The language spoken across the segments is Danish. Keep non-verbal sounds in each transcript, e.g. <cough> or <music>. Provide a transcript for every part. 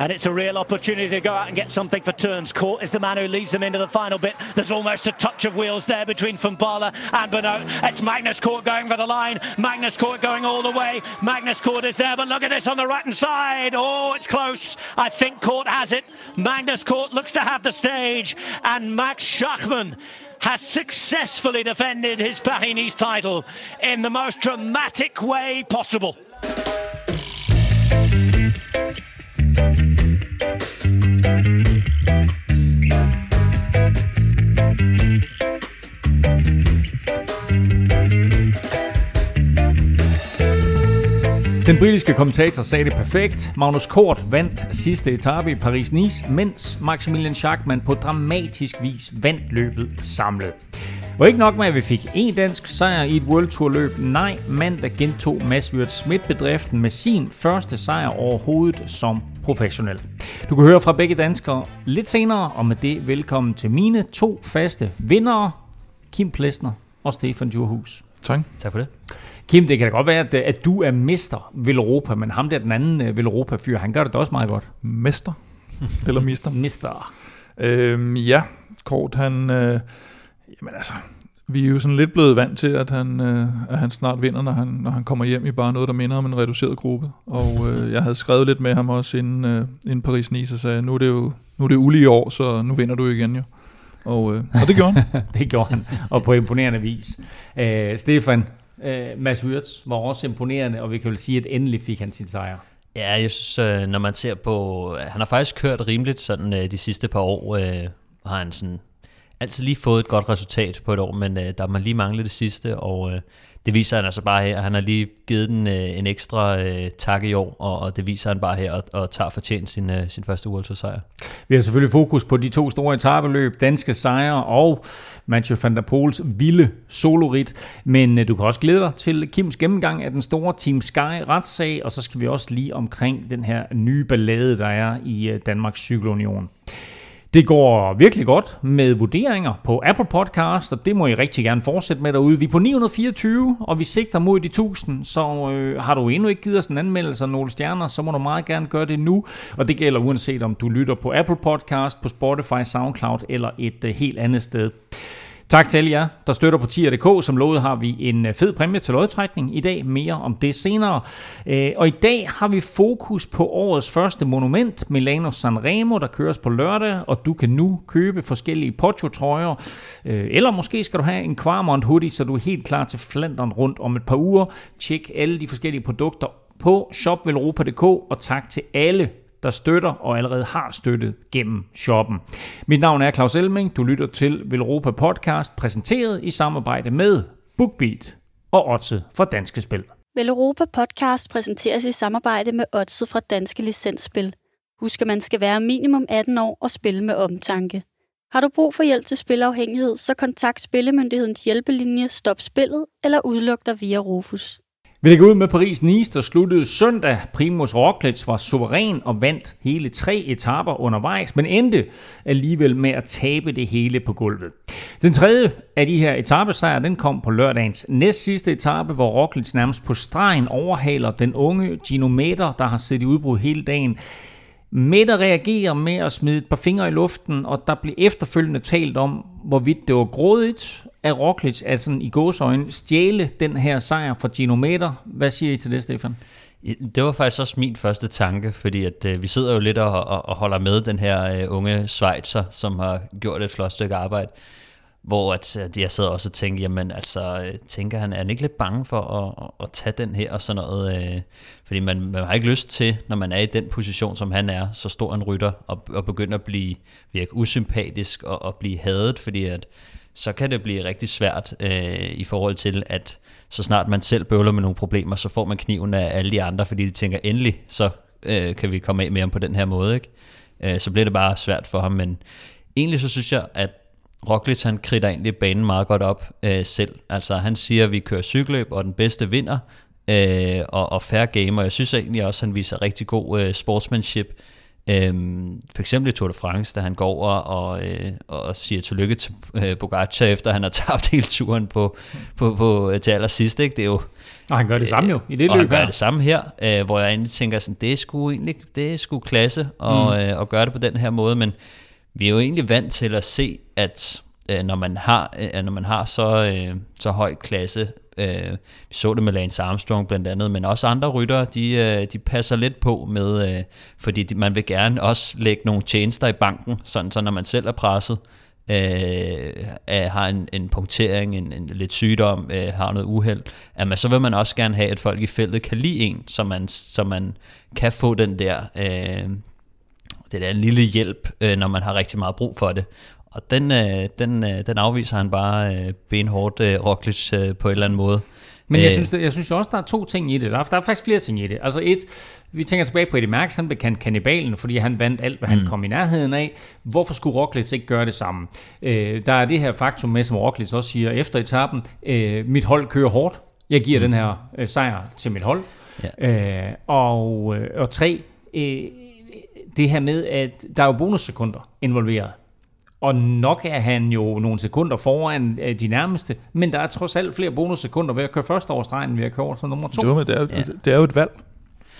And it's a real opportunity to go out and get something for turns. Court is the man who leads them into the final bit. There's almost a touch of wheels there between Fumbala and Bernot. It's Magnus Court going for the line. Magnus Court going all the way. Magnus Court is there, but look at this on the right hand side. Oh, it's close. I think Court has it. Magnus Court looks to have the stage. And Max Schachmann has successfully defended his Paris-Nice title in the most dramatic way possible. Den britiske kommentator sagde det perfekt. Magnus Kort vandt sidste etape i Paris-Nice, mens Maximilian Schachmann på dramatisk vis vandt løbet samlet. Og ikke nok med, at vi fik en dansk sejr i et World Tour løb. Nej, mandag gentog Mads Wirt Schmidt bedriften med sin første sejr overhovedet som professionel. Du kan høre fra begge danskere lidt senere, og med det velkommen til mine to faste vindere, Kim Plesner og Stefan Djurhus. Tak. Tak for det. Kim, det kan da godt være, at, at du er mester ved Europa, men ham der, den anden øh, ved Europa-fyr, han gør det da også meget godt. Mester. Eller mister. <laughs> Mister. Øhm, ja, Kort, han... Øh, jamen altså, vi er jo sådan lidt blevet vant til, at han, øh, at han snart vinder, når han, når han kommer hjem i bare noget, der minder om en reduceret gruppe. Og øh, jeg havde skrevet lidt med ham også inden, øh, inden Paris-Nice og sagde, nu er det jo nu er det ulige år, så nu vinder du igen jo. Og, øh, og det gjorde han. <laughs> det gjorde han, og på imponerende vis. Øh, Stefan, øh, Mads Wirtz var også imponerende, og vi kan vel sige, at endelig fik han sin sejr. Ja, jeg synes, øh, når man ser på... Øh, han har faktisk kørt rimeligt sådan øh, de sidste par år, øh, har han sådan altid lige fået et godt resultat på et år, men øh, der man lige manglet det sidste, og øh, det viser han altså bare her. Han har lige givet den øh, en ekstra øh, tak i år, og, og det viser han bare her, og, og tager fortjent sin, øh, sin første World Tour sejr. Vi har selvfølgelig fokus på de to store etabeløb, danske sejre og Mathieu van der Poels vilde solorit, men øh, du kan også glæde dig til Kims gennemgang af den store Team Sky retssag, og så skal vi også lige omkring den her nye ballade, der er i øh, Danmarks Cykelunion. Det går virkelig godt med vurderinger på Apple Podcast, og det må I rigtig gerne fortsætte med derude. Vi er på 924, og vi sigter mod de 1000, så øh, har du endnu ikke givet os en anmeldelse af nogle stjerner, så må du meget gerne gøre det nu. Og det gælder uanset om du lytter på Apple Podcast, på Spotify, SoundCloud eller et øh, helt andet sted. Tak til alle jer, der støtter på tier.dk. Som lovet har vi en øh, fed præmie til lodtrækning i dag. Mere om det senere. Øh, og i dag har vi fokus på årets første monument, Milano Sanremo, der køres på lørdag. Og du kan nu købe forskellige Poggio-trøjer. Øh, eller måske skal du have en Quarmont hoodie, så du er helt klar til Flandern rundt om et par uger. Tjek alle de forskellige produkter på shopvelropa.dk. Og tak til alle, der støtter og allerede har støttet gennem shoppen. Mit navn er Claus Elming. Du lytter til Velropa Podcast, præsenteret i samarbejde med BookBeat og Otse fra Danske Spil. Velropa Podcast præsenteres i samarbejde med Otse fra Danske Licensspil. Husk, at man skal være minimum 18 år og spille med omtanke. Har du brug for hjælp til spilafhængighed, så kontakt Spillemyndighedens hjælpelinje Stop Spillet eller udluk dig via Rufus. Vi lægger ud med Paris-Nice, der sluttede søndag. Primus Roglic var suveræn og vandt hele tre etaper undervejs, men endte alligevel med at tabe det hele på gulvet. Den tredje af de her etapesejre, den kom på lørdagens næst sidste etape, hvor Roglic nærmest på stregen overhaler den unge Gino Meter, der har siddet i udbrud hele dagen. Mette reagerer med at smide et par fingre i luften, og der bliver efterfølgende talt om, hvorvidt det var grådigt af Roglic, at sådan i gåsøjne stjæle den her sejr fra Genometer. Hvad siger I til det, Stefan? Det var faktisk også min første tanke, fordi at, øh, vi sidder jo lidt og, og, og holder med den her øh, unge Schweizer, som har gjort et flot stykke arbejde. Hvor at, øh, at jeg sad også og tænker, jamen altså, øh, tænker han, er han ikke lidt bange for at, at, at tage den her og sådan noget? Øh, fordi man, man har ikke lyst til, når man er i den position, som han er, så stor en rytter, og, og begynde at blive virke usympatisk og, og blive hadet, fordi at så kan det blive rigtig svært øh, i forhold til, at så snart man selv bøvler med nogle problemer, så får man kniven af alle de andre, fordi de tænker, endelig, så øh, kan vi komme af med ham på den her måde. Ikke? Øh, så bliver det bare svært for ham, men egentlig så synes jeg, at Roglic han kridter egentlig banen meget godt op øh, selv. Altså han siger, at vi kører cykelløb, og den bedste vinder, øh, og, og fair game, og jeg synes egentlig også, at han viser rigtig god øh, sportsmanship Øhm, for eksempel i Tour de France, da han går over og, øh, og siger tillykke til øh, Pogacar, efter han har <laughs> tabt hele turen på, på, på, til allersidst. Ikke? Det er jo, og han gør det samme jo, i det og løb han gør det samme her, øh, hvor jeg egentlig tænker, sådan, det er sgu egentlig det er sgu klasse og, mm. øh, at gøre det på den her måde, men vi er jo egentlig vant til at se, at øh, når man har, øh, når man har så, øh, så høj klasse, øh, vi så det med Lance Armstrong blandt andet, men også andre ryttere, de, øh, de passer lidt på med, øh, fordi de, man vil gerne også lægge nogle tjenester i banken, sådan så når man selv er presset, øh, har en, en punktering, en, en lidt sygdom, øh, har noget uheld, at man, så vil man også gerne have, at folk i feltet kan lide en, så man, så man kan få den der, øh, det der lille hjælp, øh, når man har rigtig meget brug for det. Og den, øh, den, øh, den afviser han bare øh, benhårdt, øh, Roglic, øh, på en eller anden måde. Men jeg Øh, synes, jeg synes også, der er to ting i det. Der er, der er faktisk flere ting i det. Altså et, vi tænker tilbage på Eddie Merckx, han blev kendt kannibalen, fordi han vandt alt, hvad han kom i nærheden af. Hvorfor skulle Roglic ikke gøre det samme? Øh, der er det her faktum med, som Roglic også siger efter etappen, øh, mit hold kører hårdt. Jeg giver mm. den her øh, sejr til mit hold. Ja. Øh, og, øh, og tre, øh, det her med, at der er jo bonussekunder involveret. Og nok er han jo nogle sekunder foran øh, de nærmeste, men der er trods alt flere bonussekunder ved at køre først over stregen, ved at køre over nummer to. Jo, men det er, ja. det er jo et valg.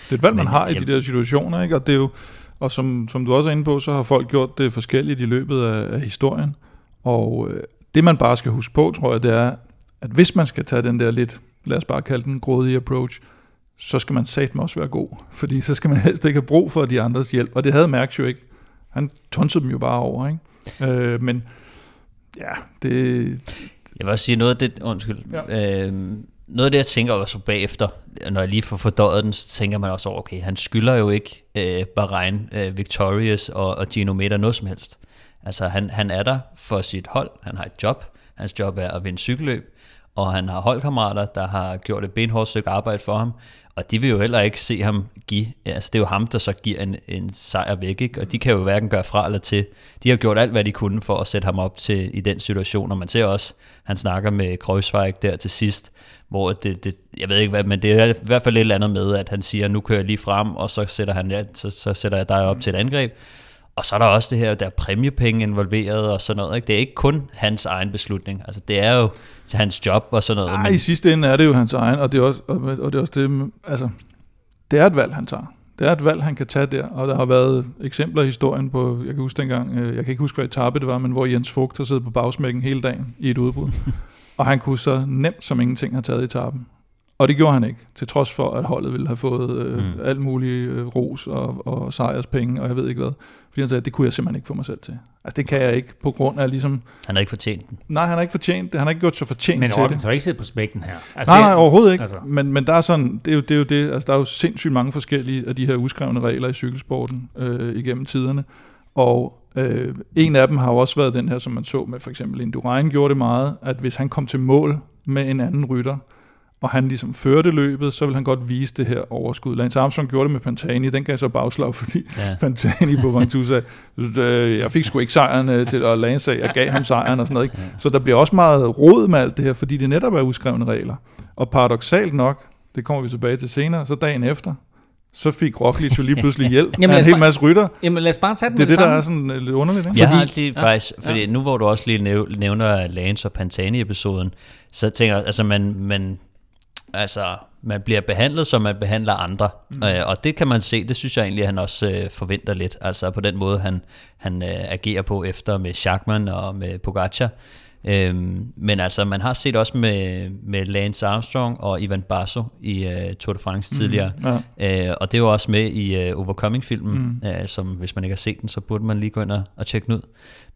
Det er et valg, man har i de der situationer, ikke? Og det er jo, og som, som du også er inde på, så har folk gjort det forskelligt i løbet af, af historien. Og øh, det man bare skal huske på, tror jeg, det er, at hvis man skal tage den der lidt, lad os bare kalde den grådige approach, så skal man satme også være god. <laughs> Fordi så skal man helst ikke have brug for de andres hjælp. Og det havde Mærks jo ikke. Han tonsede dem jo bare over, ikke? Øh, men ja, det... Jeg vil også sige noget af det, undskyld, ja. øh, noget af det, jeg tænker også bagefter, når jeg lige får fordøjet den, så tænker man også over, okay, han skylder jo ikke øh, Bahrain, øh, Victorious og, og Gino Meta noget som helst. Altså, han, han er der for sit hold, han har et job, hans job er at vinde cykelløb, og han har holdkammerater, der har gjort et benhårdt stykke arbejde for ham, og de vil jo heller ikke se ham give, altså det er jo ham, der så giver en, en sejr væk, ikke? og de kan jo hverken gøre fra eller til. De har gjort alt, hvad de kunne for at sætte ham op til i den situation, og man ser også, han snakker med Kreuzweig der til sidst, hvor det, det, jeg ved ikke hvad, men det er i hvert fald et eller andet med, at han siger, nu kører jeg lige frem, og så sætter, han, ja, så, så sætter jeg dig op til et angreb. Og så er der også det her, der er præmiepenge involveret og sådan noget. Ikke? Det er ikke kun hans egen beslutning. Altså, det er jo hans job og sådan noget. Nej, i sidste ende er det jo hans egen, og det er også, og, og det, er også det, altså, det er et valg, han tager. Det er et valg, han kan tage der, og der har været eksempler i historien på, jeg kan huske dengang, øh, jeg kan ikke huske, hvad etape det var, men hvor Jens Fugt har siddet på bagsmækken hele dagen i et udbrud. <laughs> og han kunne så nemt som ingenting have taget etappen. Og det gjorde han ikke, til trods for, at holdet ville have fået øh, mm. alt muligt øh, ros og, og sejrspenge, og jeg ved ikke hvad. Fordi han sagde, at det kunne jeg simpelthen ikke få mig selv til. Altså det kan jeg ikke, på grund af ligesom... Han har ikke fortjent den. Nej, han har ikke fortjent det. Han har ikke gjort så fortjent Men til det. har ikke siddet på smækken her. Altså, Nej, nej, overhovedet ikke. Altså. Men, men der er sådan, det er jo det, er jo det altså, der er jo sindssygt mange forskellige af de her uskrevne regler i cykelsporten øh, igennem tiderne. Og øh, en af dem har jo også været den her, som man så med for eksempel Indurain gjorde det meget, at hvis han kom til mål med en anden rytter, og han ligesom førte løbet, så vil han godt vise det her overskud. Lance Armstrong gjorde det med Pantani, den gav så bagslag, <laughs> fordi Ja. Pantani på Ventoux sagde, "Øh, jeg fik sgu ikke sejren øh, til, og Lance sagde, jeg gav ham sejren og sådan noget. Ikke? Så der bliver også meget råd med alt det her, fordi det netop er uskrevne regler. Og paradoxalt nok, det kommer vi tilbage til senere, så dagen efter, så fik Roglic jo lige <laughs> pludselig hjælp Jamen, af en hel bare- masse rytter. Jamen lad os bare tage den Det er det, der samme. er sådan øh, lidt underligt, ikke? Jeg har Fordi- altid ja, ja, faktisk, fordi ja. nu hvor du også lige næv- nævner Lance og Pantani-episoden, så tænker jeg, altså man, man, altså man bliver behandlet, som man behandler andre, mm. øh, og det kan man se, det synes jeg egentlig, at han også øh, forventer lidt, altså på den måde, han, han øh, agerer på efter med Schachmann og med Pogacar. Øhm, men altså, man har set også med, med Lance Armstrong og Ivan Basso i uh, Tour de France tidligere, ja. øh, og det er jo også med i uh, Overcoming-filmen, mm. øh, som hvis man ikke har set den, så burde man lige gå ind og, og tjekke den ud.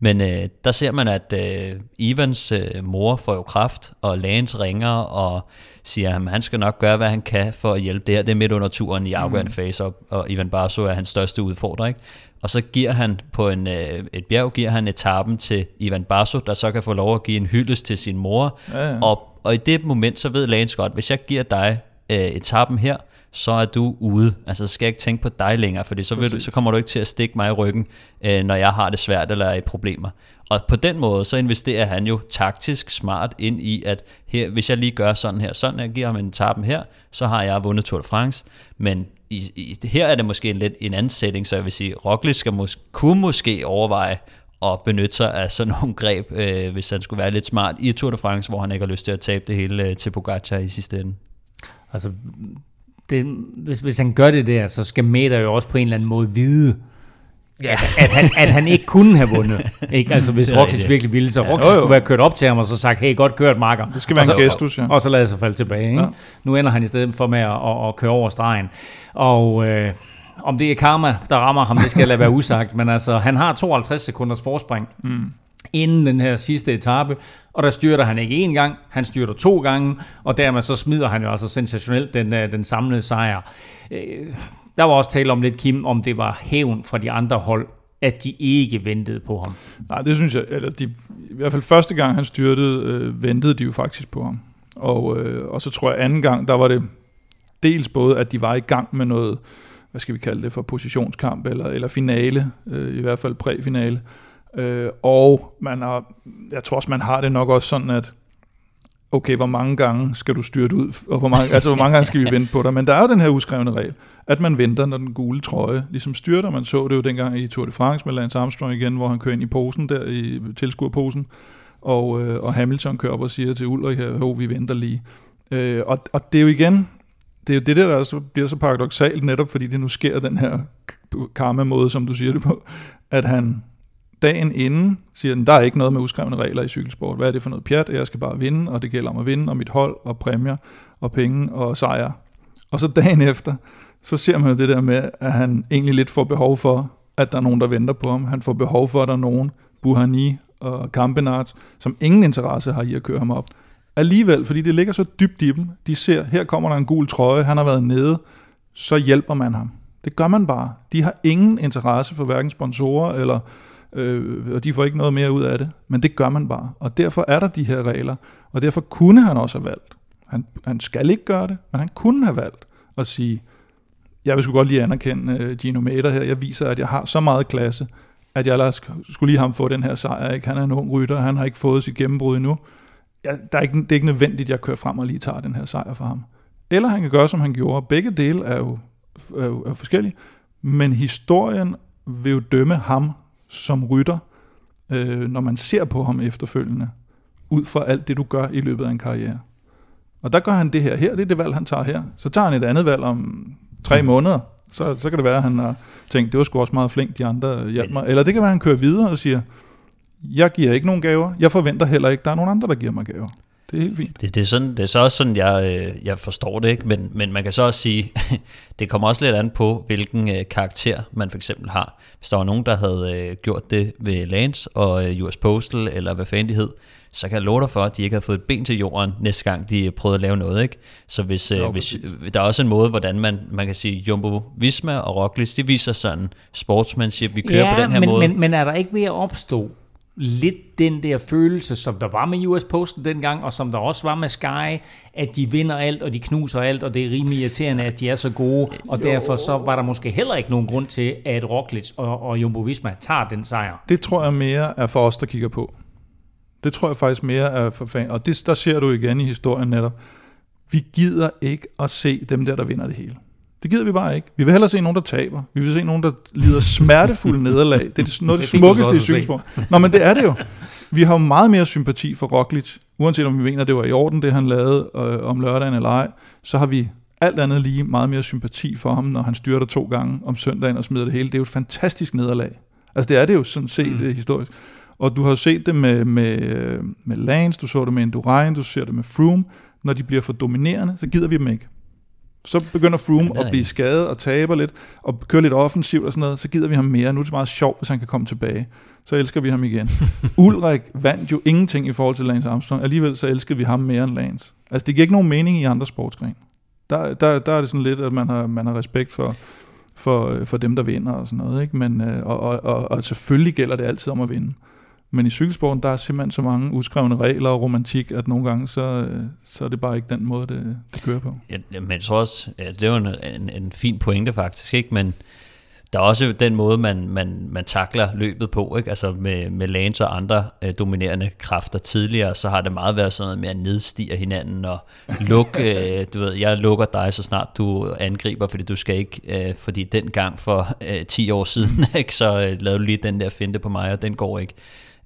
Men øh, der ser man, at øh, Ivans øh, mor får jo kraft, og Lance ringer og siger, at han skal nok gøre, hvad han kan for at hjælpe det her. Det er midt under turen i afgørende mm. fase, og, og Ivan Barso er hans største udfordrer. Ikke? Og så giver han på en, øh, et bjerg, giver han etappen til Ivan Barso, der så kan få lov at give en hyldest til sin mor. Ja, ja. Og, og i det moment, så ved Lance godt, hvis jeg giver dig øh, etappen her, så er du ude. Altså, så skal jeg ikke tænke på dig længere, fordi så, vil du, så kommer du ikke til at stikke mig i ryggen, øh, når jeg har det svært eller er i problemer. Og på den måde, så investerer han jo taktisk smart ind i, at her, hvis jeg lige gør sådan her, sådan jeg giver ham en etappen her, så har jeg vundet Tour de France, men i, i, her er det måske en lidt en anden setting, så jeg vil sige, Roglic skal mås- kunne måske overveje at benytte sig af sådan nogle greb, øh, hvis han skulle være lidt smart i Tour de France, hvor han ikke har lyst til at tabe det hele øh, til Pogacar i sidste ende. Altså, det, hvis, hvis han gør det der, så skal Meta jo også på en eller anden måde vide, ja. at, at, han, at han ikke kunne have vundet. <laughs> Ikke? Altså, hvis Roglic virkelig ville, så Roglic ja, skulle være kørt op til ham og så sagt, hey, godt kørt, Marker. Det skal være og en gestus, ja. Og, og så lade sig falde tilbage. Ikke? Ja. Nu ender han i stedet for med at, at, at køre over stregen. Og... Øh, om det er karma, der rammer ham, det skal jeg lade være usagt, men altså, han har 52 sekunders forspring mm inden den her sidste etape, og der styrter han ikke én gang, han styrter to gange, og dermed så smider han jo altså sensationelt den, øh, den samlede sejr. Øh, der var også tale om lidt, Kim, om det var hævn fra de andre hold, at de ikke ventede på ham. Nej, det synes jeg, eller de, i hvert fald første gang han styrtede, øh, ventede de jo faktisk på ham. Og, øh, og så tror jeg anden gang, der var det dels både, at de var i gang med noget, hvad skal vi kalde det for, positionskamp eller, eller finale, øh, i hvert fald præfinale. Øh, og man har, jeg tror også, man har det nok også sådan, at okay, hvor mange gange skal du styrte ud, og hvor mange, altså, hvor mange gange skal vi vente på dig? Men der er jo den her uskrevne regel, at man venter, når den gule trøje ligesom styrter. Man så det jo dengang i Tour de France med Lance Armstrong igen, hvor han kører ind i posen der, i tilskuerposen, og, øh, og Hamilton kører op og siger til Ulrik, at vi venter lige. Øh, og, og det er jo igen, det er jo det der, der så bliver så paradoxalt, netop fordi det nu sker den her karma-måde, som du siger det på, at han dagen inden siger, den, der er ikke noget med uskrevne regler i cykelsport. Hvad er det for noget pjat? Jeg skal bare vinde, og det gælder om at vinde, og mit hold, og præmier, og penge, og sejre. Og så dagen efter, så ser man jo det der med, at han egentlig lidt får behov for, at der er nogen, der venter på ham. Han får behov for, at der er nogen, Buhani og Kampenart, som ingen interesse har i at køre ham op. Alligevel, fordi det ligger så dybt i dem, de ser, her kommer der en gul trøje, han har været nede, så hjælper man ham. Det gør man bare. De har ingen interesse for hverken sponsorer, eller, øh, og de får ikke noget mere ud af det, men det gør man bare. Og derfor er der de her regler, og derfor kunne han også have valgt. Han, han skal ikke gøre det, men han kunne have valgt at sige, jeg vil sgu godt lige anerkende øh, Gino Mater her, jeg viser, at jeg har så meget klasse, at jeg skulle lige ham få den her sejr. Ikke? Han er en ung rytter, han har ikke fået sit gennembrud endnu Jeg, der er ikke, det er ikke nødvendigt, at jeg kører frem og lige tager den her sejr for ham. Eller han kan gøre, som han gjorde. Begge dele er jo, er jo, er forskellige. Men historien vil jo dømme ham som rytter, øh, når man ser på ham efterfølgende, ud fra alt det, du gør i løbet af en karriere. Og der gør han det her. Her det er det valg, han tager her. Så tager han et andet valg om tre mm. måneder. Så, så kan det være, at han har tænkt, det var sgu også meget flink, de andre hjalp mig. Eller det kan være, at han kører videre og siger, jeg giver ikke nogen gaver. Jeg forventer heller ikke, at der er nogen andre, der giver mig gaver. Det er helt fint. Det, det, er, sådan, det er så også sådan, jeg, øh, jeg forstår det, ikke? Men, men man kan så også sige, <laughs> det kommer også lidt an på, hvilken øh, karakter man for eksempel har. Hvis der var nogen, der havde øh, gjort det ved Lance og øh, US Postal, eller hvad fanden de hed, så kan jeg love dig for, at de ikke havde fået et ben til jorden næste gang, de prøvede at lave noget. Ikke? Så hvis, øh, hvis, der er også en måde, hvordan man, man kan sige, Jumbo Visma og Roglic, det viser sådan sportsmanship, vi kører ja, på den her men, måde. Men, men er der ikke ved at opstå lidt den der følelse, som der var med US Posten dengang, og som der også var med Sky, at de vinder alt, og de knuser alt, og det er rimelig irriterende, at de er så gode, og jo. derfor så var der måske heller ikke nogen grund til, at Roglic og, og Jumbo Visma tager den sejr. Det tror jeg mere er for os, der kigger på. Det tror jeg faktisk mere er for fan. Og det, der ser du igen i historien netop. Vi gider ikke at se dem der, der vinder det hele. Det gider vi bare ikke. Vi vil hellere se nogen, der taber. Vi vil se nogen, der lider smertefulde <laughs> nederlag. Det er noget af det, det smukkeste i cykelsport. Nå, men det er det jo. Vi har jo meget mere sympati for Roglic, uanset om vi mener, det var i orden, det han lavede øh, om lørdagen eller ej, så har vi alt andet lige meget mere sympati for ham, når han styrter to gange om søndagen og smider det hele. Det er jo et fantastisk nederlag. Altså det er det jo sådan set mm. historisk. Og du har jo set det med, med, øh, med Lance, du så det med Indurain, du ser det med Froome. Når de bliver for dominerende, så gider vi dem ikke. Så begynder Froome ja, at blive skadet og taber lidt, og køre lidt offensivt og sådan noget, så gider vi ham mere. Nu er det meget sjovt, hvis han kan komme tilbage. Så elsker vi ham igen. <laughs> Ulrik vandt jo ingenting i forhold til Lance Armstrong. Alligevel så elskede vi ham mere end Lance. Altså det giver ikke nogen mening i andre sportsgrene. Der, der, der er det sådan lidt, at man har, man har respekt for, for, for dem, der vinder og sådan noget. Ikke? Men, øh, og, og, og, og selvfølgelig gælder det altid om at vinde. Men i cykelsporten, der er simpelthen så mange uskrevne regler og romantik, at nogle gange, så, så er det bare ikke den måde, det, det kører på. Ja, men jeg tror også, ja, det er jo en, en, en fin pointe faktisk, ikke? men der er også den måde, man, man, man takler løbet på, ikke? altså med, med Lance og andre øh, dominerende kræfter tidligere, så har det meget været sådan noget med at nedstige hinanden og lukke, <laughs> øh, du ved, jeg lukker dig, så snart du angriber, fordi du skal ikke, øh, fordi den gang for øh, 10 år siden, <laughs> ikke? så øh, lavede du lige den der finte på mig, og den går ikke.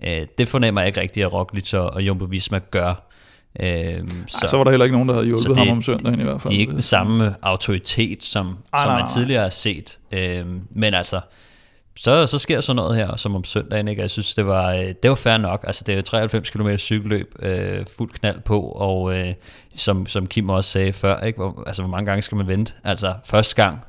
Øh, det fornemmer jeg ikke rigtigt, at Roglic og, og Jumbo Visma gør. Øhm, så, Ej, så var der heller ikke nogen, der havde hjulpet det, ham om søndagen i hvert fald. De er ikke den samme autoritet, som, Ej, som nej, man tidligere har set. Øhm, men altså, så, så sker sådan noget her, som om søndagen, ikke? Jeg synes, det var, øh, det var fair nok. Altså, det er 93 km cykelløb, øh, fuld knald på, og øh, som, som Kim også sagde før, ikke? Hvor, altså, hvor mange gange skal man vente? Altså, første gang,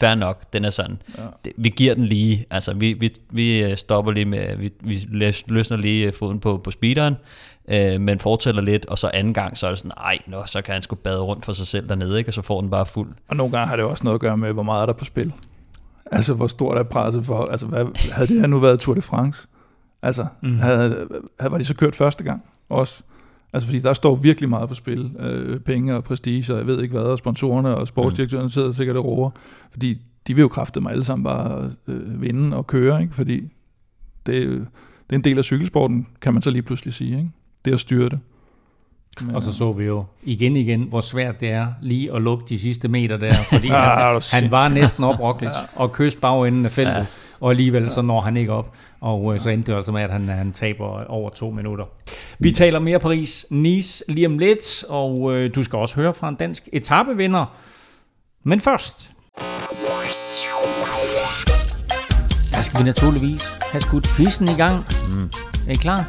fair nok, den er sådan. Ja. Det, vi giver den lige, altså vi, vi, vi øh, stopper lige med, vi, vi løsner lige øh, foden på, på speederen, øh, men fortæller lidt, og så anden gang, så er det sådan, ej, nå, så kan han sgu bade rundt for sig selv dernede, ikke? og så får den bare fuld. Og nogle gange har det også noget at gøre med, hvor meget er der på spil. Altså, hvor stort er presset for, altså, hvad, havde det her nu været Tour de France? Altså, mm. havde, havde, var de så kørt første gang også? Altså, fordi der står virkelig meget på spil. Øh, penge og prestige, og jeg ved ikke hvad, og sponsorerne og sportsdirektøren sidder sikkert og roer. Fordi de vil jo kræfte mig alle sammen bare øh, vinde og køre, ikke? Fordi det, det er en del af cykelsporten, kan man så lige pludselig sige, ikke? Det at styre det. Men, og så så vi jo igen igen, hvor svært det er lige at lukke de sidste meter der, <laughs> fordi han, han var næsten op Roglic og kyst bagenden af feltet, ja. Og alligevel så når han ikke op, og øh, så endte det altså med, at han, han taber over to minutter. Vi taler mere Paris-Nice lige om lidt, og øh, du skal også høre fra en dansk etapevinder. Men først... Der skal vi naturligvis have skudt quizzen i gang. Mm. Er I klar?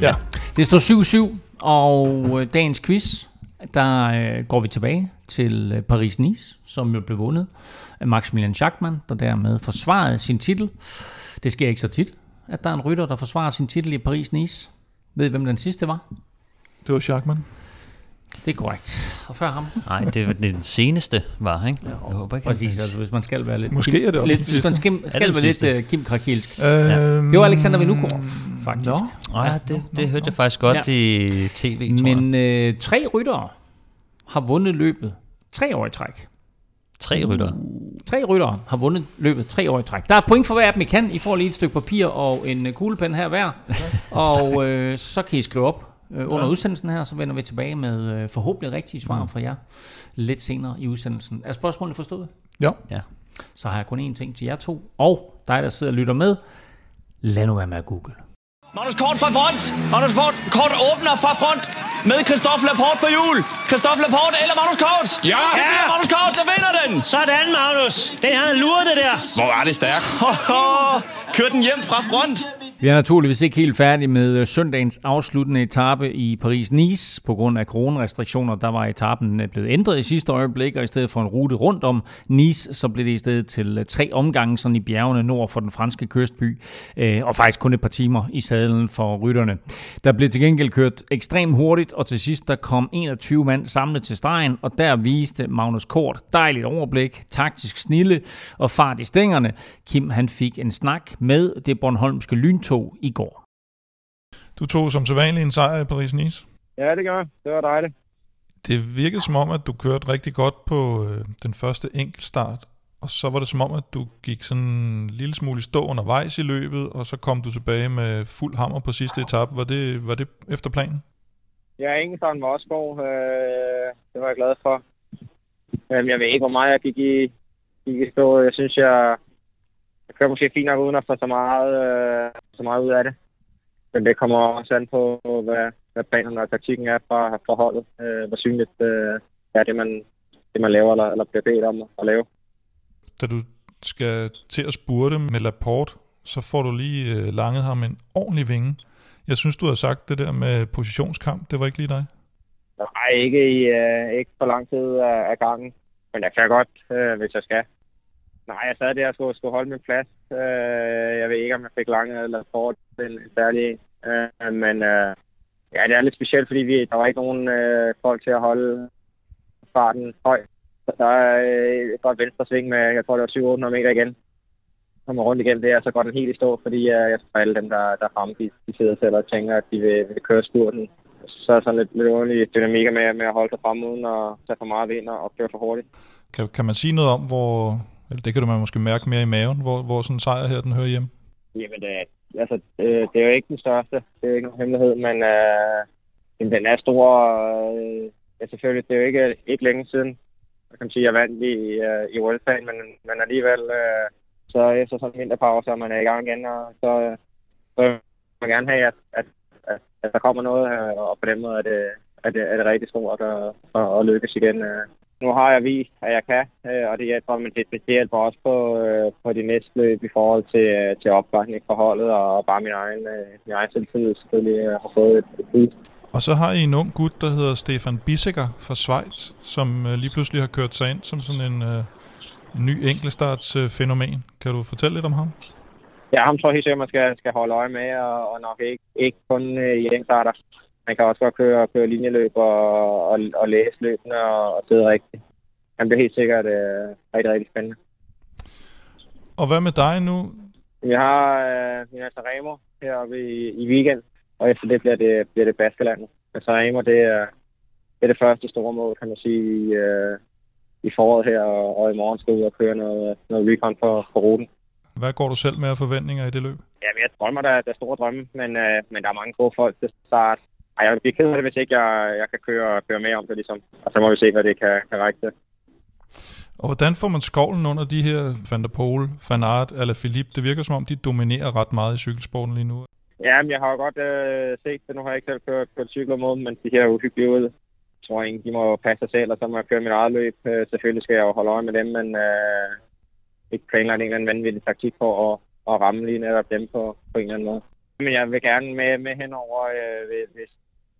ja. Det står 7-7, og øh, dagens quiz, der øh, går vi tilbage til øh, Paris-Nice, som jo blev vundet af Maximilian Schachmann, der dermed forsvarede sin titel. Det sker ikke så tit, at der er en rytter, der forsvarer sin titel i Paris-Nice. Ved I, hvem den sidste var? Det var Schachmann. Det er korrekt. Og før ham? Nej, det var den seneste var, ikke? Ja, jeg håber ikke, Præcis, altså hvis man skal være lidt... Måske er det også lidt, Hvis man skal, skal være lidt uh, Kim Krakilsk. Øhm, ja. Det var Alexander Vinukov, faktisk. Nå. Ja, ja det, det hørte jeg faktisk godt ja. i tv, tror Men øh, tre ryttere har vundet løbet tre år i træk. Tre ryttere? Uh, tre ryttere har vundet løbet tre år i træk. Der er point for hver af dem, I kan. I får lige et stykke papir og en kuglepen her hver. <laughs> og øh, så kan I skrive op øh, under ja. udsendelsen her, så vender vi tilbage med øh, forhåbentlig rigtige svar mm. fra jer lidt senere i udsendelsen. Er spørgsmålet forstået? Ja. ja. Så har jeg kun én ting til jer to, og dig, der sidder og lytter med. Lad nu være med at google. Magnus Kort fra front. Magnus Kort åbner fra front med Christophe Laporte på hjul. Christophe Laporte eller Magnus Kort? Ja! Ja, Magnus Kort, der vinder den. Sådan, Magnus. Det havde luret det der. Hvor er det stærkt. Kør den hjem fra front. Vi er naturligvis ikke helt færdige med øh, søndagens afsluttende etape i Paris-Nice. På grund af coronarestriktioner, der var etappen øh, blevet ændret i sidste øjeblik, og i stedet for en rute rundt om Nice, så blev det i stedet til øh, tre omgange sådan i bjergene nord for den franske kystby, og faktisk kun et par timer i sadlen for rytterne. Der blev til gengæld kørt ekstremt hurtigt, og til sidst der kom 21 mand samlet til stregen, og der viste Magnus Kort dejligt overblik, taktisk snille og fart i stængerne. Kim han fik en snak med det Bornholmske lyn tog i går. Du tog som sædvanlig en sejr i Paris-Nice. Ja, det gør jeg. Det var dejligt. Det virkede som om, at du kørte rigtig godt på øh, den første enkeltstart, og så var det som om, at du gik sådan en lille smule stå undervejs i løbet, og så kom du tilbage med fuld hammer på sidste etape. Var det, var det efter planen? Ja, enkeltstarten var også god. Øh, det var jeg glad for. Øh, jeg ved ikke, hvor meget jeg gik i, gik i stå. Jeg synes, jeg kører måske fint nok uden at få så meget, øh, så meget ud af det. Men det kommer også an på, hvad, hvad planerne og taktikken er fra, fra holdet. Øh, hvor synligt øh, er det, man, det, man laver eller, eller bliver bedt om at lave. Da du skal til at spurte med Laporte, så får du lige øh, langet ham en ordentlig vinge. Jeg synes, du har sagt det der med positionskamp. Det var ikke lige dig? Nej, ikke, i, øh, ikke for lang tid af, af gangen. Men jeg kan godt, øh, hvis jeg skal. Nej, jeg sad der og skulle, skulle holde min plads. Øh, jeg ved ikke, om jeg fik lange eller kort en, en særlig øh, men øh, ja, det er lidt specielt, fordi vi, der var ikke nogen øh, folk til at holde farten høj. Så der er øh, et godt venstre sving med, jeg tror det var 700 meter igen. Kommer rundt igennem det, og så går den helt i stå, fordi øh, jeg tror alle dem, der, der fremme, de, de sidder selv og tænker, at de vil, vil køre spurten. Så er sådan lidt, lidt underlig dynamik med, med at holde sig frem uden at tage for meget vind og køre for hurtigt. Kan, kan man sige noget om, hvor, eller det kan du måske mærke mere i maven, hvor, hvor sådan en sejr her, den hører hjemme. Jamen, det, altså, det, det er jo ikke den største. Det er ikke nogen hemmelighed, men øh, den er stor. Øh, ja, selvfølgelig, det er jo ikke, ikke længe siden, jeg kan sige, jeg vandt i, øh, i World Fan, men, men alligevel, øh, så efter sådan en vinterpause, og man er i gang igen, og så, øh, så vil man gerne have, at, at, at, at der kommer noget, øh, og på den måde er det, er det, er det rigtig stort at, at, at lykkes igen. øh, nu har jeg vist, at jeg kan, uh, og det hjælper, men det, det hjælper også på, uh, på de næste løb i forhold til, uh, til opbakning for holdet, og bare min egen, min egen selvtillid selvfølgelig har fået et, et boost. Og så har I en ung gut, der hedder Stefan Bissiger fra Schweiz, som øh, lige pludselig har kørt sig ind som sådan en, øh, en ny enkeltstartsfænomen. Øh, kan du fortælle lidt om ham? Ja, ham tror jeg helt sikkert, man skal, skal holde øje med, og, og nok ikke, ikke kun øh, i enkeltstarter. Man kan også godt køre, køre linjeløb og, og, og læse løbende og, og sidde rigtigt. Han bliver helt sikkert øh, rigtig, rigtig spændende. Og hvad med dig nu? Vi har øh, Minas Remo heroppe i, i weekend, og efter det bliver det, bliver det Baskelandet. Men så Amer, det er, det er det første store mål, kan man sige, i, øh, i foråret her, og, og i morgen skal ud og køre noget, noget recon på, på ruten. Hvad går du selv med af forventninger i det løb? Ja, jeg drømmer, der, der er store drømme, men, øh, men der er mange gode folk til start. Ej, jeg bliver ked af det, hvis ikke jeg, jeg kan køre, køre med om det, ligesom. Og så må vi se, hvad det kan, kan række til. Og hvordan får man skovlen under de her Van der Pol, Van Aert eller Philippe? Det virker som om, de dominerer ret meget i cykelsporten lige nu. Ja, men jeg har jo godt øh, set det. Nu har jeg ikke selv kørt, cykler mod men de her uhyggelige ud. Jeg tror ikke, de må passe sig selv, og så må jeg køre mit eget løb. Øh, selvfølgelig skal jeg jo holde øje med dem, men øh, ikke planlagt en eller anden vanvittig taktik for at, at ramme lige netop dem på, på en eller anden måde. Men jeg vil gerne med, med henover, øh, hvis,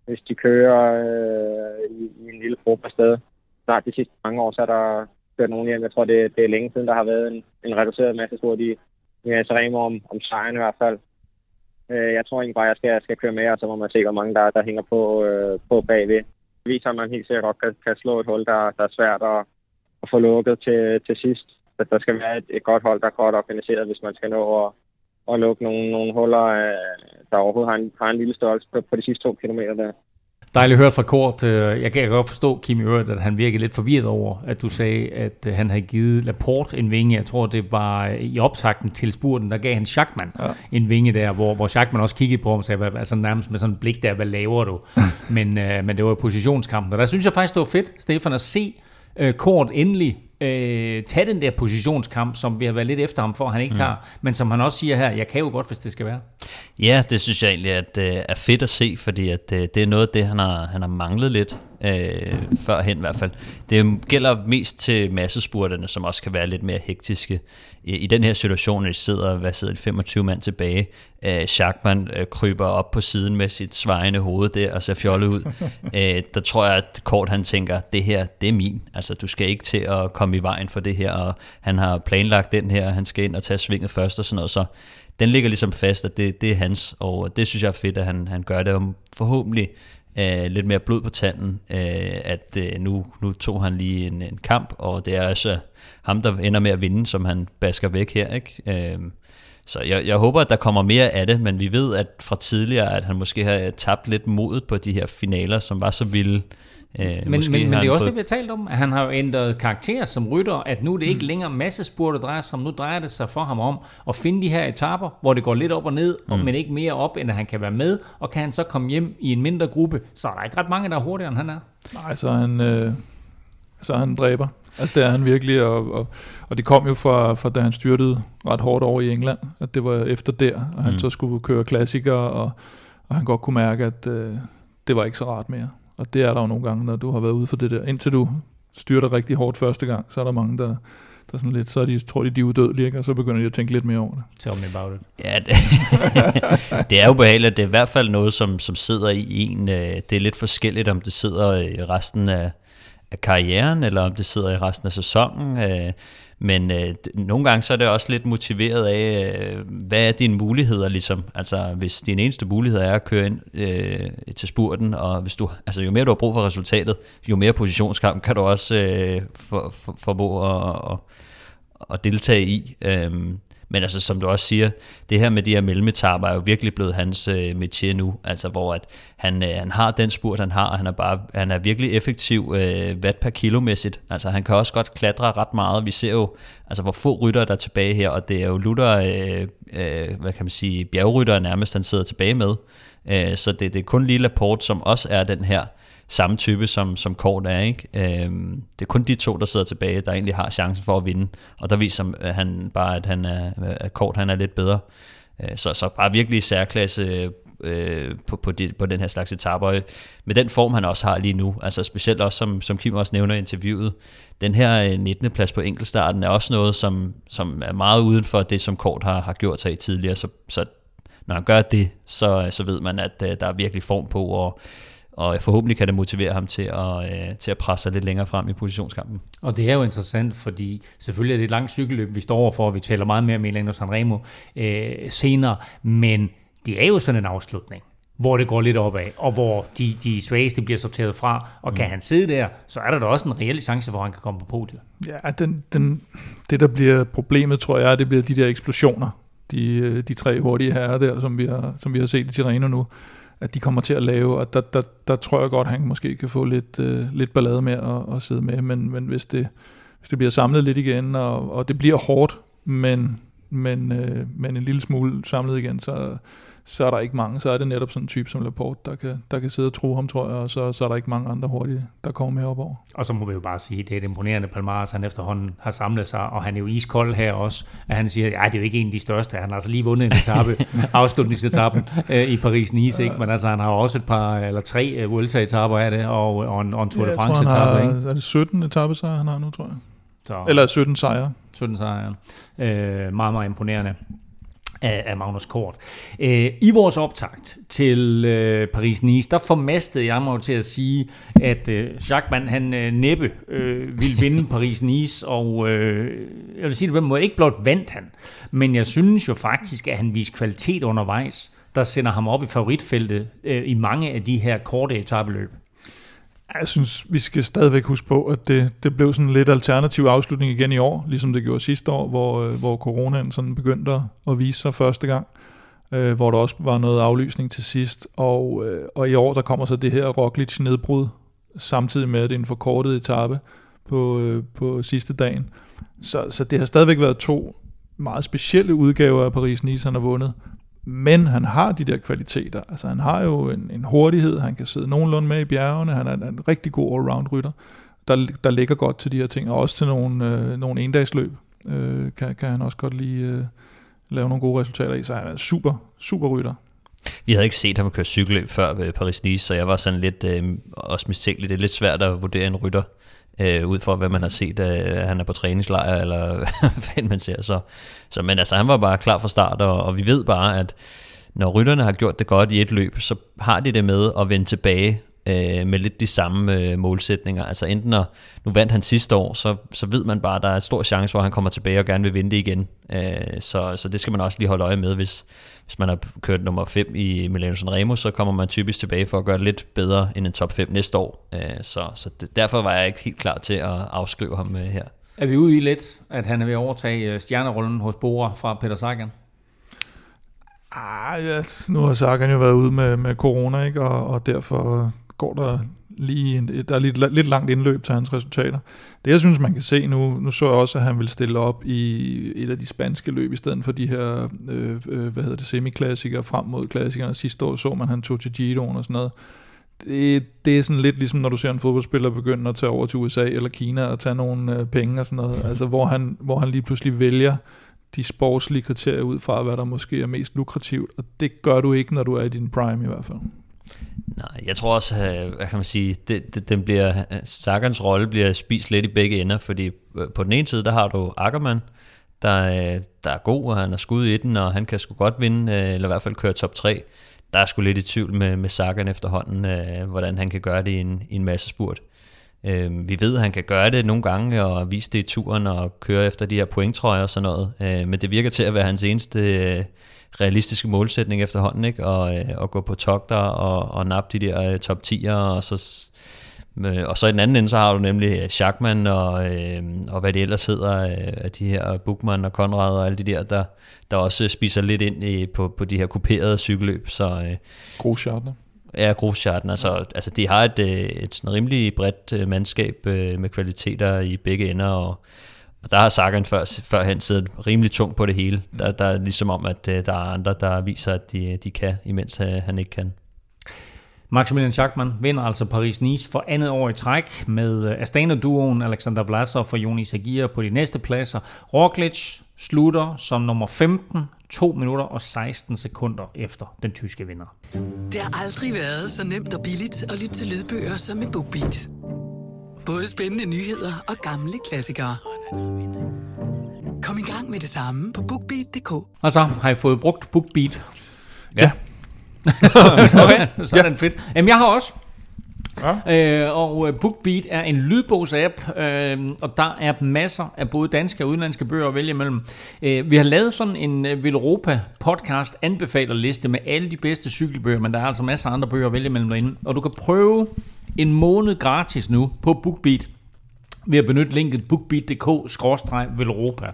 hvis de kører øh, i, i en lille gruppe afsted. Snart de sidste mange år, så er der kørt nogen hjem. Jeg tror, det, det er længe siden, der har været en, en reduceret masse spor i, i om, om sejren i hvert fald. Øh, jeg tror egentlig bare, at jeg skal, skal køre med, og så må man se, hvor mange der, der hænger på, øh, på bagved. Det viser, at man helt sikkert godt kan, kan slå et hul, der, der er svært at, at få lukket til, til sidst. At der skal være et, et godt hold, der er godt organiseret, hvis man skal nå at, at lukke nogle, nogle huller, øh, der overhovedet har en, har en lille størrelse på, på de sidste to kilometer der. Dejligt hørt fra Kort. Øh, jeg kan godt forstå, Kim Øret, at han virkede lidt forvirret over, at du sagde, at øh, han havde givet Laporte en vinge. Jeg tror, det var øh, i optakten til spurten, der gav han Schachmann ja. en vinge der, hvor, hvor Schachmann også kiggede på ham og sagde, altså nærmest med sådan en blik der, hvad laver du? <laughs> men, men det var positionskampen. Og der synes jeg faktisk, det var fedt, Stefan, at se Kort endelig øh, tage den der positionskamp, som vi har været lidt efter ham for, han ikke mm. tager, men som han også siger her, jeg kan jo godt, hvis det skal være. Ja, det synes jeg egentlig at, øh, er fedt at se, fordi at, øh, det er noget af det, han har, han har manglet lidt øh, førhen i hvert fald. Det gælder mest til massespurterne, som også kan være lidt mere hektiske. I, i den her situation, når de sidder, hvad sidder de, 25 mand tilbage, øh, Schachmann øh, kryber op på siden med sit svejende hoved der og ser fjollet ud. <laughs> øh, der tror jeg, at Kort han tænker, det her, det er min. Altså, du skal ikke til at komme i vejen for det her, og han har planlagt den her, han skal ind og tage svinget først og sådan noget, så den ligger ligesom fast, at det, det er hans, og det synes jeg er fedt, at han, han gør det om forhåbentlig øh, lidt mere blod på tanden, øh, at øh, nu, nu tog han lige en, en kamp, og det er altså ham, der ender med at vinde, som han basker væk her, ikke? Øh, så jeg, jeg håber, at der kommer mere af det, men vi ved at fra tidligere, at han måske har tabt lidt modet på de her finaler, som var så vilde. Øh, men, men, men det er også fået... det, vi har talt om, at han har jo ændret karakter som rytter, at nu er det ikke mm. længere masse spurt, der drejer sig om, nu drejer det sig for ham om at finde de her etaper, hvor det går lidt op og ned, mm. men ikke mere op, end at han kan være med, og kan han så komme hjem i en mindre gruppe, så er der ikke ret mange, der er hurtigere, end han er. Nej, så er han, øh, så er han dræber. Altså det er han virkelig, og, og, og det kom jo fra, fra da han styrtede ret hårdt over i England, at det var efter der, og han mm. så skulle køre klassikere, og, og han godt kunne mærke, at øh, det var ikke så rart mere. Og det er der jo nogle gange, når du har været ude for det der. Indtil du styrter rigtig hårdt første gang, så er der mange, der, der sådan lidt, så er de, tror de, de er udødelige, ikke? og så begynder de at tænke lidt mere over det. Tell me about it. Ja, det, <laughs> det er jo behageligt. Det er i hvert fald noget, som, som sidder i en. Øh, det er lidt forskelligt, om det sidder i resten af, af karrieren, eller om det sidder i resten af sæsonen. Men øh, nogle gange så er det også lidt motiveret af, øh, hvad er dine muligheder ligesom? Altså hvis din eneste mulighed er at køre ind øh, til spurten, og hvis du, altså, jo mere du har brug for resultatet, jo mere positionskamp kan du også øh, for, for, formå at, at, at deltage i. Øh, men altså, som du også siger, det her med de her mellemetapper er jo virkelig blevet hans øh, metier nu, altså hvor at han, øh, han har den spurt, han har, og han er, bare, han er virkelig effektiv øh, watt per kilomæssigt. Altså han kan også godt klatre ret meget. Vi ser jo, altså hvor få rytter der er tilbage her, og det er jo Luther, øh, øh, hvad kan man sige, bjergrytter nærmest, han sidder tilbage med. Øh, så det, det er kun lille Laporte, som også er den her samme type som, som Kort er. Ikke? Øhm, det er kun de to, der sidder tilbage, der egentlig har chancen for at vinde. Og der viser øh, han bare, at, han er, øh, at Kort han er lidt bedre. Øh, så, så bare virkelig særklasse øh, på, på, de, på den her slags etaper. Med den form, han også har lige nu, altså specielt også, som, som Kim også nævner i interviewet, den her øh, 19. Plads på enkeltstarten er også noget, som, som er meget uden for det, som Kort har, har gjort sig i tidligere. Så, så når han gør det, så, så ved man, at der er virkelig form på, og og forhåbentlig kan det motivere ham til at, øh, til at presse sig lidt længere frem i positionskampen. Og det er jo interessant, fordi selvfølgelig er det et langt cykelløb, vi står overfor, og vi taler meget mere med Milano Sanremo øh, senere, men det er jo sådan en afslutning hvor det går lidt opad, og hvor de, de svageste bliver sorteret fra, og kan mm. han sidde der, så er der da også en reel chance, hvor han kan komme på podiet. Ja, den, den, det der bliver problemet, tror jeg, det bliver de der eksplosioner, de, øh, de tre hurtige herrer der, som vi har, som vi har set i Tirreno nu at de kommer til at lave, og der, der, der tror jeg godt, at han måske kan få lidt, øh, lidt ballade med at, at sidde med, men, men hvis, det, hvis det bliver samlet lidt igen, og, og det bliver hårdt, men, men, øh, men en lille smule samlet igen, så, så er der ikke mange. Så er det netop sådan en type som Laporte, der kan, der kan sidde og tro ham, tror jeg, og så, så er der ikke mange andre hurtige, der kommer med op over. Og så må vi jo bare sige, det er et imponerende Palmares, han efterhånden har samlet sig, og han er jo iskold her også, at han siger, at det er jo ikke en af de største, han har altså lige vundet en etape, <laughs> afslutningsetappen øh, i Paris-Nice, ikke? men altså han har også et par, eller tre uh, Vuelta-etapper af det, og, og, en, og en Tour de France-etappe. Er det 17 etape, så han har nu, tror jeg? Så, Eller 17 sejre. 17 sejre, ja. Øh, meget, meget imponerende af, af Magnus Kort. Øh, I vores optakt til øh, Paris-Nice, der formastede jeg mig til at sige, at øh, Jacques han øh, næppe øh, ville vinde <laughs> Paris-Nice, og øh, jeg vil sige det på den måde, ikke blot vandt han, men jeg synes jo faktisk, at han viste kvalitet undervejs, der sender ham op i favoritfeltet øh, i mange af de her korte etabeløb. Jeg synes, vi skal stadigvæk huske på, at det, det blev sådan en lidt alternativ afslutning igen i år, ligesom det gjorde sidste år, hvor, øh, hvor coronaen sådan begyndte at vise sig første gang, øh, hvor der også var noget aflysning til sidst. Og, øh, og i år, der kommer så det her Roglic nedbrud, samtidig med, at det er en forkortet etape på, øh, på sidste dagen. Så, så det har stadigvæk været to meget specielle udgaver af Paris-Nice, han har vundet, men han har de der kvaliteter. Altså han har jo en, en hurtighed, han kan sidde nogenlunde med i bjergene, han er en, en rigtig god allround rytter, der, der ligger godt til de her ting, og også til nogle, øh, nogle endagsløb øh, kan, kan han også godt lige øh, lave nogle gode resultater i, så han er super, super rytter. Vi havde ikke set ham køre cykelløb før ved Paris-Nice, så jeg var sådan lidt øh, også mistænkelig. Det er lidt svært at vurdere en rytter øh, ud fra hvad man har set, øh, han er på træningslejr, eller <laughs> hvad man ser. Så, så, men altså, han var bare klar fra start, og, og vi ved bare, at når rytterne har gjort det godt i et løb, så har de det med at vende tilbage øh, med lidt de samme øh, målsætninger. Altså enten når, nu vandt han sidste år, så, så ved man bare, at der er en stor chance for, at han kommer tilbage og gerne vil vinde det igen. Øh, så, så det skal man også lige holde øje med, hvis, hvis man har kørt nummer 5 i Milano Sanremo, så kommer man typisk tilbage for at gøre det lidt bedre end en top 5 næste år. Øh, så, så det, derfor var jeg ikke helt klar til at afskrive ham øh, her. Er vi ude i lidt, at han er ved at overtage øh, stjernerollen hos Bora fra Peter Sagan? Ah, ja, nu har Sagan jo været ude med, med corona, ikke? Og, og derfor går der lige en, der er lidt, lidt langt indløb til hans resultater. Det jeg synes, man kan se nu, nu så jeg også, at han vil stille op i et af de spanske løb, i stedet for de her, øh, øh, hvad hedder det, semiklassikere frem mod klassikerne. Sidste år så man, han tog til Giroen og sådan noget. Det, det er sådan lidt ligesom, når du ser en fodboldspiller begynde at tage over til USA eller Kina og tage nogle øh, penge og sådan noget. Altså, hvor han, hvor han lige pludselig vælger de sportslige kriterier ud fra, hvad der måske er mest lukrativt. Og det gør du ikke, når du er i din prime i hvert fald. Nej, jeg tror også, øh, hvad kan man sige, det, det, den bliver, øh, Sagans rolle bliver spist lidt i begge ender, fordi øh, på den ene side, der har du Ackermann, der, der er god, og han er skud i den, og han kan sgu godt vinde, eller i hvert fald køre top 3. Der er sgu lidt i tvivl med, med Sagan efterhånden, hvordan han kan gøre det i en, i en masse spurt. Vi ved, at han kan gøre det nogle gange og vise det i turen og køre efter de her pointtrøjer og sådan noget, men det virker til at være hans eneste realistiske målsætning efterhånden, ikke? Og, øh, og gå på togter og, og nappe de der øh, top 10'ere, og så Øh, og så i den anden ende, så har du nemlig øh, Schachmann og, øh, og hvad det ellers hedder, øh, af de her Bukman og Konrad og alle de der, der, der også spiser lidt ind i, på, på de her kuperede cykelløb. Så, øh, Groschartner. Ja, Groschartner. Altså, altså de har et, et sådan rimelig bredt mandskab med kvaliteter i begge ender, og, og der har Sagan før, førhen siddet rimelig tungt på det hele. Der, der er ligesom om, at der er andre, der viser, at de, de kan, imens han ikke kan. Maximilian Schachmann vinder altså Paris-Nice for andet år i træk med øh, Astana-duoen Alexander Vlasov og Jonas Aguirre på de næste pladser. Roglic slutter som nummer 15, 2 minutter og 16 sekunder efter den tyske vinder. Det har aldrig været så nemt og billigt at lytte til lydbøger som med BookBeat. Både spændende nyheder og gamle klassikere. Kom i gang med det samme på BookBeat.dk. Og så har I fået brugt BookBeat. Ja. <laughs> <laughs> okay, så er ja. den fedt. Jamen, jeg har også. Ja. Øh, og øh, BookBeat er en lydbogsapp, øh, og der er masser af både danske og udenlandske bøger at vælge imellem. Øh, vi har lavet sådan en øh, Europa podcast anbefalerliste med alle de bedste cykelbøger, men der er altså masser af andre bøger at vælge imellem derinde. Og du kan prøve en måned gratis nu på BookBeat ved at benytte linket bookbeat.dk-velropa.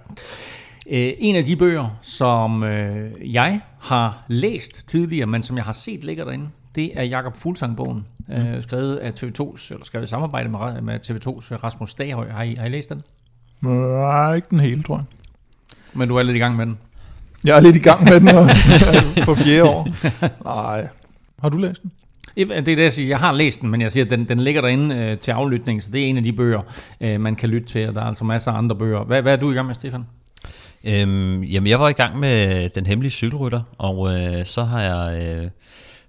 Øh, en af de bøger, som øh, jeg har læst tidligere, men som jeg har set ligger derinde, det er Jakob Fuglsang-bogen, mm. øh, skrevet af TV2's, eller skrevet i samarbejde med, med TV2's Rasmus Daghøj. Har I, har I læst den? Nej, ikke den hele, tror jeg. Men du er lidt i gang med den? Jeg er lidt i gang med den også, <laughs> på fjerde år. Nej. Har du læst den? Det er det, jeg siger. Jeg har læst den, men jeg siger, at den, den ligger derinde øh, til aflytning, så det er en af de bøger, øh, man kan lytte til, og der er altså masser af andre bøger. Hvad, hvad er du i gang med, Stefan? Øhm, jamen, jeg var i gang med Den Hemmelige Cykelrytter, og øh, så har jeg øh,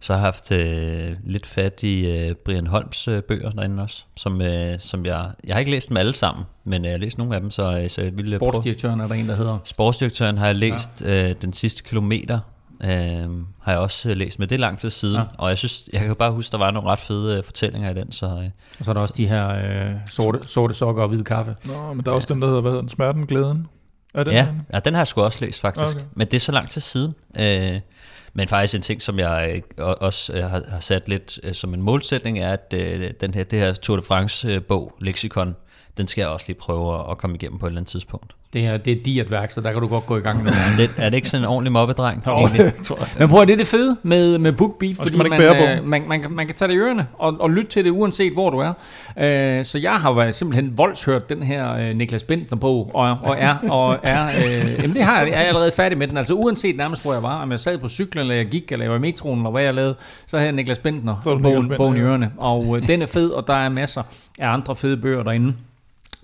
så har jeg haft øh, lidt fat i øh, Brian Holms øh, bøger derinde også, som, øh, som jeg, jeg har ikke læst dem alle sammen, men jeg har læst nogle af dem, så, øh, så jeg ville Sportsdirektøren er der en, der hedder? Sportsdirektøren har jeg læst ja. øh, den sidste kilometer, øh, har jeg også øh, læst, men det er lang tid siden, ja. og jeg synes, jeg kan bare huske, der var nogle ret fede øh, fortællinger i den. Så, øh, og så er der også de her øh, sorte, sorte sokker og hvide kaffe. Nå, men der er også ja. den, der hedder, hvad hedder den, Smerten, Glæden. Er den ja, ja, den har jeg sgu også læst faktisk. Okay. Men det er så lang tid siden. Øh, men faktisk en ting, som jeg øh, også øh, har, har sat lidt øh, som en målsætning, er, at øh, den her, det her Tour de France-bog, Lexikon, den skal jeg også lige prøve at komme igennem på et eller andet tidspunkt. Det her, det er dit værk, så der kan du godt gå i gang med det. er det ikke sådan en ordentlig mobbedreng? <laughs> Jo, det tror jeg. Men prøv at det er det fede med, med BookBeat, fordi man, man, man, man, man, kan, man kan tage det i ørerne og, og lytte til det, uanset hvor du er. Uh, så jeg har været simpelthen voldshørt den her uh, Niklas Bentner-bog, og, og er, og er uh, jamen det har jeg, jeg er allerede færdig med den. Altså uanset nærmest, hvor jeg var, om jeg sad på cyklen, eller jeg gik, eller jeg var i metroen, eller hvad jeg lavede, så havde jeg Niklas Bentner bogen, bogen i ørerne. Og uh, den er fed, og der er masser af andre fede bøger derinde.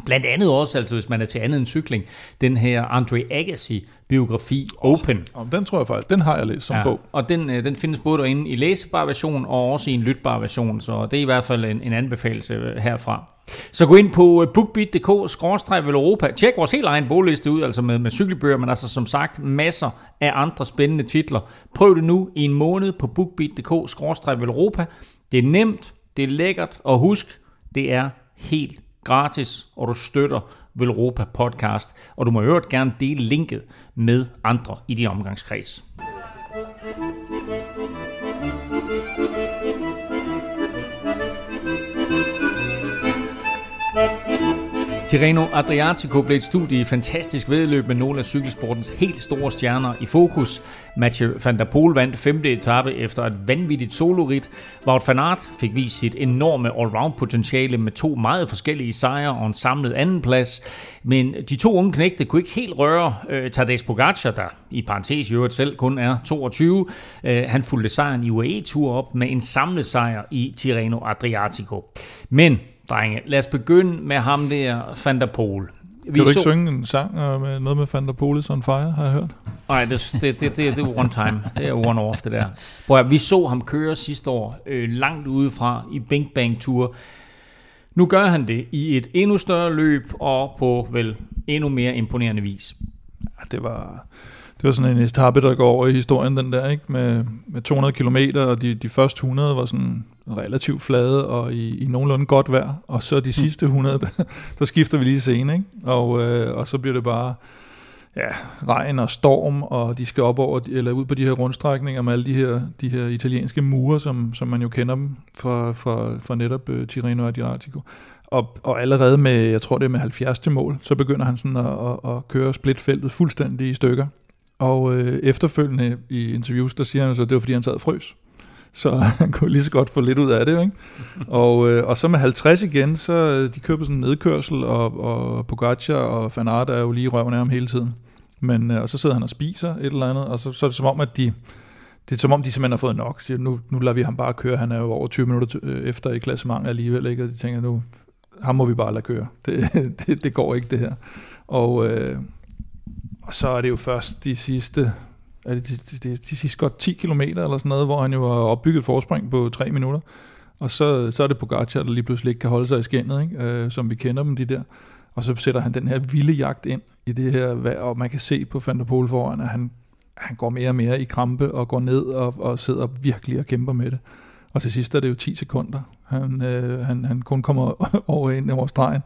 Blandt andet også, altså hvis man er til andet end cykling, den her Andre Agassi biografi Open. Oh, den tror jeg faktisk, den har jeg læst som ja, bog. Og den, øh, den findes både derinde i læsebar version og også i en lytbar version, så det er i hvert fald en, en anbefalelse øh, herfra. Så gå ind på øh, bookbeat.dk-europa. Tjek vores helt egen bogliste ud, altså med, med cykelbøger, men altså som sagt masser af andre spændende titler. Prøv det nu i en måned på bookbeat.dk-europa. Det er nemt, det er lækkert, og husk, det er helt gratis, og du støtter Velropa podcast, og du må øvrigt gerne dele linket med andre i din omgangskreds. Tirreno Adriatico blev et studie i fantastisk vedløb med nogle af cykelsportens helt store stjerner i fokus. Mathieu van der Poel vandt femte etape efter et vanvittigt solorit. Wout van Aert fik vist sit enorme allround potentiale med to meget forskellige sejre og en samlet andenplads. Men de to unge knægte kunne ikke helt røre øh, Tadej Pogacar, der i parentes i øvrigt selv kun er 22. Øh, han fulgte sejren i UAE-tur op med en samlet sejr i Tirreno Adriatico. Men Drenge, lad os begynde med ham der, Van der Pol. Vi kan du ikke så... synge en sang uh, med noget med Van der Pol on fire, har jeg hørt? Nej, det, det, det, det, det er one time. Det er one off, det der. Prøv vi så ham køre sidste år øh, langt udefra i Bing Bang Tour. Nu gør han det i et endnu større løb og på vel endnu mere imponerende vis. Ja, det var det var sådan en etape, der går over i historien, den der, ikke? Med, med 200 km, og de, de første 100 var sådan relativt flade og i, i nogenlunde godt vejr, og så de hmm. sidste 100, der, der skifter vi lige scene, ikke? Og, øh, og så bliver det bare ja, regn og storm, og de skal op over, eller ud på de her rundstrækninger med alle de her, de her italienske mure, som, som man jo kender dem fra, fra, fra netop uh, Tirreno Adriatico. Og, og allerede med, jeg tror det er med 70. mål, så begynder han sådan at, at, at køre splitfeltet fuldstændig i stykker. Og øh, efterfølgende i interviews, der siger han så, at det var fordi han sad og frøs. Så <laughs> han kunne lige så godt få lidt ud af det. Ikke? og, øh, og så med 50 igen, så øh, de køber sådan en nedkørsel, og, og Pogacar og Fanart er jo lige røven af ham hele tiden. Men, øh, og så sidder han og spiser et eller andet, og så, så er det som om, at de, det er som om, de simpelthen har fået nok. Så nu, nu lader vi ham bare køre. Han er jo over 20 minutter øh, efter i klassement alligevel, ikke? og de tænker, nu, ham må vi bare lade køre. Det, <laughs> det, det går ikke, det her. Og, øh, og så er det jo først de sidste, er det de, de, de, de sidste godt 10 km eller sådan noget, hvor han jo har opbygget forspring på 3 minutter. Og så, så er det Pogacar, der lige pludselig ikke kan holde sig i skændet, ikke? Øh, som vi kender dem, de der. Og så sætter han den her vilde jagt ind i det her vejr, og man kan se på Van der Poel foran, at han, han går mere og mere i krampe og går ned og, og sidder virkelig og kæmper med det. Og til sidst er det jo 10 sekunder. Han, øh, han, han kun kommer <laughs> over ind over stregen.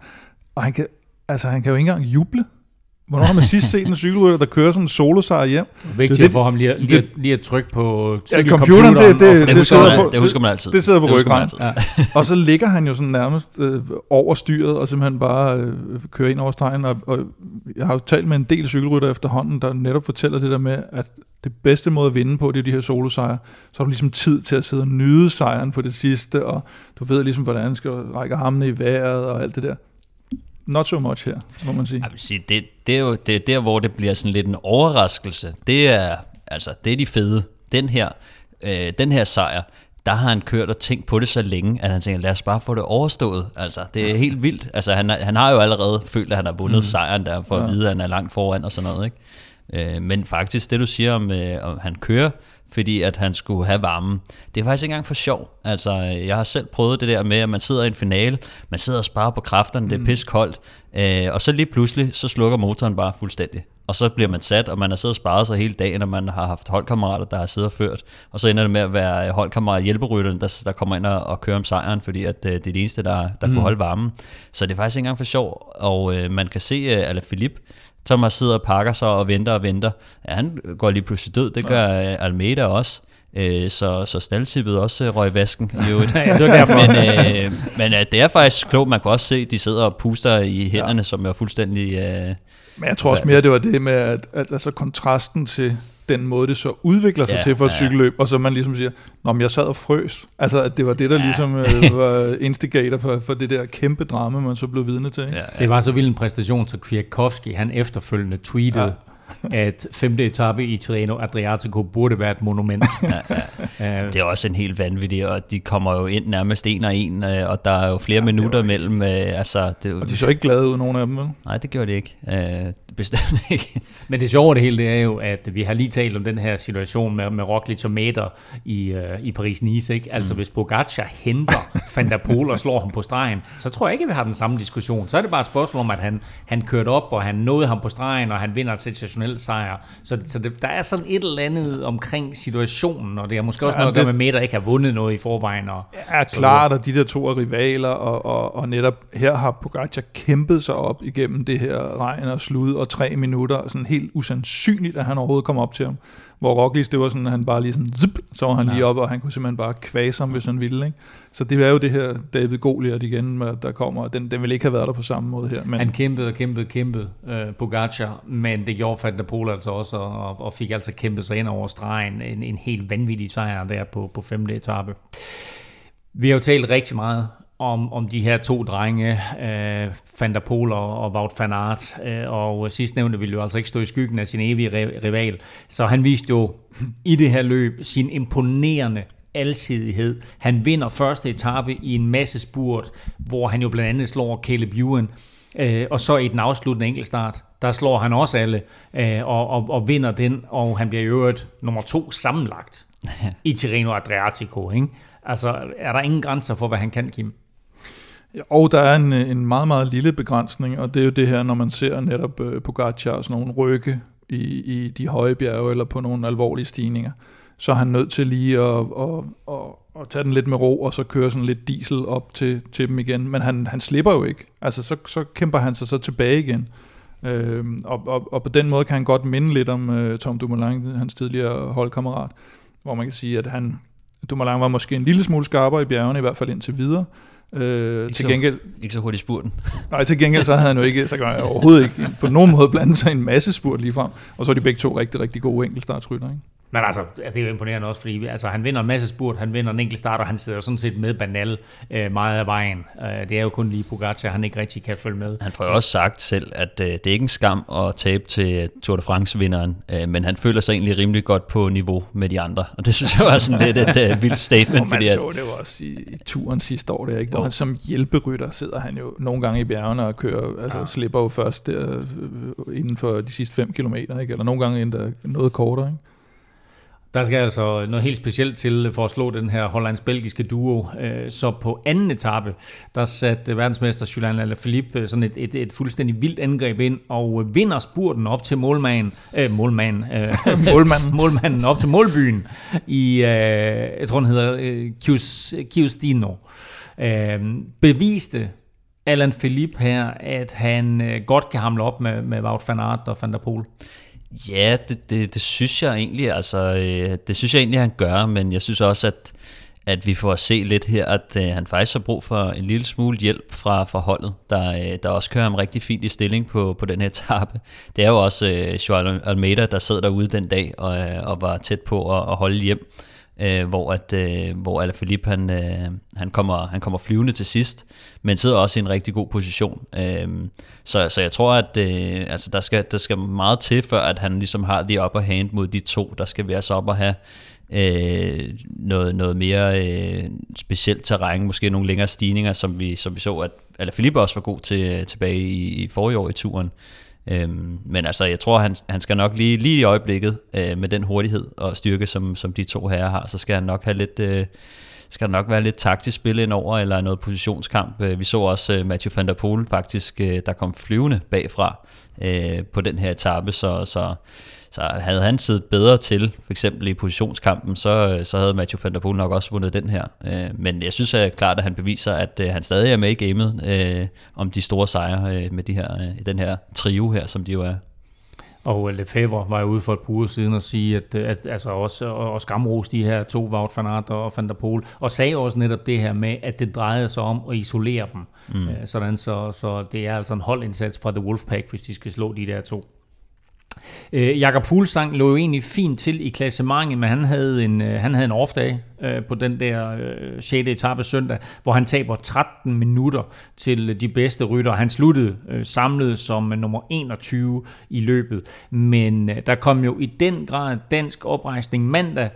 Og han kan, altså, han kan jo ikke engang juble. Hvornår har man sidst set en cykelrytter, der kører sådan en solosejr hjem? Vigtigt det, for ham lige, lige, det, lige at trykke på ja, computeren. Det, det, det, det, husker man, på, det husker man altid. Det sidder på ryggen. Ja. og så ligger han jo sådan nærmest øh, over styret, og simpelthen bare øh, kører ind over stregen. Og, og jeg har jo talt med en del cykelrytter efterhånden, der netop fortæller det der med, at det bedste måde at vinde på, det er de her solosejre. Så har du ligesom tid til at sidde og nyde sejren på det sidste, og du ved ligesom, hvordan du skal række armene i vejret og alt det der not so much her, må man sige. Jeg vil sige, det, det er jo det er der, hvor det bliver sådan lidt en overraskelse. Det er, altså, det er de fede. Den her, øh, den her sejr, der har han kørt og tænkt på det så længe, at han tænker, lad os bare få det overstået. Altså, det er helt vildt. Altså, han, han har jo allerede følt, at han har vundet mm. sejren der, for ja. at vide, at han er langt foran og sådan noget. Ikke? Øh, men faktisk, det du siger om, øh, om han kører, fordi at han skulle have varmen. Det er faktisk ikke engang for sjov. Altså, jeg har selv prøvet det der med, at man sidder i en finale, man sidder og sparer på kræfterne, det er mm. pis koldt, øh, og så lige pludselig, så slukker motoren bare fuldstændig. Og så bliver man sat, og man har siddet og sparet sig hele dagen, og man har haft holdkammerater, der har siddet og ført. Og så ender det med at være holdkammerat hjælperytteren, der, der kommer ind og, og kører om sejren, fordi at, øh, det er det eneste, der, der mm. kunne holde varmen. Så det er faktisk ikke engang for sjov. Og øh, man kan se, at Alaphilippe, Thomas sidder og pakker sig og venter og venter. Ja, han går lige pludselig død. Det gør. Øh, Almeida også. Øh, så, så staldtippet også øh, røg i vasken i øvrigt. <laughs> ja, det var derfor. men øh, men øh, det er faktisk klogt. Man kan også se, at de sidder og puster i hænderne, ja. som er fuldstændig... Øh, men jeg tror også mere, det var det med, at, at altså kontrasten til den måde, det så udvikler sig ja, til for et ja, cykelløb, og så man ligesom siger, Nå, men jeg sad og frøs. Altså, at det var det, der ja. ligesom øh, <laughs> var instigator for, for det der kæmpe drama, man så blev vidne til. Ikke? Ja, ja. Det var så vild en præstation, så Kwiatkowski, han efterfølgende tweetede, ja at femte etape i Tirreno Adriatico burde være et monument. <laughs> ja, ja. Det er også en helt vanvittig, og de kommer jo ind nærmest en og en, øh, og der er jo flere ja, minutter mellem. Øh, altså, det, og de så ikke glade ud, nogen af dem, vel? Nej, det gjorde de ikke. Øh, bestemt ikke. <laughs> Men det sjove det hele, det er jo, at vi har lige talt om den her situation med, med Roglic og Meter i, uh, i Paris-Nice. Ikke? Altså, mm. hvis Pogacar henter Van der Pol og slår ham på stregen, så tror jeg ikke, at vi har den samme diskussion. Så er det bare et spørgsmål om, at han, han kørte op, og han nåede ham på stregen, og han vinder et sensationelt sejr. Så, så det, der er sådan et eller andet omkring situationen, og det er måske også ja, noget at gøre med Meter ikke har vundet noget i forvejen. Og, ja, klart, og de der to er rivaler, og, og, og netop her har Pogacar kæmpet sig op igennem det her regn og slud og tre minutter, sådan helt usandsynligt, at han overhovedet kom op til ham. Hvor Roglic, det var sådan, at han bare lige sådan, zip, så var han ja. lige op, og han kunne simpelthen bare kvæse ham, hvis han ville. Ikke? Så det er jo det her David Goliath igen, der kommer, den, den ville ikke have været der på samme måde her. Men... Han kæmpede og kæmpede og kæmpede, uh, Pogacar, men det gjorde Van der Pol altså også, og, og fik altså kæmpet sig ind over stregen. En, en helt vanvittig sejr der på, på femte etape. Vi har jo talt rigtig meget om, om de her to drenge, øh, Van der Pol og, og Wout van Aert, øh, og sidst nævnte ville jo altså ikke stå i skyggen af sin evige rival, så han viste jo <clears throat> i det her løb sin imponerende alsidighed. Han vinder første etape i en masse spurt, hvor han jo blandt andet slår Caleb Ewan, øh, og så i den afsluttende enkeltstart, der slår han også alle øh, og, og, og vinder den, og han bliver i øvrigt nummer to sammenlagt <laughs> i Tirreno Adriatico. Ikke? Altså, er der ingen grænser for, hvad han kan, Kim? Og der er en, øh, en meget, meget lille begrænsning, og det er jo det her, når man ser netop øh, Pogacar sådan nogle rykke i, i de høje bjerge eller på nogle alvorlige stigninger, så er han nødt til lige at, at, at, at tage den lidt med ro, og så køre sådan lidt diesel op til, til dem igen. Men han, han slipper jo ikke. Altså, så, så kæmper han sig så tilbage igen. Øh, og, og, og på den måde kan han godt minde lidt om øh, Tom Dumoulin, hans tidligere holdkammerat, hvor man kan sige, at han, Dumoulin var måske en lille smule skarpere i bjergene, i hvert fald indtil videre. Øh, ikke til gengæld, så, ikke så hurtigt spurten. Nej, til gengæld så havde han jo ikke, så kan han overhovedet ikke på nogen måde blande sig en masse spurt lige frem. Og så er de begge to rigtig, rigtig gode enkeltstartsrytter, ikke? Men altså, det er jo imponerende også, fordi altså, han vinder en masse spurt, han vinder en enkelt start, og han sidder jo sådan set med Banal øh, meget af vejen. Øh, det er jo kun lige Pogacar, han ikke rigtig kan følge med. Han får jo også sagt selv, at øh, det er ikke en skam at tabe til Tour de France-vinderen, øh, men han føler sig egentlig rimelig godt på niveau med de andre. Og det synes jeg var sådan lidt et uh, vildt statement. <laughs> Og man fordi, så det jo også i, i turen sidste år, der, ikke? Han som hjælperytter sidder han jo nogle gange i bjergene og kører, altså ja. slipper jo først der, øh, inden for de sidste 5 kilometer, ikke? eller nogle gange endda noget kortere. Ikke? Der skal altså noget helt specielt til for at slå den her hollands-belgiske duo. Øh, så på anden etape, der satte verdensmester Julian Alaphilippe øh, sådan et, et, et fuldstændig vildt angreb ind og vinder spurten op til <laughs> målmanden, øh, målmanden, øh, målmanden. målmanden op til målbyen i, øh, jeg tror den hedder øh, Chius, Chiustino. Øh, beviste Alan Philippe her, at han øh, godt kan hamle op med, med Wout van Aert og Van der Poel. Ja, det, det, det synes jeg egentlig, altså, øh, det synes jeg egentlig, han gør, men jeg synes også, at, at vi får at se lidt her, at øh, han faktisk har brug for en lille smule hjælp fra, fra holdet, der, øh, der også kører ham rigtig fint i stilling på, på den her etape. Det er jo også øh, Joel Almeida, der sad derude den dag og, øh, og var tæt på at, at holde hjem øh, hvor at øh, hvor Alaphilippe han øh, han kommer han kommer flyvende til sidst, men sidder også i en rigtig god position. Øh, så så jeg tror at øh, altså der skal der skal meget til før at han ligesom har de upper hand mod de to. Der skal vi så op og have øh, noget, noget mere øh, specielt terræn, måske nogle længere stigninger, som vi, som vi så, at Alaphilippe også var god til øh, tilbage i, i forrige år i turen. Øhm, men altså, jeg tror, han, han skal nok lige, lige i øjeblikket, øh, med den hurtighed og styrke, som, som de to herrer har, så skal han nok have lidt... Øh, skal der nok være lidt taktisk spil ind over, eller noget positionskamp. Øh, vi så også uh, van der Poel faktisk, uh, der kom flyvende bagfra uh, på den her etape, så, så så havde han siddet bedre til, for eksempel i positionskampen, så, så havde Matthew van der Poel nok også vundet den her. Øh, men jeg synes at klart, at han beviser, at øh, han stadig er med i gamet øh, om de store sejre med de her, den her trio her, som de jo er. Og Lefebvre var jo ude for et par uger siden og sige, at, at altså også og skamros de her to, Wout van Aert og Van der Poel, og sagde også netop det her med, at det drejede sig om at isolere dem. Mm. Sådan så, så det er altså en holdindsats fra The Wolfpack, hvis de skal slå de der to. Øh, Jakob Fuglsang lå jo egentlig fint til i klassementet, men han havde en, øh, han havde en off-dag øh, på den der øh, 6. etape søndag, hvor han taber 13 minutter til øh, de bedste rytter. Han sluttede øh, samlet som øh, nummer 21 i løbet, men øh, der kom jo i den grad dansk oprejsning mandag,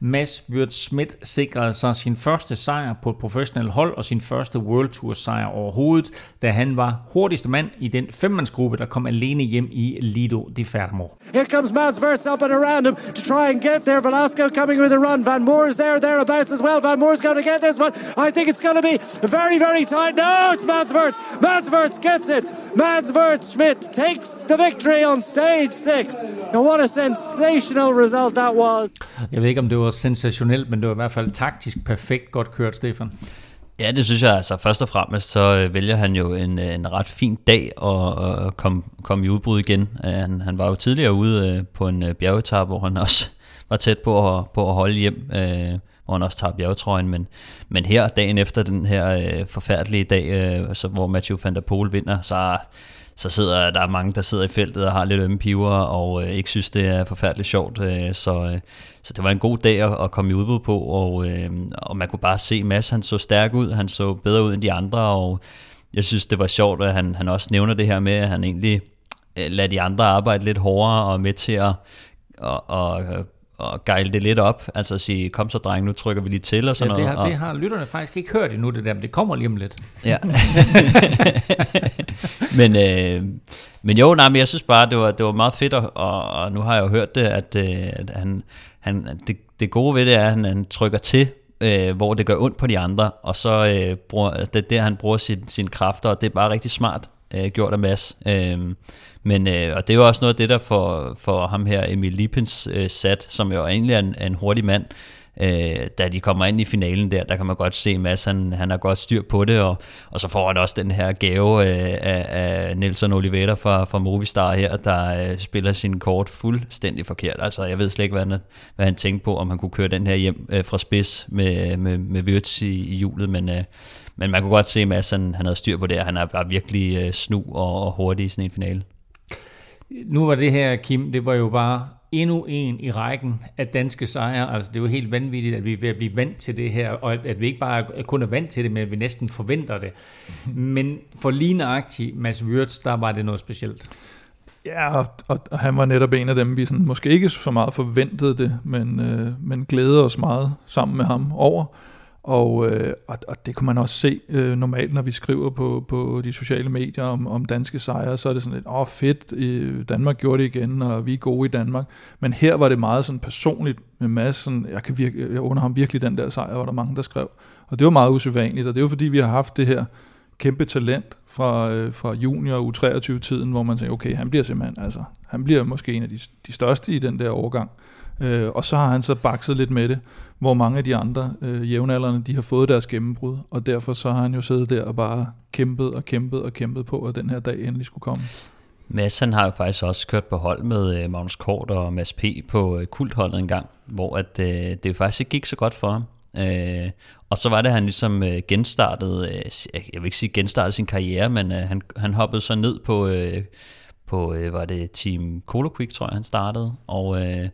Mads Wirt Schmidt sikrede sig sin første sejr på et professionelt hold og sin første World Tour sejr overhovedet, da han var hurtigste mand i den femmandsgruppe, der kom alene hjem i Lido di Fermo. Here comes Mads Wirtz up and around him to try and get there. Velasco coming with a run. Van Moore's there, thereabouts as well. Van Moore's going to get this one. I think it's going to be very, very tight. No, it's Mads Wirtz. Mads Wirtz gets it. Mads Wirtz Schmidt takes the victory on stage six. And what a sensational result that was. Jeg ved ikke, om det var sensationelt, men det var i hvert fald taktisk perfekt godt kørt, Stefan. Ja, det synes jeg. Altså, først og fremmest så øh, vælger han jo en, øh, en ret fin dag at, at komme, komme i udbrud igen. Øh, han, han var jo tidligere ude på en bjergetab, hvor han <laughs> også var tæt på at, på at holde hjem, hvor han også tager bjergetrøjen. Men, men her, dagen efter den her forfærdelige dag, så, hvor Mathieu van der Poel vinder, så så sidder der er mange, der sidder i feltet og har lidt ømme piver, og øh, ikke synes, det er forfærdeligt sjovt. Øh, så, øh, så det var en god dag at, at komme i udbud på, og, øh, og man kunne bare se Mads, han så stærk ud, han så bedre ud end de andre, og jeg synes, det var sjovt, at han, han også nævner det her med, at han egentlig øh, lader de andre arbejde lidt hårdere og med til at og, og og gejle det lidt op, altså at sige, kom så dreng, nu trykker vi lige til og sådan ja, det har, noget. det har lytterne faktisk ikke hørt endnu, det der, men det kommer lige om lidt. Ja. <laughs> men, øh, men jo, nej, men jeg synes bare, det var, det var meget fedt, og, og nu har jeg jo hørt det, at, øh, at han, han, det, det gode ved det er, at han, han trykker til, øh, hvor det gør ondt på de andre, og så øh, bruger, det er der, han bruger sin, sine kræfter, og det er bare rigtig smart øh, gjort af Mads. Øh, men, øh, og det er jo også noget af det, der for, for ham her, Emil Lippens øh, sat, som jo egentlig er en, er en hurtig mand, øh, da de kommer ind i finalen der, der kan man godt se, at Mads han, han har godt styr på det, og, og så får han også den her gave øh, af, af Nelson Oliveira fra, fra Movistar her, der øh, spiller sin kort fuldstændig forkert. Altså jeg ved slet ikke, hvad han, hvad han tænkte på, om han kunne køre den her hjem øh, fra spids med, med, med Wirtz i, i hjulet, men, øh, men man kunne godt se, at Mads han, han havde styr på det, han er bare virkelig øh, snu og, og hurtig i sådan en finale. Nu var det her, Kim, det var jo bare endnu en i rækken af danske sejre. Altså det er jo helt vanvittigt, at vi er ved at blive vant til det her, og at vi ikke bare kun er vant til det, men at vi næsten forventer det. Men for lige nøjagtigt Mads Wirtz, der var det noget specielt. Ja, og, og, og han var netop en af dem, vi sådan, måske ikke så meget forventede det, men, øh, men glædede os meget sammen med ham over. Og, øh, og, og det kunne man også se øh, normalt, når vi skriver på, på de sociale medier om, om danske sejre, så er det sådan lidt, åh oh, fedt, øh, Danmark gjorde det igen, og vi er gode i Danmark. Men her var det meget sådan personligt med Mads, sådan, jeg, kan virke, jeg under ham virkelig den der sejr, var der mange, der skrev. Og det var meget usædvanligt, og det var fordi, vi har haft det her kæmpe talent fra, øh, fra junior U23-tiden, hvor man tænker, okay, han bliver simpelthen, altså, han bliver måske en af de, de største i den der overgang. Øh, og så har han så bakset lidt med det, hvor mange af de andre øh, jævnaldrende, de har fået deres gennembrud, og derfor så har han jo siddet der og bare kæmpet og kæmpet og kæmpet på, at den her dag endelig skulle komme. Mads han har jo faktisk også kørt på hold med øh, Magnus Kort og Mads P. på øh, kultholdet en gang, hvor at, øh, det jo faktisk ikke gik så godt for ham. Øh, og så var det, at han ligesom øh, genstartede, øh, jeg vil ikke sige genstartede sin karriere, men øh, han, han hoppede så ned på, øh, på øh, var det Team Colo Quick, tror jeg, han startede, og, øh,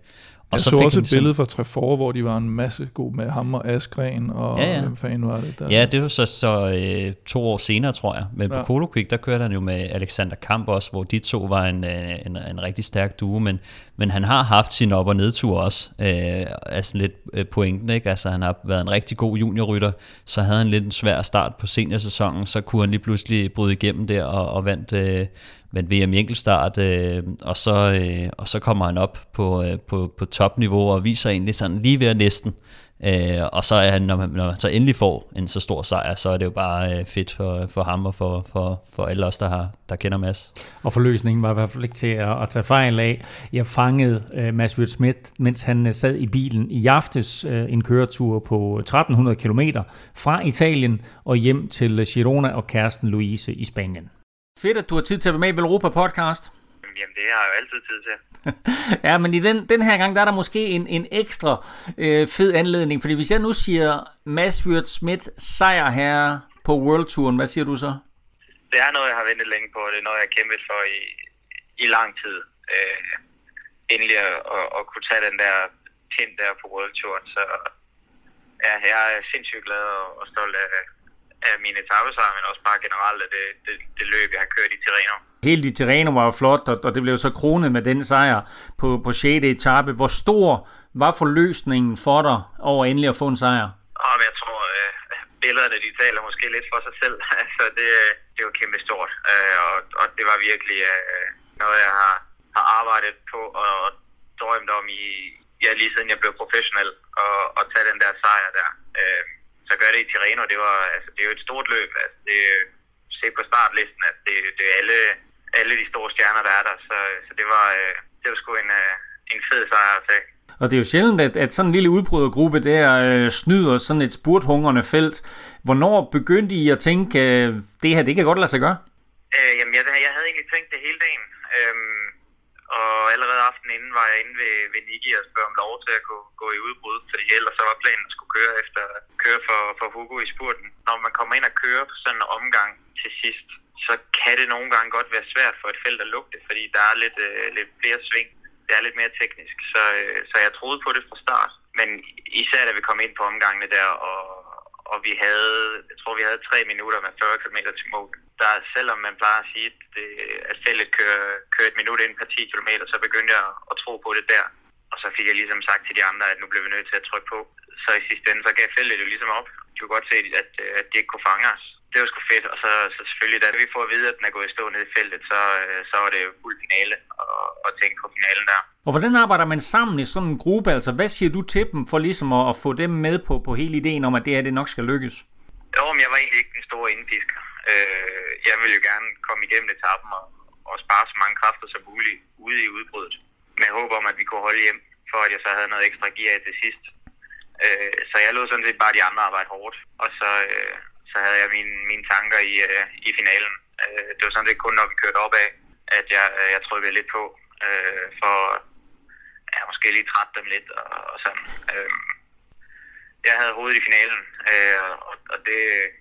og jeg så, så også et billede fra Trefort, hvor de var en masse gode med ham og Askren, og ja, ja. hvem fanden var det der? Ja, det var så, så øh, to år senere, tror jeg. Men ja. på Colo Quick, der kørte han jo med Alexander Kamp også, hvor de to var en, øh, en, en rigtig stærk duo, men, men han har haft sin op- og nedtur også, øh, altså lidt øh, pointen, ikke? Altså han har været en rigtig god juniorrytter, så havde han lidt en svær start på seniorsæsonen, så kunne han lige pludselig bryde igennem der og, og vandt... Øh, vandt VM i enkeltstart, øh, og, så, øh, og så kommer han op på, øh, på, på topniveau og viser egentlig sådan lige ved næsten. Øh, og så er han, når man, når man så endelig får en så stor sejr, så er det jo bare øh, fedt for, for ham og for, for, for alle os, der, har, der kender Mads. Og forløsningen var i hvert fald ikke til at, at tage fejl af. Jeg fangede øh, Mads Wirt Schmidt, mens han øh, sad i bilen i aftes øh, en køretur på 1300 km fra Italien og hjem til øh, Girona og kæresten Louise i Spanien. Fedt, at du har tid til at være med i Europa Podcast. Jamen, det har jeg jo altid tid til. <laughs> ja, men i den, den her gang, der er der måske en, en ekstra øh, fed anledning. Fordi hvis jeg nu siger Mads Wirt Schmidt sejr her på World Touren, hvad siger du så? Det er noget, jeg har ventet længe på. Det er noget, jeg har kæmpet for i, i lang tid. Øh, endelig at, at, at kunne tage den der pind der på World Touren. Så ja, jeg er sindssygt glad og, og stolt af, af mine etappesejre, men også bare generelt af det, det, det løb, jeg har kørt i Tirreno. Helt i Tirreno var jo flot, og det blev så kronet med den sejr på, på 6. etape. Hvor stor var forløsningen for dig over endelig at få en sejr? Oh, jeg tror, øh, billederne de taler måske lidt for sig selv. <laughs> altså, det, det var kæmpe stort, øh, og, og det var virkelig øh, noget, jeg har, har arbejdet på og drømt om i, ja, lige siden jeg blev professionel, og, og tage den der sejr der. Øh, så gør det i Tirreno. Det, var, altså, det er jo et stort løb. Altså, det, se på startlisten, at det, det er alle, alle de store stjerner, der er der. Så, så det, var, øh, det var sgu en, øh, en fed sejr at tage. Og det er jo sjældent, at, at sådan en lille udbrydergruppe der øh, snyder sådan et spurthungrende felt. Hvornår begyndte I at tænke, øh, det her, det kan godt lade sig gøre? Øh, jamen, jeg, jeg havde egentlig tænkt det hele dagen. Øhm, og allerede aftenen inden var jeg inde ved, ved Niki og spørge om lov til at gå, gå i udbrud, fordi ellers så var planen at skulle køre efter køre for, for Hugo i spurten. Når man kommer ind og kører på sådan en omgang til sidst, så kan det nogle gange godt være svært for et felt at lugte, fordi der er lidt, øh, lidt flere sving. Det er lidt mere teknisk, så, øh, så jeg troede på det fra start. Men især da vi kom ind på omgangene der, og, og vi havde, jeg tror vi havde tre minutter med 40 km til mål. Der, selvom man plejer at sige, at, det, at feltet kører, kører et minut ind per 10 km, så begyndte jeg at tro på det der. Og så fik jeg ligesom sagt til de andre, at nu blev vi nødt til at trykke på. Så i sidste ende, så gav feltet jo ligesom op. Du kunne godt se, at, at de ikke kunne fange os. Det var sgu fedt, og så, så selvfølgelig, da vi får at vide, at den er gået i stå ned i feltet, så, så var det jo fuld finale og, og tænke på finalen der. Og hvordan arbejder man sammen i sådan en gruppe? Altså, hvad siger du til dem for ligesom at, at få dem med på, på hele ideen om, at det her det nok skal lykkes? Jo, men jeg var egentlig ikke den store indpisker. Øh, jeg ville jo gerne komme igennem etappen og, og spare så mange kræfter som muligt ude i udbruddet. Med håb om, at vi kunne holde hjem, for at jeg så havde noget ekstra gear til sidst. Øh, så jeg lod sådan set bare de andre arbejde hårdt. Og så, øh, så havde jeg mine, mine tanker i, øh, i finalen. Øh, det var sådan set kun, når vi kørte opad, at jeg, øh, jeg trykkede lidt på. Øh, for ja, måske lige trætte dem lidt og, og sådan. Øh, jeg havde hovedet i finalen, øh, og, og det,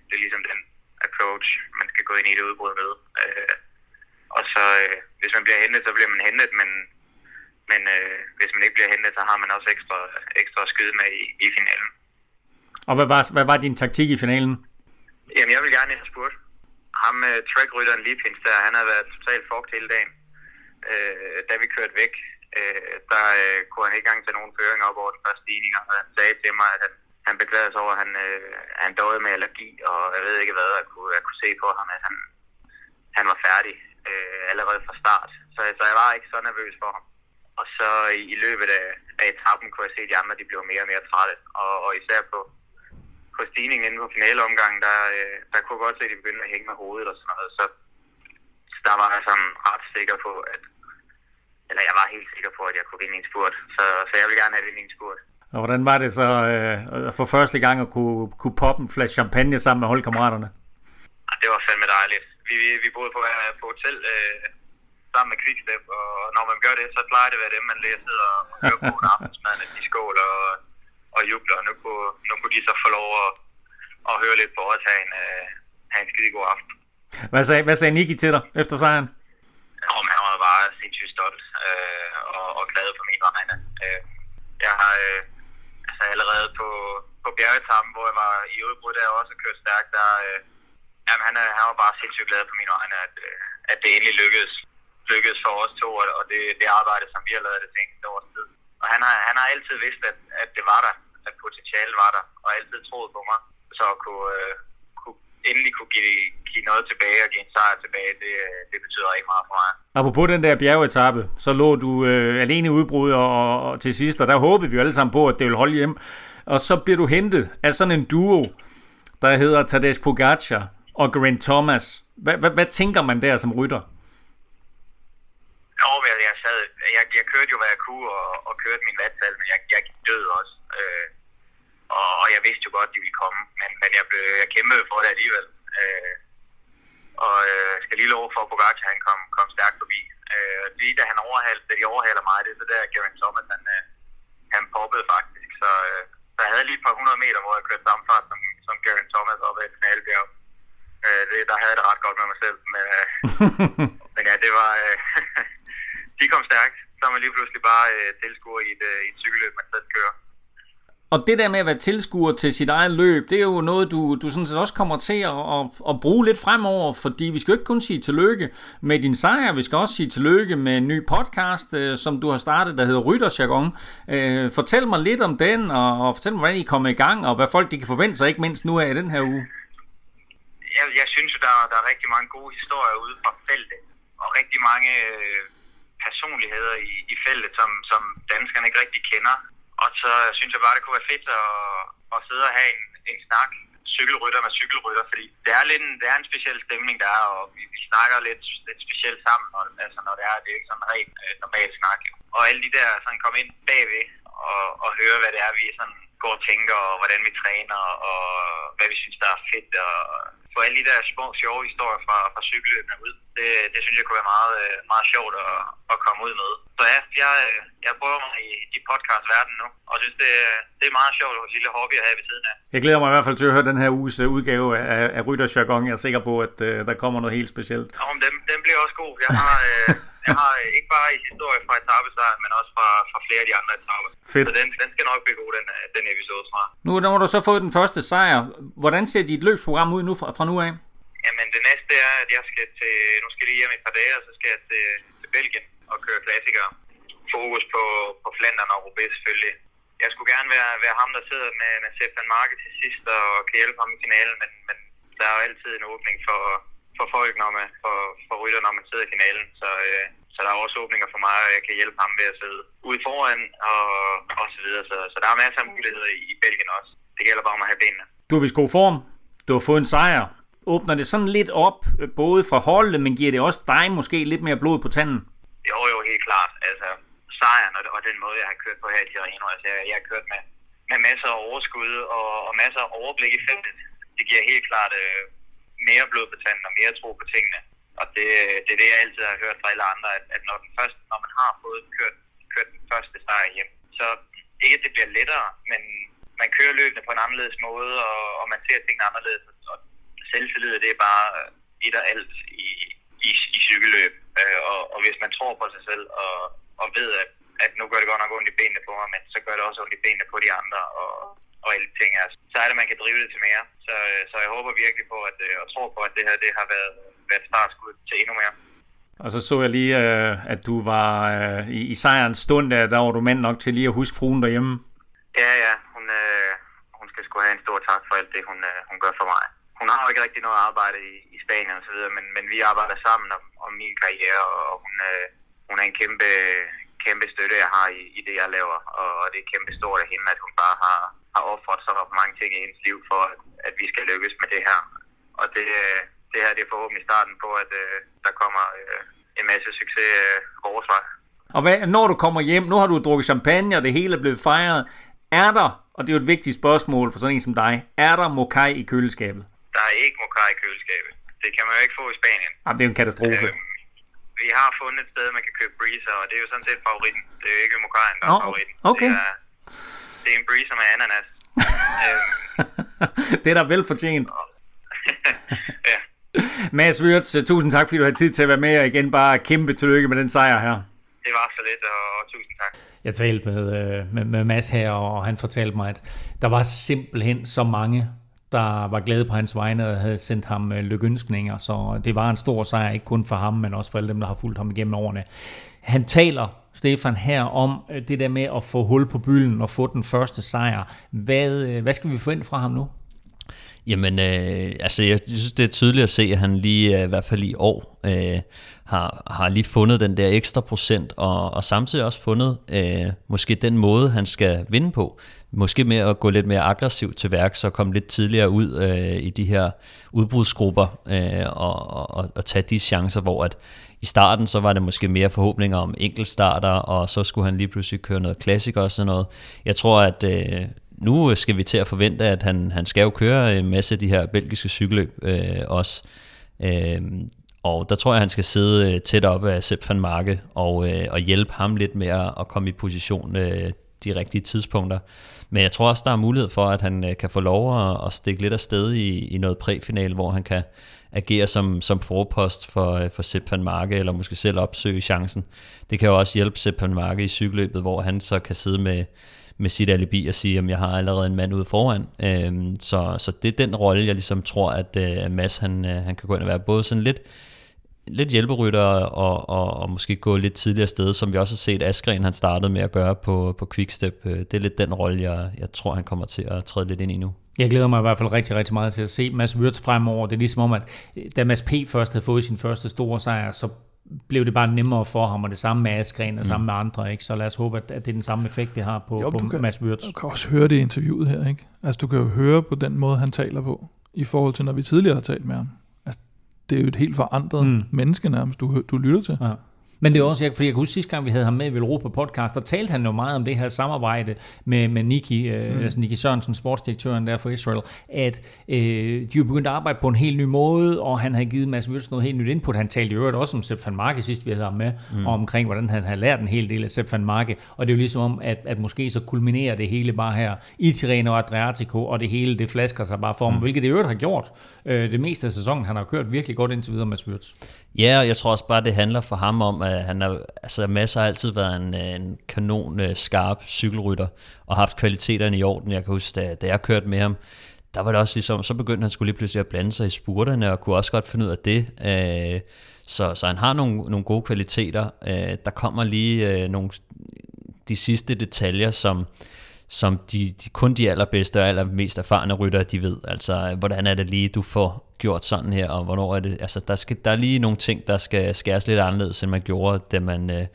det er ligesom den approach, man skal gå ind i det udbrud med. Øh, og så, øh, hvis man bliver hentet, så bliver man hentet, men, men øh, hvis man ikke bliver hentet, så har man også ekstra, ekstra skyde med i, i finalen. Og hvad var, hvad var din taktik i finalen? Jamen, jeg vil gerne have spurgt. Ham, uh, trackrytteren Lipins der, han har været totalt fucked hele dagen. Uh, da vi kørte væk, uh, der uh, kunne han ikke engang tage nogen føring op over den første stigning, og han sagde til mig, at han, han beklagede sig over, at han, øh, han døde med allergi, og jeg ved ikke hvad, jeg kunne, jeg kunne se på ham, at han, han var færdig øh, allerede fra start. Så, så jeg var ikke så nervøs for ham. Og så i, i løbet af, af etappen kunne jeg se, at de andre de blev mere og mere trætte, og, og især på, på stigningen inden på finaleomgangen, der, øh, der kunne jeg godt se, at de begyndte at hænge med hovedet og sådan noget. Så, så der var jeg sådan ret sikker på, at eller jeg var helt sikker på, at jeg kunne vinde en spurt. Så, så jeg vil gerne have vinde en spurt. Og hvordan var det så øh, for første gang at kunne, kunne poppe en flaske champagne sammen med holdkammeraterne? Det var fandme dejligt. Vi, vi, vi boede på, øh, på hotel øh, sammen med Quickstep, og når man gør det, så plejer det at være dem, man læser og hører på en aftensmad, de skåler og, og jubler. Og nu kunne, nu kunne de så få lov at, at høre lidt på os have en, øh, have en skide god aften. Hvad sagde, hvad sagde Niki til dig efter sejren? Om han var bare sindssygt stolt øh, og, og glad for min vegne. Øh, jeg har øh, altså allerede på, på bjergetappen, hvor jeg var i udbrud der også og kørt stærkt, der, øh, jamen, han, han var bare sindssygt glad på min vegne, at, øh, at det endelig lykkedes, lykkedes for os to, og, og det, det arbejde, som vi har lavet det seneste års tid. Og han har, han har altid vidst, at, at det var der, at potentialet var der, og altid troet på mig. Så at kunne, øh, kunne endelig kunne give, give noget tilbage og give en sejr tilbage, det, det betyder ikke meget for mig. Apropos den der bjergetappe, så lå du øh, alene i udbrud og, og til sidst, og der håbede vi jo alle sammen på, at det ville holde hjem. Og så bliver du hentet af sådan en duo, der hedder Tadej Pogacar og Grant Thomas. Hvad, hvad, hvad tænker man der som rytter? Jo, jeg, jeg, sad, jeg, jeg kørte jo, hvad jeg kunne, og, og kørte min vattal, men jeg, jeg gik død også. Øh, og, og jeg vidste jo godt, de ville komme, men, men jeg, blev, jeg kæmpede for det alligevel. Øh, og øh, skal lige love for, at Pogacar han kom, kom stærkt forbi. Øh, lige da han overhalte, da de overhaler mig, det er så der, Geraint Thomas, han, øh, han poppede faktisk. Så, øh, så jeg havde lige et par hundrede meter, hvor jeg kørte samme fart som, som Geraint Thomas op ad et finalebjerg. Øh, det, der havde jeg det ret godt med mig selv. Men, øh, <laughs> men ja, det var... Øh, <laughs> de kom stærkt. Så er man lige pludselig bare øh, tilskuer i et, øh, et cykelløb, man selv kører. Og det der med at være tilskuer til sit eget løb, det er jo noget, du, du sådan set også kommer til at, at, at bruge lidt fremover, fordi vi skal jo ikke kun sige tillykke med din sejr, vi skal også sige tillykke med en ny podcast, øh, som du har startet, der hedder Rytterjargon. Øh, fortæl mig lidt om den, og, og fortæl mig, hvordan I kommer i gang, og hvad folk de kan forvente sig, ikke mindst nu af i den her uge. Jeg, jeg synes jo, der, der er rigtig mange gode historier ude fra feltet, og rigtig mange øh, personligheder i, i feltet, som, som danskerne ikke rigtig kender. Og så synes jeg bare, det kunne være fedt at, at sidde og have en, en snak cykelrytter med cykelrytter, fordi det er, lidt en, det er en speciel stemning, der er, og vi, vi snakker lidt, lidt specielt sammen, når, altså når det er, det er ikke sådan rent øh, normalt snak. Jo. Og alle de der sådan komme ind bagved og, og høre, hvad det er, vi sådan går og tænker, og hvordan vi træner, og hvad vi synes, der er fedt, og få alle de der små, sjove historier fra, fra cykelløbene ud. Det, det synes jeg kunne være meget, øh, meget sjovt at, at komme ud med. Så ja, jeg, jeg prøver mig i, i podcast-verden nu, og synes, det, det er meget sjovt et lille hobby at have ved siden af. Jeg glæder mig i hvert fald til at høre den her uges øh, udgave af, af Rytterjargon. Jeg er sikker på, at uh, der kommer noget helt specielt. Ja, den, den bliver også god. Jeg har, øh, jeg har i historie fra etappesejr, men også fra, fra flere af de andre etapper. Fedt. Så den, den skal nok blive god, den, den episode fra. Nu når du så fået den første sejr. Hvordan ser dit løbsprogram ud nu fra, fra nu af? Jamen det næste er, at jeg skal til, nu skal jeg lige hjem et par dage, og så skal jeg til, til Belgien og køre klassikere. Fokus på, på Flandern og Roubaix selvfølgelig. Jeg skulle gerne være, være ham, der sidder med, med Stefan Marke til sidst og kan hjælpe ham i finalen, men, men der er jo altid en åbning for, for folk, når man, for, for rytter, når man sidder i finalen. Så, øh, så der er også åbninger for mig, og jeg kan hjælpe ham ved at sidde ude foran og, og så videre. Så, så der er masser af muligheder i, i Belgien også. Det gælder bare om at have benene. Du er vist god form. Du har fået en sejr. Åbner det sådan lidt op, både for holdet, men giver det også dig måske lidt mere blod på tanden? Jo, jo, helt klart. Altså, sejren og, og den måde, jeg har kørt på her i Tirreno. Altså, jeg, jeg har kørt med, med masser af overskud og, og masser af overblik i feltet. Det giver helt klart øh, mere blod på tanden og mere tro på tingene. Og det, det er det, jeg altid har hørt fra alle andre, at, at når, den første, når man har fået kørt, kørt den første sejr hjem, så ikke at det bliver lettere, men man kører løbende på en anderledes måde, og, og man ser tingene anderledes. Og selvtillid, det er bare øh, et og alt i, i, i cykelløb. Øh, og, og hvis man tror på sig selv og, og ved, at, at nu gør det godt nok ondt i benene på mig, men så gør det også ondt i benene på de andre, og, og alle ting Altså, så er det, at man kan drive det til mere. Så, øh, så jeg håber virkelig på, at, og tror på, at det her det har været, været startskud til endnu mere. Og så så jeg lige, øh, at du var øh, i, i sejrens stund, der, der var du mand nok til lige at huske fruen derhjemme. Ja, ja. Hun, øh, hun skal sgu have en stor tak for alt det, hun, øh, hun gør for mig. Hun har jo ikke rigtig noget arbejde i, i Spanien og så videre, men, men vi arbejder sammen om, om min karriere, og hun, øh, hun er en kæmpe, kæmpe støtte, jeg har i, i det, jeg laver. Og, og det er kæmpe stort af hende, at hun bare har, har offret så mange ting i hendes liv for, at, at vi skal lykkes med det her. Og det, øh, det her det er forhåbentlig starten på, at øh, der kommer øh, en masse succes øh, vores vej. Og hvad, når du kommer hjem, nu har du drukket champagne, og det hele er blevet fejret. Er der, og det er jo et vigtigt spørgsmål for sådan en som dig, er der mokai i køleskabet? Der er ikke mokai i køleskabet. Det kan man jo ikke få i Spanien. Jamen, det er jo en katastrofe. Øh, vi har fundet et sted, man kan købe breezer, og det er jo sådan set favoritten. Det er jo ikke mokaien, der er oh, favoritten. Okay. Det er, det er en breezer med ananas. <laughs> øhm, det er da velfortjent. ja. Mads Wirtz, tusind tak, fordi du har tid til at være med, og igen bare kæmpe tillykke med den sejr her. Det var så lidt, og, tusind tak. Jeg talte med, øh, med, med Mads her, og han fortalte mig, at der var simpelthen så mange, der var glade på hans vegne og havde sendt ham øh, lykønskninger. Så det var en stor sejr, ikke kun for ham, men også for alle dem, der har fulgt ham igennem årene. Han taler, Stefan, her om øh, det der med at få hul på bylden og få den første sejr. Hvad, hvad skal vi forvente fra ham nu? Jamen, øh, altså jeg synes, det er tydeligt at se, at han lige, øh, i hvert fald i år, øh, har, har lige fundet den der ekstra procent, og, og samtidig også fundet øh, måske den måde, han skal vinde på. Måske med at gå lidt mere aggressivt til værk, så komme lidt tidligere ud øh, i de her udbrudsgrupper, øh, og, og, og tage de chancer, hvor at i starten så var det måske mere forhåbninger om enkeltstarter, og så skulle han lige pludselig køre noget klassik og sådan noget. Jeg tror, at øh, nu øh, skal vi til at forvente, at han, han skal jo køre en masse af de her belgiske cykelløb øh, også. Øh, og der tror jeg, han skal sidde øh, tæt op af Sepp van Marke og, øh, og hjælpe ham lidt med at komme i position øh, de rigtige tidspunkter. Men jeg tror også, der er mulighed for, at han øh, kan få lov at, at stikke lidt afsted i, i noget præfinal, hvor han kan agere som, som forpost for, øh, for Sepp van Marke, eller måske selv opsøge chancen. Det kan jo også hjælpe Sepp van Marke i cykelløbet, hvor han så kan sidde med, med sit alibi og sige, at jeg har allerede en mand ude foran. Øhm, så, så det er den rolle, jeg ligesom tror, at øh, Mads han, øh, han kan gå ind og være både sådan lidt, lidt hjælperytter og, og, og måske gå lidt tidligere sted, som vi også har set Askren han startede med at gøre på, på Quickstep. Øh, det er lidt den rolle, jeg, jeg tror, han kommer til at træde lidt ind i nu. Jeg glæder mig i hvert fald rigtig, rigtig meget til at se Mads Wirtz fremover. Det er ligesom om, at øh, da Mads P. først havde fået sin første store sejr, så blev det bare nemmere for ham, og det samme med Askren og mm. samme med andre, ikke? Så lad os håbe, at det er den samme effekt, det har på, jo, på kan, Mads Wirtz. Du kan også høre det i interviewet her, ikke? Altså, du kan jo høre på den måde, han taler på, i forhold til, når vi tidligere har talt med ham. Altså, det er jo et helt forandret mm. menneske nærmest, du, du lytter til. Ja. Men det er også, fordi jeg kan huske sidste gang, vi havde ham med i Velropa podcast, der talte han jo meget om det her samarbejde med, med Niki, øh, mm. altså Niki Sørensen, sportsdirektøren der for Israel, at øh, de var begyndt at arbejde på en helt ny måde, og han havde givet Mads Wilson noget helt nyt input. Han talte i øvrigt også om Sepp van Marke sidst, vi havde ham med, mm. og omkring, hvordan han havde lært en hel del af Sepp van Marke, og det er jo ligesom om, at, at måske så kulminerer det hele bare her i Tirreno og Adriatico, og det hele, det flasker sig bare for ham, mm. hvilket det i øvrigt har gjort. Øh, det meste af sæsonen, han har kørt virkelig godt indtil videre, Mads Wirtz. Ja, og jeg tror også bare, det handler for ham om, at Øh, han har, altså Mads har altid været en, øh, en kanon øh, skarp cykelrytter, og haft kvaliteterne i orden. Jeg kan huske, da, da jeg kørte med ham, der var det også ligesom, så begyndte han skulle lige pludselig at blande sig i spurterne, og kunne også godt finde ud af det. Øh, så, så han har nogle, nogle gode kvaliteter. Øh, der kommer lige øh, nogle de sidste detaljer, som, som de, de, kun de allerbedste og allermest erfarne ryttere, de ved. Altså, hvordan er det lige, du får gjort sådan her, og hvornår er det... Altså, der, skal, der er lige nogle ting, der skal skæres lidt anderledes, end man gjorde, da man øh,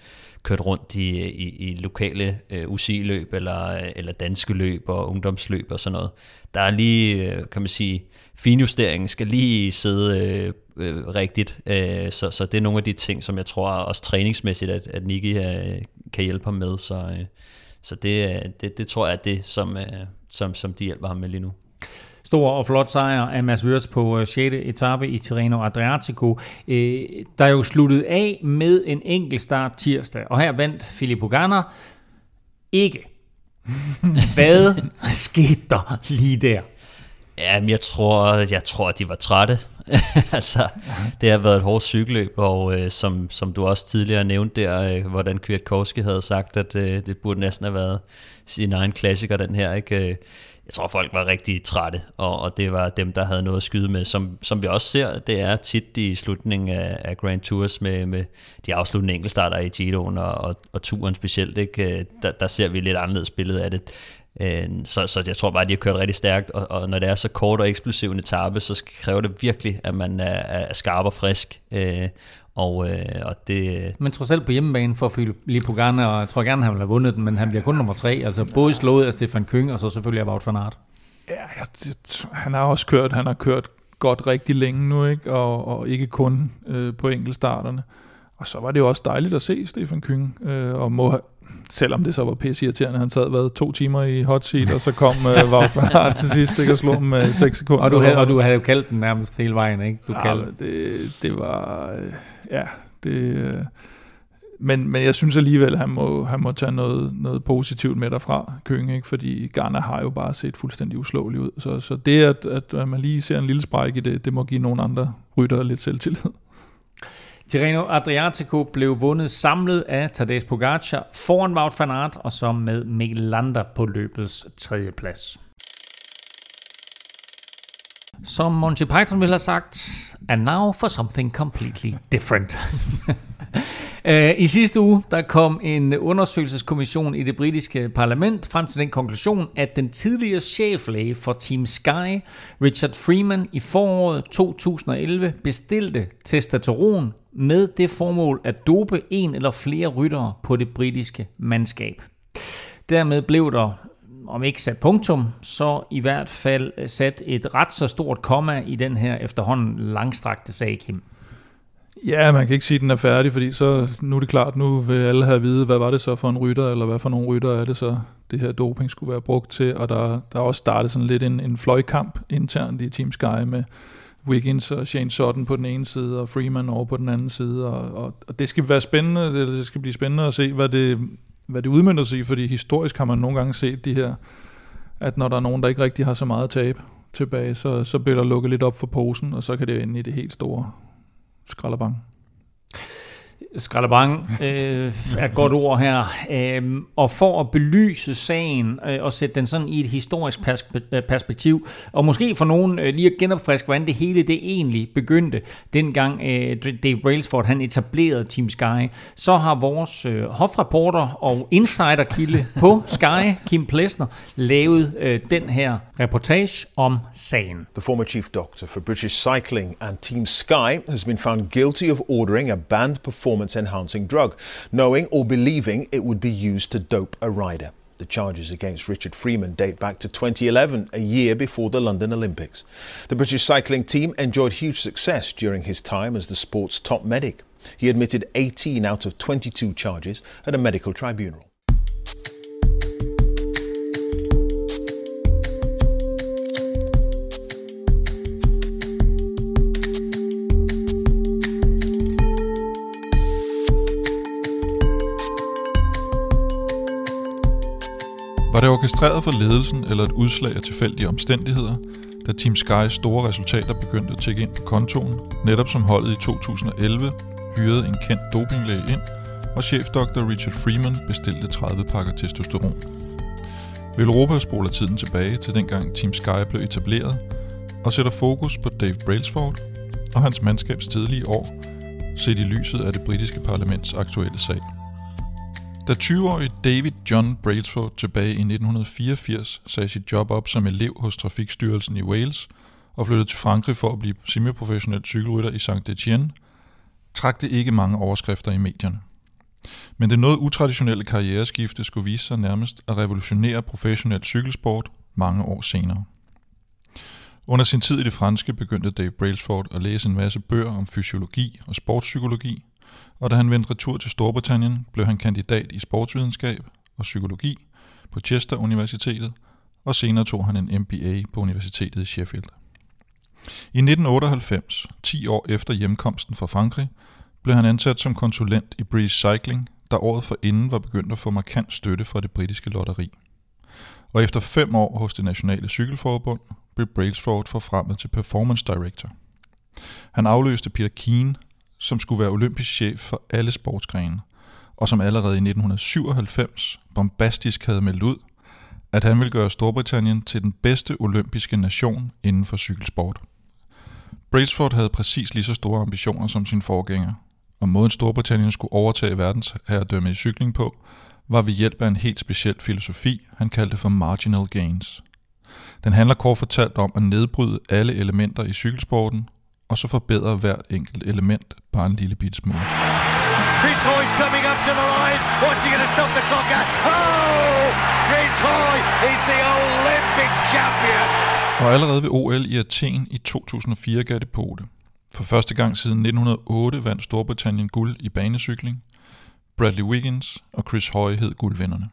kørte rundt i, i, i lokale øh, UCI-løb, eller, øh, eller danske løb og ungdomsløb og sådan noget. Der er lige, øh, kan man sige, finjusteringen skal lige sidde øh, øh, rigtigt. Øh, så, så det er nogle af de ting, som jeg tror også træningsmæssigt, at, at Niki øh, kan hjælpe ham med. Så, øh, Så det, øh, det, det tror jeg er det, som, øh, som, som de hjælper ham med lige nu. Stor og flot sejr af Mads Wirtz på 6. etape i Tirreno Adriatico, der er jo sluttet af med en enkelt start tirsdag. Og her vandt Filippo Ganna ikke. <laughs> Hvad skete der lige der? Jamen, jeg tror, jeg tror, at de var trætte. <laughs> altså, det har været et hårdt cykelløb, og øh, som, som du også tidligere nævnte der, øh, hvordan Kwiatkowski havde sagt, at øh, det burde næsten have været sin egen klassiker, den her, ikke? Jeg tror, folk var rigtig trætte, og, og det var dem, der havde noget at skyde med. Som, som vi også ser, det er tit i slutningen af, af Grand Tours med, med de afsluttende enkeltstarter i Giroen og, og, og turen specielt. Ikke? Øh, der, der ser vi lidt anderledes billede af det. Øh, så, så jeg tror bare, at de har kørt rigtig stærkt, og, og når det er så kort og eksplosiv en etape, så kræver det virkelig, at man er, er skarp og frisk. Øh, Øh, og, øh, og det... Men trods alt på hjemmebane for Filip Pogana, og jeg tror gerne, han ville have vundet den, men han bliver kun nummer tre. Altså både slået af Stefan Køng, og så selvfølgelig af Wout van Aert. Ja, jeg, han har også kørt, han har kørt godt rigtig længe nu, ikke? Og, og ikke kun øh, på enkeltstarterne. Og så var det jo også dejligt at se Stefan Køng, øh, og må, selvom det så var pisse irriterende, han sad været to timer i hot seat, og så kom van <laughs> Aert til sidst, ikke, og slog dem med 6 sekunder. Og du, havde, og du havde jo kaldt den nærmest hele vejen, ikke? Du ja, kaldte. det, det var, øh, ja, det, øh, men, men jeg synes alligevel, han må, han må tage noget, noget positivt med derfra, Køng, ikke? fordi Garner har jo bare set fuldstændig uslåelig ud. Så, så det, at, at man lige ser en lille spræk i det, det må give nogle andre rytter lidt selvtillid. Tirreno Adriatico blev vundet samlet af Tadej Pogacar foran Wout van Aert og så med Mikkel Lander på løbets tredje plads. Som Monty Python ville have sagt, and now for something completely different. <laughs> Øh, I sidste uge der kom en undersøgelseskommission i det britiske parlament frem til den konklusion, at den tidligere cheflæge for Team Sky, Richard Freeman, i foråret 2011 bestilte testosteron med det formål at dope en eller flere ryttere på det britiske mandskab. Dermed blev der om ikke sat punktum, så i hvert fald sat et ret så stort komma i den her efterhånden langstrakte sag, Kim. Ja, man kan ikke sige, at den er færdig, fordi så nu er det klart, nu vil alle have at vide, hvad var det så for en rytter, eller hvad for nogle rytter er det så, det her doping skulle være brugt til, og der, der er også startet sådan lidt en, en fløjkamp internt i Team Sky med Wiggins og Shane Sutton på den ene side, og Freeman over på den anden side, og, og, og det skal være spændende, det, det skal blive spændende at se, hvad det, hvad det udmyndter sig i, fordi historisk har man nogle gange set de her, at når der er nogen, der ikke rigtig har så meget tab tilbage, så, så bliver der lukket lidt op for posen, og så kan det ende i det helt store skraldebang. Skraldebang øh, er et godt ord her. Øh, og for at belyse sagen øh, og sætte den sådan i et historisk perspektiv, og måske for nogen øh, lige at genopfriske, hvordan det hele det egentlig begyndte, dengang øh, Dave Brailsford han etablerede Team Sky, så har vores øh, hofreporter og insiderkilde på Sky, Kim Plesner, lavet øh, den her reportage om sagen. The former chief doctor for British Cycling and Team Sky has been found guilty of ordering a banned performance performance enhancing drug, knowing or believing it would be used to dope a rider. The charges against Richard Freeman date back to 2011, a year before the London Olympics. The British cycling team enjoyed huge success during his time as the sport's top medic. He admitted 18 out of 22 charges at a medical tribunal. Var det orkestreret for ledelsen eller et udslag af tilfældige omstændigheder, da Team Skys store resultater begyndte at tjekke ind på kontoen, netop som holdet i 2011 hyrede en kendt dopinglæge ind, og chefdoktor Richard Freeman bestilte 30 pakker testosteron. Vil Europa spoler tiden tilbage til dengang Team Sky blev etableret, og sætter fokus på Dave Brailsford og hans mandskabs tidlige år, set i lyset af det britiske parlaments aktuelle sag. Da 20-årige David John Brailsford tilbage i 1984 sagde sit job op som elev hos Trafikstyrelsen i Wales og flyttede til Frankrig for at blive semiprofessionel cykelrytter i Saint-Etienne, trak det ikke mange overskrifter i medierne. Men det noget utraditionelle karriereskifte skulle vise sig nærmest at revolutionere professionel cykelsport mange år senere. Under sin tid i det franske begyndte Dave Brailsford at læse en masse bøger om fysiologi og sportspsykologi, og da han vendte retur til Storbritannien, blev han kandidat i sportsvidenskab og psykologi på Chester Universitetet, og senere tog han en MBA på Universitetet i Sheffield. I 1998, 10 år efter hjemkomsten fra Frankrig, blev han ansat som konsulent i British Cycling, der året forinden var begyndt at få markant støtte fra det britiske lotteri. Og efter fem år hos det nationale cykelforbund, blev Brailsford forfremmet til Performance Director. Han afløste Peter Keane, som skulle være olympisk chef for alle sportsgrene, og som allerede i 1997 bombastisk havde meldt ud, at han ville gøre Storbritannien til den bedste olympiske nation inden for cykelsport. Brailsford havde præcis lige så store ambitioner som sin forgænger, og måden Storbritannien skulle overtage verdens herredømme i cykling på, var ved hjælp af en helt speciel filosofi, han kaldte for marginal gains. Den handler kort fortalt om at nedbryde alle elementer i cykelsporten, og så forbedre hvert enkelt element bare en lille bitte smule. Chris Hoy's coming up to the line. What's he going to stop the clock at? Oh! Chris Hoy is the Olympic champion. Og allerede ved OL i Athen i 2004 gav det på det. For første gang siden 1908 vandt Storbritannien guld i banecykling. Bradley Wiggins og Chris Hoy hed guldvinderne.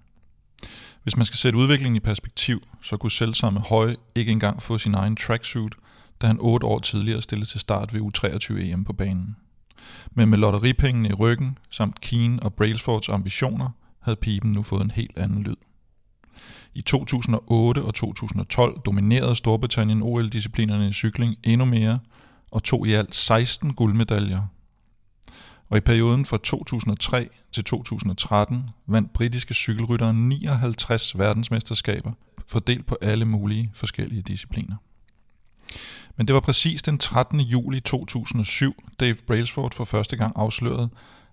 Hvis man skal sætte udviklingen i perspektiv, så kunne selvsamme Hoy ikke engang få sin egen tracksuit, da han otte år tidligere stillede til start ved U23 EM på banen. Men med lotteripengene i ryggen, samt Keane og Brailsfords ambitioner, havde pipen nu fået en helt anden lyd. I 2008 og 2012 dominerede Storbritannien OL-disciplinerne i cykling endnu mere og tog i alt 16 guldmedaljer. Og i perioden fra 2003 til 2013 vandt britiske cykelryttere 59 verdensmesterskaber, fordelt på alle mulige forskellige discipliner. Men det var præcis den 13. juli 2007, Dave Brailsford for første gang afslørede,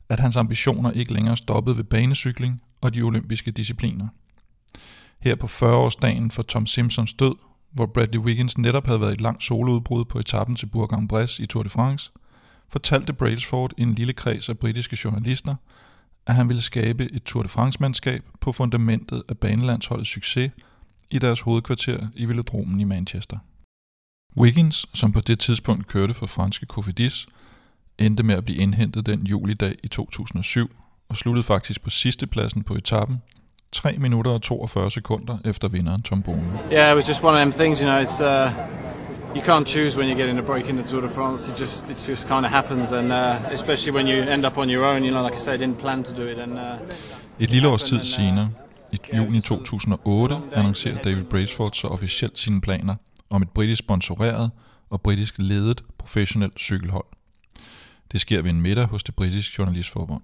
at hans ambitioner ikke længere stoppede ved banecykling og de olympiske discipliner. Her på 40-årsdagen for Tom Simpsons død, hvor Bradley Wiggins netop havde været et langt soloudbrud på etappen til Bourg-en-Bresse i Tour de France, fortalte Brailsford en lille kreds af britiske journalister, at han ville skabe et Tour de France-mandskab på fundamentet af banelandsholdets succes i deres hovedkvarter i Velodromen i Manchester. Wiggins, som på det tidspunkt kørte for franske Cofidis, endte med at blive indhentet den julidag i 2007 og sluttede faktisk på sidste pladsen på etappen, 3 minutter og 42 sekunder efter vinderen Tom Bonen. Yeah, it was just one of them things, you know, it's uh, you can't choose when you get in a break in the Tour de France. It just it just kind of happens, and uh, especially when you end up on your own, you know, like I said, I didn't plan to do it. And uh, Et lille års tid senere, i juni 2008, annoncerer David Brailsford så officielt sine planer om et britisk sponsoreret og britisk ledet professionelt cykelhold. Det sker ved en middag hos det britiske journalistforbund.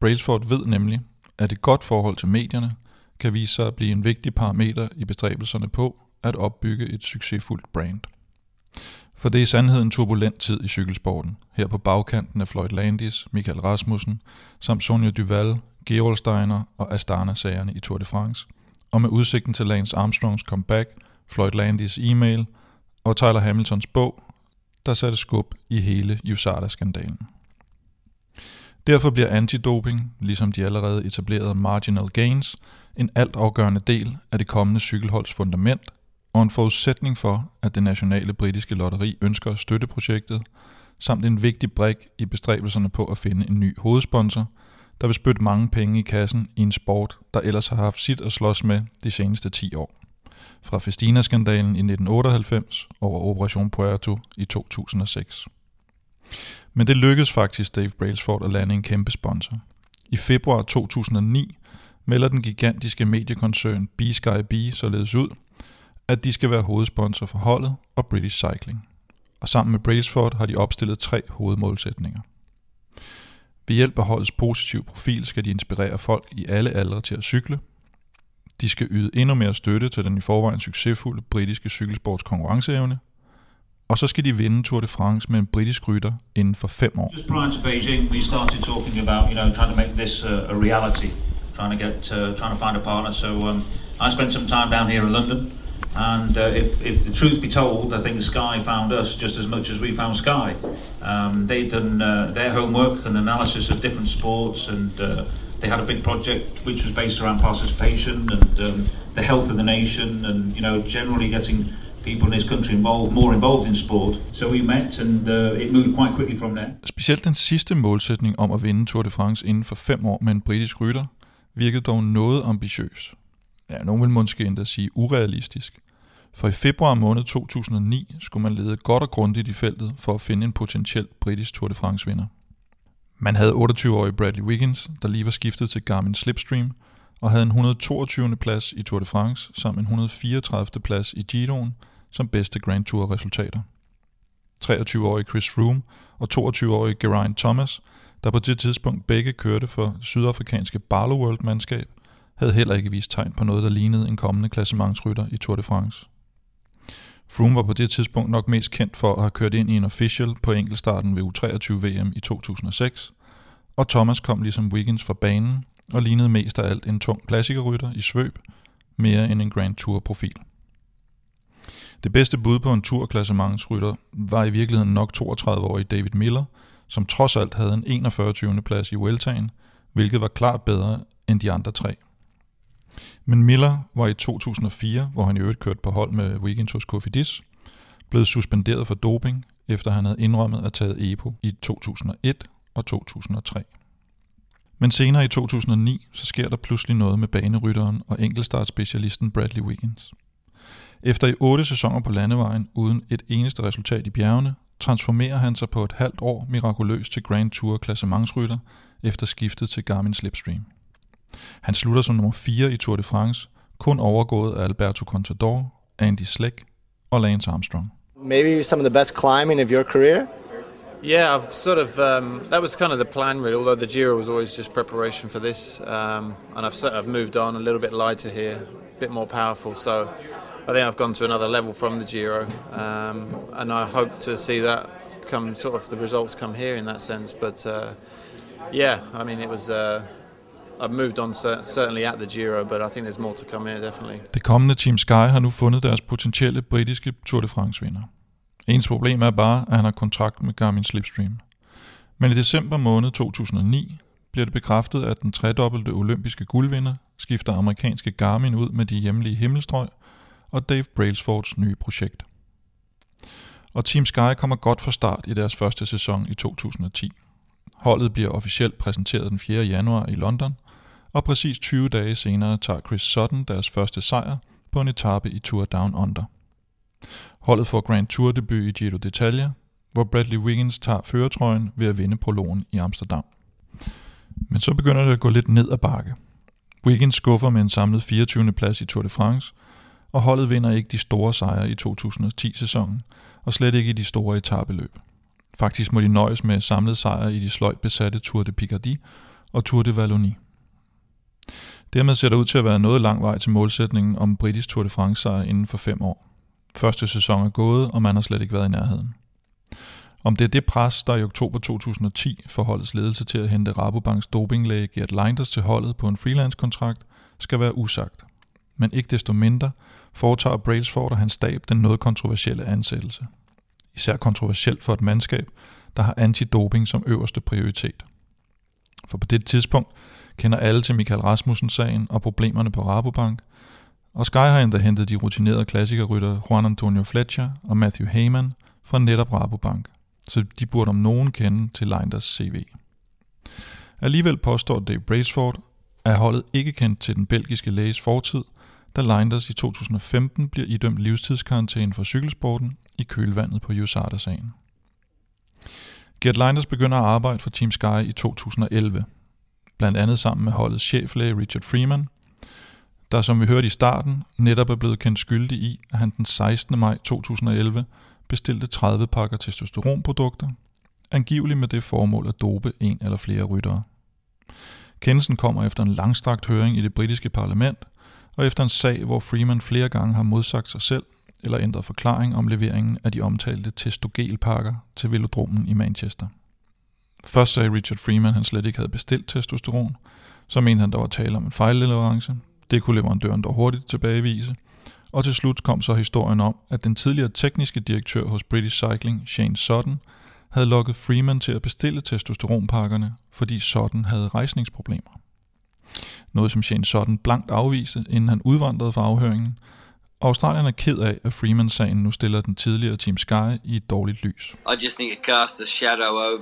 Brailsford ved nemlig, at et godt forhold til medierne kan vise sig at blive en vigtig parameter i bestræbelserne på at opbygge et succesfuldt brand. For det er i sandhed en turbulent tid i cykelsporten, her på bagkanten af Floyd Landis, Michael Rasmussen, samt Sonja Duval, Gerold Steiner og Astana-sagerne i Tour de France, og med udsigten til Lance Armstrongs comeback, Floyd Landis e-mail og Tyler Hamiltons bog, der satte skub i hele USADA-skandalen. Derfor bliver antidoping, ligesom de allerede etablerede marginal gains, en altafgørende del af det kommende cykelholds fundament og en forudsætning for, at det nationale britiske lotteri ønsker at støtte projektet, samt en vigtig brik i bestræbelserne på at finde en ny hovedsponsor, der vil spytte mange penge i kassen i en sport, der ellers har haft sit at slås med de seneste 10 år. Fra Festina-skandalen i 1998 over Operation Puerto i 2006. Men det lykkedes faktisk Dave Brailsford at lande en kæmpe sponsor. I februar 2009 melder den gigantiske mediekoncern B-Sky B således ud, at de skal være hovedsponsor for holdet og British Cycling. Og sammen med Brailsford har de opstillet tre hovedmålsætninger. Ved hjælp af holdets positive profil skal de inspirere folk i alle aldre til at cykle. De skal yde endnu mere støtte til den i forvejen succesfulde britiske cykelsports konkurrenceevne – og så skal de vinde Tour de France med en britisk rytter inden for fem år. Just prior to Beijing, we started talking about, you know, trying to make this uh, a reality, trying to get, uh, trying to find a partner. So um, I spent some time down here in London, and uh, if, if the truth be told, I think Sky found us just as much as we found Sky. Um, they'd done uh, their homework and analysis of different sports, and uh, they had a big project which was based around participation and um, the health of the nation, and you know, generally getting people in this country involved, more involved in sport. So we met, and uh, it moved quite quickly from there. Specielt den sidste målsætning om at vinde Tour de France inden for fem år med en britisk rytter virkede dog noget ambitiøs. Ja, nogen vil måske endda sige urealistisk. For i februar måned 2009 skulle man lede godt og grundigt i feltet for at finde en potentiel britisk Tour de France vinder. Man havde 28-årige Bradley Wiggins, der lige var skiftet til Garmin Slipstream, og havde en 122. plads i Tour de France samt en 134. plads i Giroen som bedste Grand Tour resultater. 23-årige Chris Froome og 22-årige Geraint Thomas, der på det tidspunkt begge kørte for det sydafrikanske Barlow World-mandskab, havde heller ikke vist tegn på noget, der lignede en kommende klassementsrytter i Tour de France. Froome var på det tidspunkt nok mest kendt for at have kørt ind i en official på enkeltstarten ved U23 VM i 2006, og Thomas kom ligesom Wiggins fra banen og lignede mest af alt en tung klassikerrytter i svøb, mere end en Grand Tour-profil. Det bedste bud på en turklassementsrytter var i virkeligheden nok 32-årige David Miller, som trods alt havde en 41. plads i Vueltaen, hvilket var klart bedre end de andre tre. Men Miller var i 2004, hvor han i øvrigt kørte på hold med Wiggins hos Kofidis, blevet suspenderet for doping, efter han havde indrømmet at taget EPO i 2001 og 2003. Men senere i 2009, så sker der pludselig noget med banerytteren og enkeltstartspecialisten Bradley Wiggins. Efter i otte sæsoner på landevejen uden et eneste resultat i bjergene, transformerer han sig på et halvt år mirakuløst til Grand Tour klassementsrytter efter skiftet til Garmin Slipstream. Han slutter som nummer 4 i Tour de France, kun overgået af Alberto Contador, Andy Schleck og Lance Armstrong. Maybe some of the best climbing of your career? Yeah, I've sort of um, that was kind of the plan really. Although the Giro was always just preparation for this, um, and I've sort of moved on a little bit lighter here, a bit more powerful. So I think I've gone to another level from the Giro, um, and I hope to see that come sort of the results come here in that sense. But uh, yeah, I mean it was. Uh, I've moved on certainly at the Giro, but I think there's more to come here, definitely. Det kommende Team Sky har nu fundet deres potentielle britiske Tour de France vinder. Ens problem er bare, at han har kontrakt med Garmin Slipstream. Men i december måned 2009 bliver det bekræftet, at den tredobbelte olympiske guldvinder skifter amerikanske Garmin ud med de hjemlige himmelstrøg og Dave Brailsfords nye projekt. Og Team Sky kommer godt fra start i deres første sæson i 2010. Holdet bliver officielt præsenteret den 4. januar i London, og præcis 20 dage senere tager Chris Sutton deres første sejr på en etape i Tour Down Under. Holdet får Grand Tour debut i Giro d'Italia, hvor Bradley Wiggins tager føretrøjen ved at vinde prologen i Amsterdam. Men så begynder det at gå lidt ned ad bakke. Wiggins skuffer med en samlet 24. plads i Tour de France, og holdet vinder ikke de store sejre i 2010-sæsonen, og slet ikke i de store etabeløb. Faktisk må de nøjes med samlet sejre i de sløjt besatte Tour de Picardie og Tour de Wallonie. Dermed ser det ud til at være noget lang vej til målsætningen om britisk Tour de France sejr inden for fem år. Første sæson er gået, og man har slet ikke været i nærheden. Om det er det pres, der i oktober 2010 får holdets ledelse til at hente Rabobanks dopinglæge Gert Leinders til holdet på en freelance-kontrakt, skal være usagt. Men ikke desto mindre foretager Brailsford og hans stab den noget kontroversielle ansættelse. Især kontroversielt for et mandskab, der har antidoping som øverste prioritet. For på det tidspunkt kender alle til Michael Rasmussen-sagen og problemerne på Rabobank, og Sky har endda hentet de rutinerede klassikerrytter Juan Antonio Fletcher og Matthew Heyman fra netop Rabobank, så de burde om nogen kende til Leinders CV. Alligevel påstår Dave Braceford, at holdet ikke kendt til den belgiske læges fortid, da Leinders i 2015 bliver idømt livstidskarantæne for cykelsporten i kølvandet på USADA-sagen. Gert Leinders begynder at arbejde for Team Sky i 2011, blandt andet sammen med holdets cheflæge Richard Freeman, der som vi hørte i starten netop er blevet kendt skyldig i, at han den 16. maj 2011 bestilte 30 pakker testosteronprodukter, angiveligt med det formål at dope en eller flere ryttere. Kendelsen kommer efter en langstrakt høring i det britiske parlament, og efter en sag, hvor Freeman flere gange har modsagt sig selv eller ændret forklaring om leveringen af de omtalte testogelpakker til velodromen i Manchester. Først sagde Richard Freeman, at han slet ikke havde bestilt testosteron, så mente han, der var tale om en fejlleverance. Det kunne leverandøren dog hurtigt tilbagevise. Og til slut kom så historien om, at den tidligere tekniske direktør hos British Cycling, Shane Sutton, havde lokket Freeman til at bestille testosteronpakkerne, fordi Sutton havde rejsningsproblemer. Noget som Shane Sutton blankt afviste, inden han udvandrede fra afhøringen, Australien er ked af, at Freeman-sagen nu stiller den tidligere Team Sky i et dårligt lys. I just think it casts a shadow over,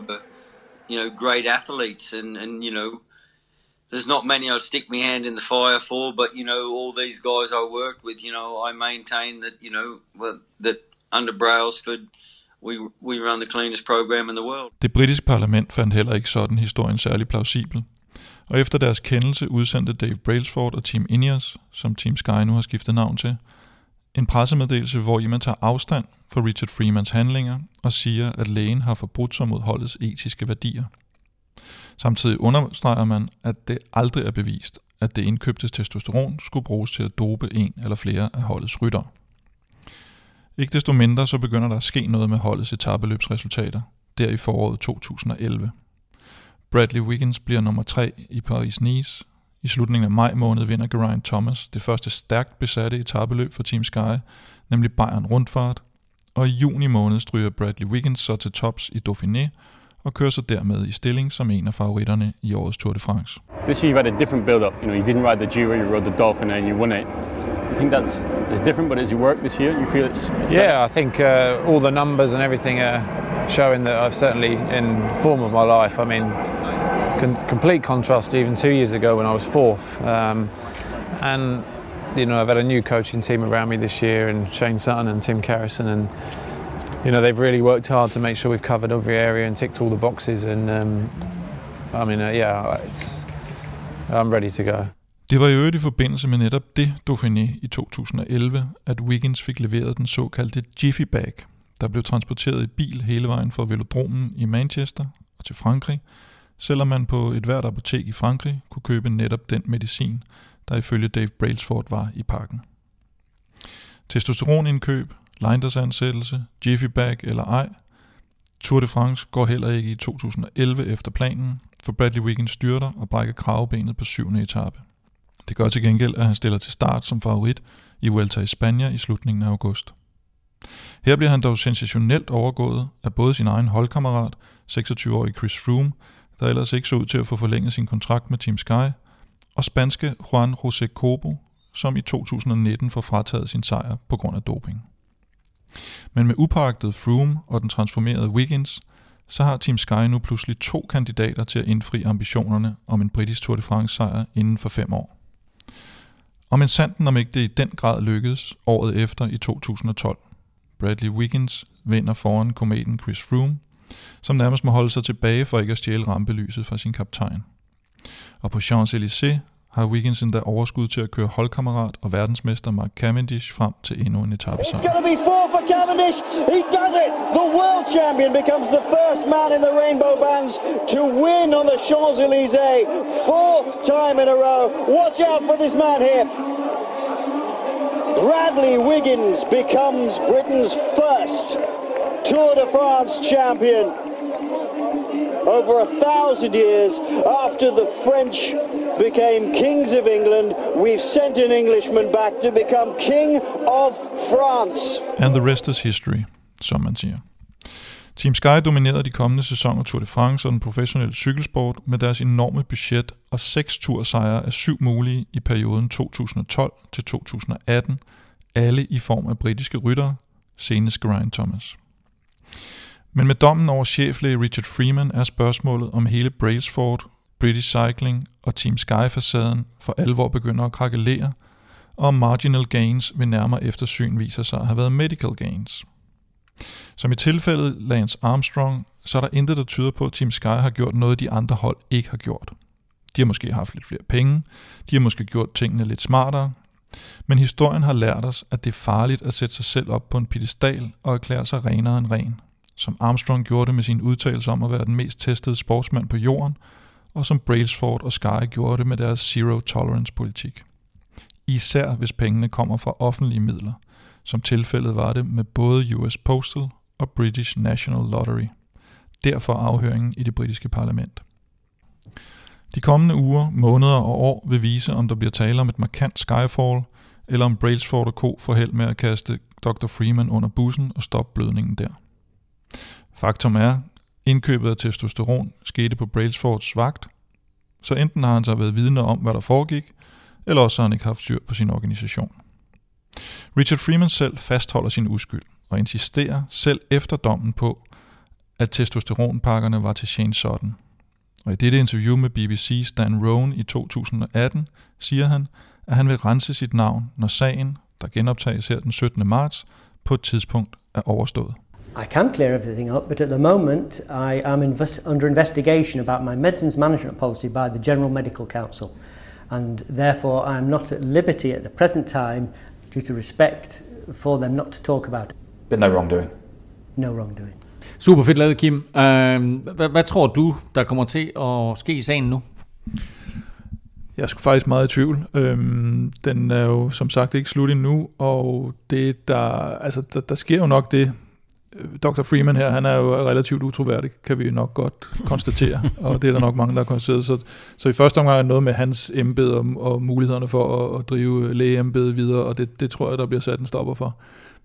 you know, great athletes and, and you know, there's not many I'd stick my hand in the fire for, but you know, all these guys I worked with, you know, I maintain that you know that under Brailsford, we we run the cleanest program in the world. Det britiske parlament fandt heller ikke sådan historien særlig plausibel. Og efter deres kendelse udsendte Dave Brailsford og Team Ineos, som Team Sky nu har skiftet navn til, en pressemeddelelse, hvor I man tager afstand for Richard Freemans handlinger og siger, at lægen har forbrudt sig mod holdets etiske værdier. Samtidig understreger man, at det aldrig er bevist, at det indkøbte testosteron skulle bruges til at dope en eller flere af holdets rytter. Ikke desto mindre så begynder der at ske noget med holdets etabeløbsresultater, der i foråret 2011. Bradley Wiggins bliver nummer 3 i Paris-Nice. I slutningen af maj måned vinder Geraint Thomas det første stærkt besatte etabeløb for Team Sky, nemlig Bayern Rundfart. Og i juni måned stryger Bradley Wiggins så til tops i Dauphiné, og kører så dermed i stilling som en af favoritterne i årets Tour de France. This year you've had a different build-up. You know, you didn't ride the Giro, you rode the Dauphiné and you won it. You think that's is different, but as you work this year, you feel it's, it's yeah. Better? I think uh, all the numbers and everything are showing that I've certainly in form of my life. I mean, con- complete contrast even two years ago when I was fourth. Um, and you know, I've had a new coaching team around me this year, and Shane Sutton and Tim Carrison, and you know they've really worked hard to make sure we've covered every area and ticked all the boxes. And um, I mean, uh, yeah, it's I'm ready to go. Det var i øvrigt i forbindelse med netop det Dauphiné i 2011, at Wiggins fik leveret den såkaldte Jiffy Bag, der blev transporteret i bil hele vejen fra velodromen i Manchester og til Frankrig, selvom man på et hvert apotek i Frankrig kunne købe netop den medicin, der ifølge Dave Brailsford var i pakken. Testosteronindkøb, ansættelse, Jiffy Bag eller ej, Tour de France går heller ikke i 2011 efter planen, for Bradley Wiggins styrter og brækker kravbenet på syvende etape. Det gør til gengæld, at han stiller til start som favorit i Vuelta i Spanien i slutningen af august. Her bliver han dog sensationelt overgået af både sin egen holdkammerat, 26-årige Chris Froome, der ellers ikke så ud til at få forlænget sin kontrakt med Team Sky, og spanske Juan José Cobo, som i 2019 får frataget sin sejr på grund af doping. Men med upagtet Froome og den transformerede Wiggins, så har Team Sky nu pludselig to kandidater til at indfri ambitionerne om en britisk Tour de France sejr inden for fem år. Og men sanden om ikke det i den grad lykkedes året efter i 2012. Bradley Wiggins vinder foran kometen Chris Froome, som nærmest må holde sig tilbage for ikke at stjæle rampelyset fra sin kaptajn. Og på Champs-Élysées har Wiggins endda overskud til at køre holdkammerat og verdensmester Mark Cavendish frem til endnu en etape It's going to be four for Cavendish. He does it. The world champion becomes the first man in the rainbow bands to win on the Champs-Élysées. Fourth time in a row. Watch out for this man here. Bradley Wiggins becomes Britain's first Tour de France champion. Over a thousand years after the French became kings of England, we've sent an Englishman back to become king of France. And the rest is history, som man siger. Team Sky dominerede de kommende sæsoner Tour de France og den professionelle cykelsport med deres enorme budget og seks tursejre af syv mulige i perioden 2012 til 2018, alle i form af britiske ryttere, senest Geraint Thomas. Men med dommen over cheflæge Richard Freeman er spørgsmålet om hele Brailsford, British Cycling og Team Sky-facaden for alvor begynder at krakelere, og om marginal gains ved nærmere eftersyn viser sig at have været medical gains. Som i tilfældet Lance Armstrong, så er der intet, der tyder på, at Team Sky har gjort noget, de andre hold ikke har gjort. De har måske haft lidt flere penge, de har måske gjort tingene lidt smartere, men historien har lært os, at det er farligt at sætte sig selv op på en pedestal og erklære sig renere end ren som Armstrong gjorde det med sin udtalelse om at være den mest testede sportsmand på jorden, og som Brailsford og Sky gjorde det med deres zero tolerance politik. Især hvis pengene kommer fra offentlige midler, som tilfældet var det med både US Postal og British National Lottery. Derfor afhøringen i det britiske parlament. De kommende uger, måneder og år vil vise, om der bliver tale om et markant skyfall, eller om Brailsford og Co. får held med at kaste Dr. Freeman under bussen og stoppe blødningen der. Faktum er, indkøbet af testosteron skete på Brailsfords vagt, så enten har han så været vidne om, hvad der foregik, eller også har han ikke haft styr på sin organisation. Richard Freeman selv fastholder sin uskyld og insisterer selv efter dommen på, at testosteronpakkerne var til Shane Sutton. Og i dette interview med BBC Stan Rowan i 2018 siger han, at han vil rense sit navn, når sagen, der genoptages her den 17. marts, på et tidspunkt er overstået. I can clear everything up, but at the moment I am invest- under investigation about my medicines management policy by the General Medical Council, and therefore I am not at liberty at the present time, due to respect, for them not to talk about it. But no wrongdoing. No wrongdoing. Super fedt lavet, Kim. Uh, hvad, hvad tror du, der kommer til at ske i sagen nu? Jeg sgu faktisk meget i tvivl. Øhm, den er jo som sagt ikke slut endnu, og det der, altså, der, der sker jo nok det, Dr. Freeman her, han er jo relativt utroværdig, kan vi nok godt konstatere, <laughs> og det er der nok mange, der har konstateret. Så, så i første omgang er noget med hans embede og, og mulighederne for at, at drive lægeembedet videre, og det, det tror jeg, der bliver sat en stopper for.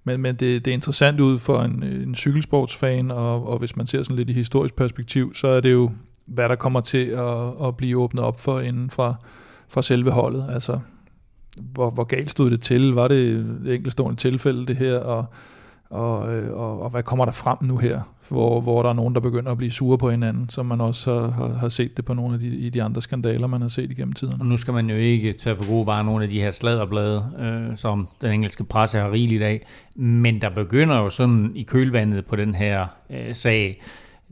Men, men det, det er interessant ud for en, en cykelsportsfan, og, og hvis man ser sådan lidt i historisk perspektiv, så er det jo, hvad der kommer til at, at blive åbnet op for inden fra, fra selve holdet. Altså, hvor, hvor galt stod det til? Var det et enkeltstående tilfælde, det her? Og, og, øh, og, og hvad kommer der frem nu her, hvor, hvor der er nogen, der begynder at blive sure på hinanden, som man også har, har set det på nogle af de, i de andre skandaler, man har set igennem tiden. Og nu skal man jo ikke tage for gode varer nogle af de her sladderblade, øh, som den engelske presse har rigeligt af, men der begynder jo sådan i kølvandet på den her øh, sag,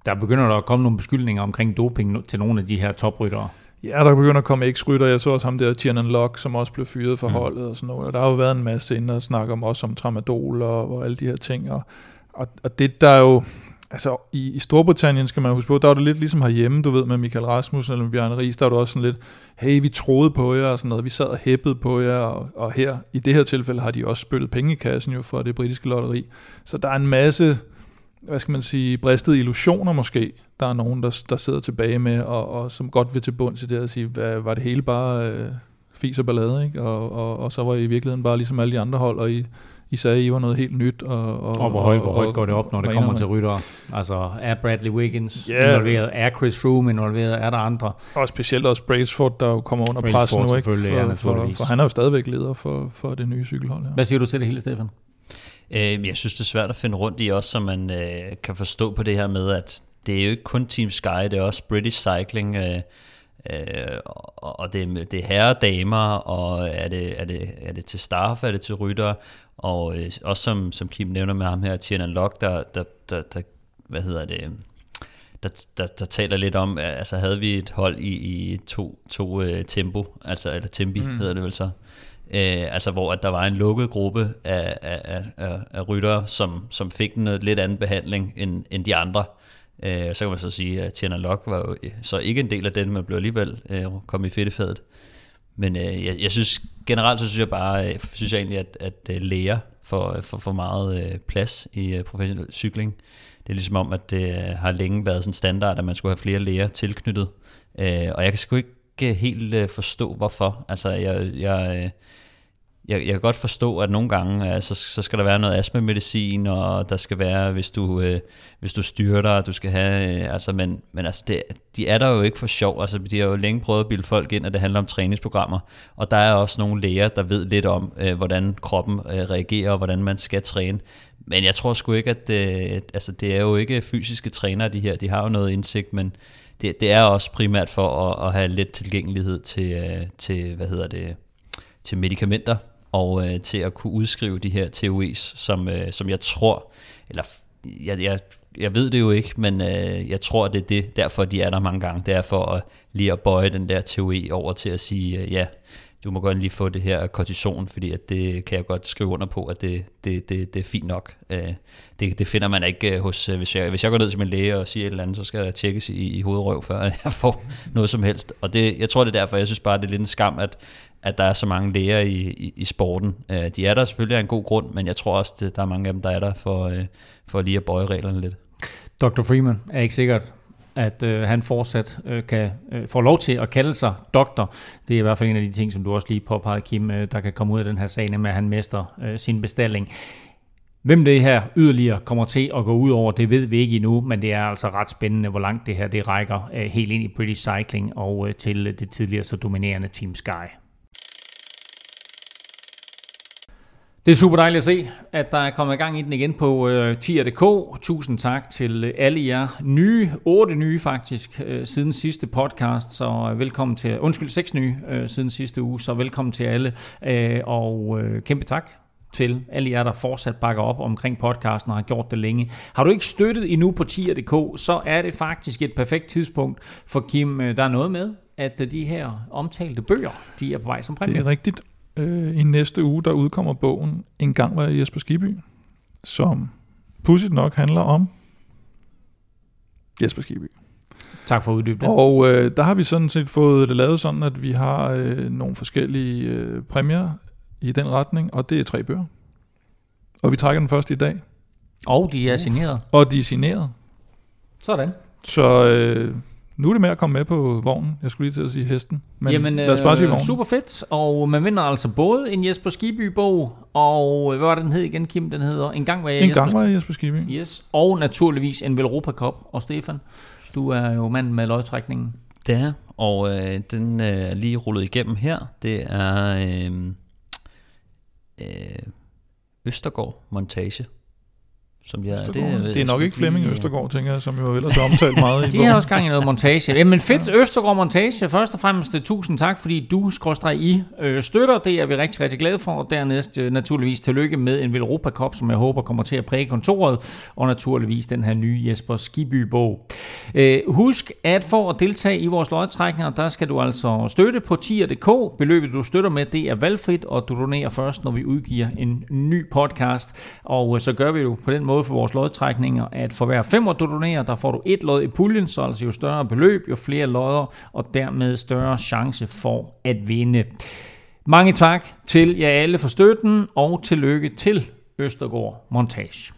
der begynder der at komme nogle beskyldninger omkring doping til nogle af de her topryttere. Ja, der begynder at komme eks-rytter. Jeg så også ham der, Tiernan Locke, som også blev fyret for mm. holdet og sådan noget. Og der har jo været en masse inde og snakke om også om tramadol og, og alle de her ting. Og, og, og det der er jo... Altså, i, i Storbritannien skal man huske på, der var det lidt ligesom herhjemme, du ved, med Michael Rasmussen eller med Bjarne Ries, der var det også sådan lidt, hey, vi troede på jer og sådan noget, vi sad og hæppede på jer, og, og her, i det her tilfælde, har de også spyttet penge i kassen jo for det britiske lotteri. Så der er en masse, hvad skal man sige, bristede illusioner måske, der er nogen, der, der sidder tilbage med, og, og som godt vil til bunds i det at sige, hvad, var det hele bare øh, fis og ballade, ikke? Og, og, og så var I i virkeligheden bare ligesom alle de andre hold, og I, I sagde, I var noget helt nyt. Og, og, og hvor højt, hvor højt går det op, når det kommer til ryttere? Altså, er Bradley Wiggins yeah. involveret? Er Chris Froome involveret? Er der andre? Og specielt også Braceford, der jo kommer under pres nu, ikke? For, ja, for, for, han er jo stadigvæk leder for, for det nye cykelhold. Ja. Hvad siger du til det hele, Stefan? Øh, jeg synes, det er svært at finde rundt i også, så man øh, kan forstå på det her med, at det er jo ikke kun Team Sky, det er også British Cycling, øh, øh, og det, det er herre og damer, og er det, er, det, er det til staff, er det til rytter, og øh, også som, som Kim nævner med ham her, Tiernan Lock, der, der, der, der, hvad hedder det, der, der, der taler lidt om, altså havde vi et hold i, i to, to uh, tempo, altså, eller tempi mm. hedder det vel så, Øh, altså hvor at der var en lukket gruppe af, af, af, af ryttere, som, som fik en øh, lidt anden behandling end, end de andre, Øh, så kan man så sige, at Tjerner Lok var jo øh, så ikke en del af den, men blev alligevel øh, kom i fedtefadet. Men øh, jeg, jeg synes generelt, så synes jeg bare, øh, synes jeg egentlig, at, at øh, læger får øh, for, for meget øh, plads i øh, professionel cykling. Det er ligesom om, at det øh, har længe været sådan standard, at man skulle have flere læger tilknyttet. Øh, og jeg kan sgu ikke helt øh, forstå, hvorfor. Altså, jeg, jeg, øh, jeg, jeg kan godt forstå, at nogle gange altså, så skal der være noget astmamedicin, og der skal være, hvis du, øh, hvis du styrter, du skal have, øh, altså, men, men altså, det, de er der jo ikke for sjov, altså, de har jo længe prøvet at bilde folk ind, at det handler om træningsprogrammer, og der er også nogle læger, der ved lidt om, øh, hvordan kroppen øh, reagerer, og hvordan man skal træne, men jeg tror sgu ikke, at øh, altså, det er jo ikke fysiske trænere, de her, de har jo noget indsigt, men det, det er også primært for at, at have lidt tilgængelighed til, øh, til, hvad hedder det, til medicamenter, og øh, til at kunne udskrive de her TOE's, som, øh, som jeg tror, eller jeg, jeg, jeg ved det jo ikke, men øh, jeg tror, det er det, derfor de er der mange gange. Det er for at lige at bøje den der TOE over til at sige, øh, ja, du må godt lige få det her kortison, fordi at det kan jeg godt skrive under på, at det, det, det, det er fint nok. Øh, det, det finder man ikke øh, hos, øh, hvis jeg, hvis jeg går ned til min læge og siger et eller andet, så skal der tjekkes i, i hovedrøv, før <laughs> jeg får noget som helst. Og det, jeg tror, det er derfor, jeg synes bare, det er lidt en skam, at, at der er så mange læger i, i, i sporten. Øh, de er der selvfølgelig af en god grund, men jeg tror også, at der er mange af dem, der er der for, øh, for lige at bøje reglerne lidt. Dr. Freeman er ikke sikkert, at øh, han fortsat øh, kan øh, få lov til at kalde sig doktor. Det er i hvert fald en af de ting, som du også lige påpegede, Kim, øh, der kan komme ud af den her sag, med at han mester øh, sin bestilling. Hvem det her yderligere kommer til at gå ud over, det ved vi ikke endnu, men det er altså ret spændende, hvor langt det her det rækker øh, helt ind i British Cycling og øh, til det tidligere så dominerende Team Sky. Det er super dejligt at se, at der er kommet i gang i den igen på øh, tier.dk. Tusind tak til øh, alle jer nye, otte nye faktisk, øh, siden sidste podcast, så velkommen til, undskyld, seks nye øh, siden sidste uge, så velkommen til alle, øh, og øh, kæmpe tak til alle jer, der fortsat bakker op omkring podcasten og har gjort det længe. Har du ikke støttet endnu på tier.dk, så er det faktisk et perfekt tidspunkt for Kim. Øh, der er noget med, at de her omtalte bøger, de er på vej som præmie. Det er rigtigt. Øh, I næste uge, der udkommer bogen En gang var jeg Jesper Skiby, som pudsigt nok handler om Jesper Skiby. Tak for uddybet. Og øh, der har vi sådan set fået det lavet sådan, at vi har øh, nogle forskellige øh, præmier i den retning, og det er tre bøger. Og vi trækker den først i dag. Og de er signeret. Og de er signeret. Sådan. Så øh, nu er det med at komme med på vognen. Jeg skulle lige til at sige hesten. Men Jamen, lad os bare sige øh, vognen. super fedt. Og man vinder altså både en Jesper Skiby-bog, og øh, hvad var det, den hed igen, Kim? Den hedder En gang var jeg En Jesper gang var jeg Jesper Skiby. Yes. Og naturligvis en Velropa Cup. Og Stefan, du er jo manden med løgtrækningen. Det er, og øh, den er lige rullet igennem her. Det er øh, øh, Østergaard Montage. Som Østergaard. det, Det, ved det er nok ikke Flemming lige- Østergaard, tænker jeg, som jo ellers har omtalt meget i <laughs> De har også gang i noget montage. Jamen fedt, Østergaard Montage. Først og fremmest øh, tusind tak, fordi du, skråstreg I, øh, støtter. Det er vi rigtig, rigtig glade for. Og dernæst øh, naturligvis tillykke med en Velropa Cup, som jeg håber kommer til at præge kontoret. Og naturligvis den her nye Jesper Skiby-bog. Øh, husk, at for at deltage i vores lodtrækninger, der skal du altså støtte på tier.dk. Beløbet, du støtter med, det er valgfrit, og du donerer først, når vi udgiver en ny podcast. Og øh, så gør vi jo på den måde for vores lodtrækninger, at for hver femmer du donerer, der får du et lod i puljen, så altså jo større beløb, jo flere lodder, og dermed større chance for at vinde. Mange tak til jer alle for støtten, og tillykke til Østergaard Montage.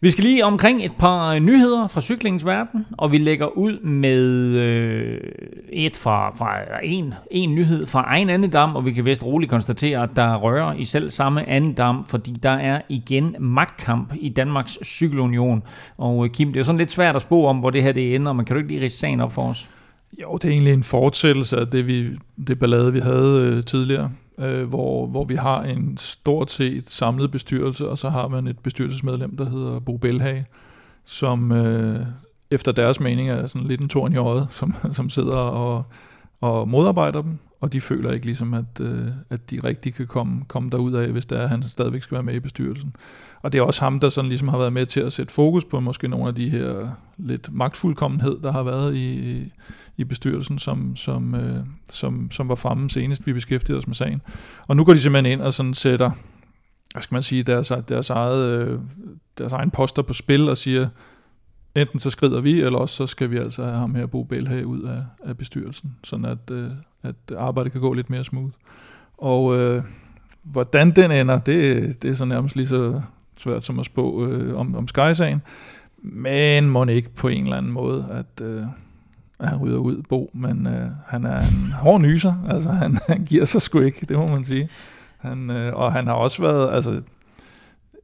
Vi skal lige omkring et par øh, nyheder fra cyklingens verden, og vi lægger ud med øh, et fra, fra en, en nyhed fra egen andedam, og vi kan vist roligt konstatere, at der rører i selv samme andedam, fordi der er igen magtkamp i Danmarks Cykelunion. Og øh, Kim, det er jo sådan lidt svært at spå om, hvor det her det ender, men kan du ikke lige rise sagen op for os? Jo, det er egentlig en fortsættelse af det, vi, det ballade, vi havde øh, tidligere, øh, hvor, hvor vi har en stort set samlet bestyrelse, og så har man et bestyrelsesmedlem, der hedder Bo Belhag, som øh, efter deres mening er sådan lidt en torn i øjet, som, som sidder og, og modarbejder dem, og de føler ikke ligesom, at, øh, at de rigtig kan komme, komme derud af, hvis der er, han stadigvæk skal være med i bestyrelsen. Og det er også ham, der sådan ligesom har været med til at sætte fokus på måske nogle af de her lidt magtfuldkommenhed, der har været i, i bestyrelsen, som, som, øh, som, som var fremme senest, vi beskæftigede os med sagen. Og nu går de simpelthen ind og sådan sætter, hvad skal man sige, deres, deres, eget, øh, deres egen poster på spil og siger, enten så skrider vi, eller også så skal vi altså have ham her, Bo Belhage, ud af, af bestyrelsen, sådan at, øh, at arbejdet kan gå lidt mere smooth. Og øh, hvordan den ender, det, det er så nærmest lige så svært som at spå øh, om, om Sky-sagen, men må ikke på en eller anden måde, at, øh, at han ryger ud, Bo, men øh, han er en hård nyser, altså han, han giver sig sgu ikke, det må man sige. Han, øh, og han har også været, altså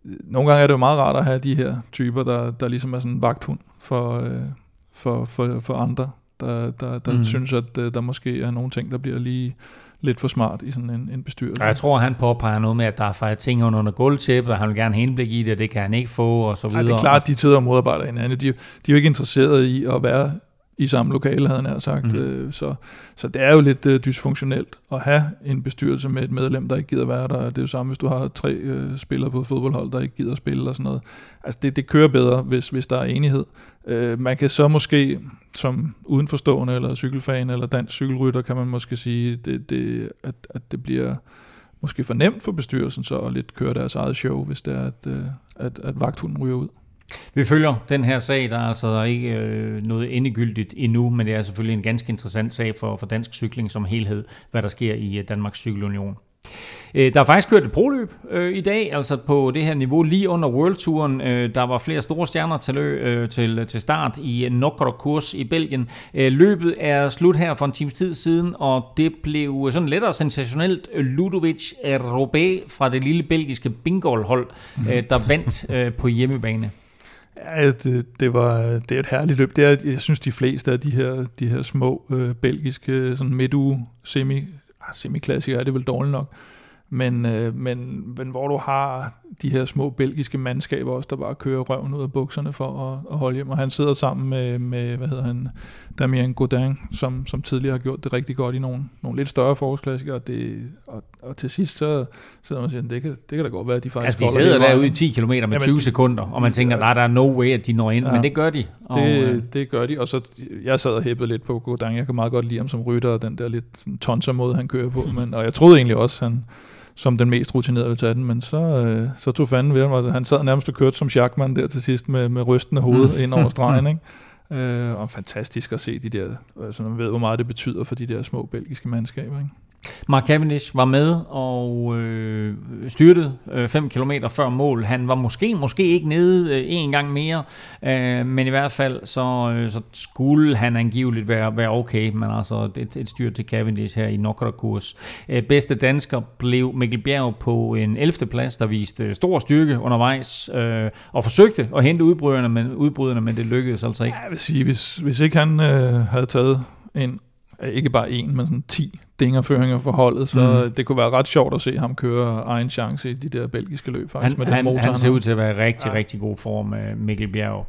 nogle gange er det jo meget rart at have de her typer, der, der ligesom er sådan en vagthund for, øh, for, for, for andre, der, der, der mm. synes, at øh, der måske er nogle ting, der bliver lige lidt for smart i sådan en, en bestyrelse. Og jeg tror, han påpeger noget med, at der er fejret ting under gulvtæppet, og han vil gerne have indblik i det, og det kan han ikke få, og så Ej, videre. det er klart, at de sidder og modarbejder hinanden. De, de er jo ikke interesserede i at være i samme lokale, havde han sagt. Mm. Så, så det er jo lidt uh, dysfunktionelt at have en bestyrelse med et medlem, der ikke gider være der. Det er jo samme, hvis du har tre uh, spillere på et fodboldhold, der ikke gider spille og sådan noget. Altså det, det kører bedre, hvis, hvis der er enighed. Man kan så måske, som udenforstående, eller cykelfan, eller dansk cykelrytter, kan man måske sige, det, det, at, at det bliver måske for nemt for bestyrelsen så at lidt køre deres eget show, hvis det er, at, at, at vagthunden ryger ud. Vi følger den her sag, der er altså ikke øh, noget endegyldigt endnu, men det er selvfølgelig en ganske interessant sag for, for dansk cykling som helhed, hvad der sker i øh, Danmarks Cykelunion. Øh, Der er faktisk kørt et proløb øh, i dag, altså på det her niveau, lige under World Touren. Øh, der var flere store stjerner til, øh, til, til start i Nokkerkurs i Belgien. Øh, løbet er slut her for en times tid siden, og det blev sådan lettere sensationelt Ludovic Robé fra det lille belgiske Bingol-hold, øh, der vandt øh, på hjemmebane. Ja, det, det, var, det er et herligt løb. Det er, jeg synes, de fleste af de her, de her små øh, belgiske sådan midtuge semi, ah, semi-klassikere er det vel dårligt nok, Men, øh, men, men hvor du har de her små belgiske mandskaber også, der bare kører røven ud af bukserne for at, at holde hjem. Og han sidder sammen med, med hvad hedder han, Damien Godin, som, som tidligere har gjort det rigtig godt i nogle, nogle lidt større forårsklassikere. Og, det, og, og til sidst så sidder man og siger, det kan, det kan da godt være, at de faktisk Altså, de sidder derude i 10 km med Jamen, 20 sekunder, og man tænker, nej, der er no way, at de når ind, ja, men det gør de. Og, det, øh, det gør de, og så jeg sad og hæppede lidt på Godin. Jeg kan meget godt lide ham som rytter, og den der lidt tonser måde, han kører på. <laughs> Men, og jeg troede egentlig også, han, som den mest rutinerede vil tage den, men så, øh, så tog fanden ved ham, han sad nærmest og kørte som Schachmann der til sidst med, med rystende hoved mm. ind over <laughs> stregen, ikke? Øh, og fantastisk at se de der, altså man ved, hvor meget det betyder for de der små belgiske mandskaber, ikke? Mark Cavendish var med og øh, styrtede 5 øh, km før mål. Han var måske måske ikke nede øh, en gang mere, øh, men i hvert fald så, øh, så skulle han angiveligt være, være okay, men altså et, et styr til Cavendish her i Nokra-kurs. Øh, bedste dansker blev Mikkel Bjerg på en 11. plads, der viste stor styrke undervejs øh, og forsøgte at hente udbryderne, men, udbryderne, men det lykkedes altså ikke. Jeg vil sige, hvis, hvis ikke han øh, havde taget en ikke bare en, men sådan 10 dingerføringer for holdet, så mm. det kunne være ret sjovt at se ham køre egen chance i de der belgiske løb faktisk han, med den han, motor. Han ser ud til at være i rigtig, ja. rigtig god form med Mikkel Bjerg.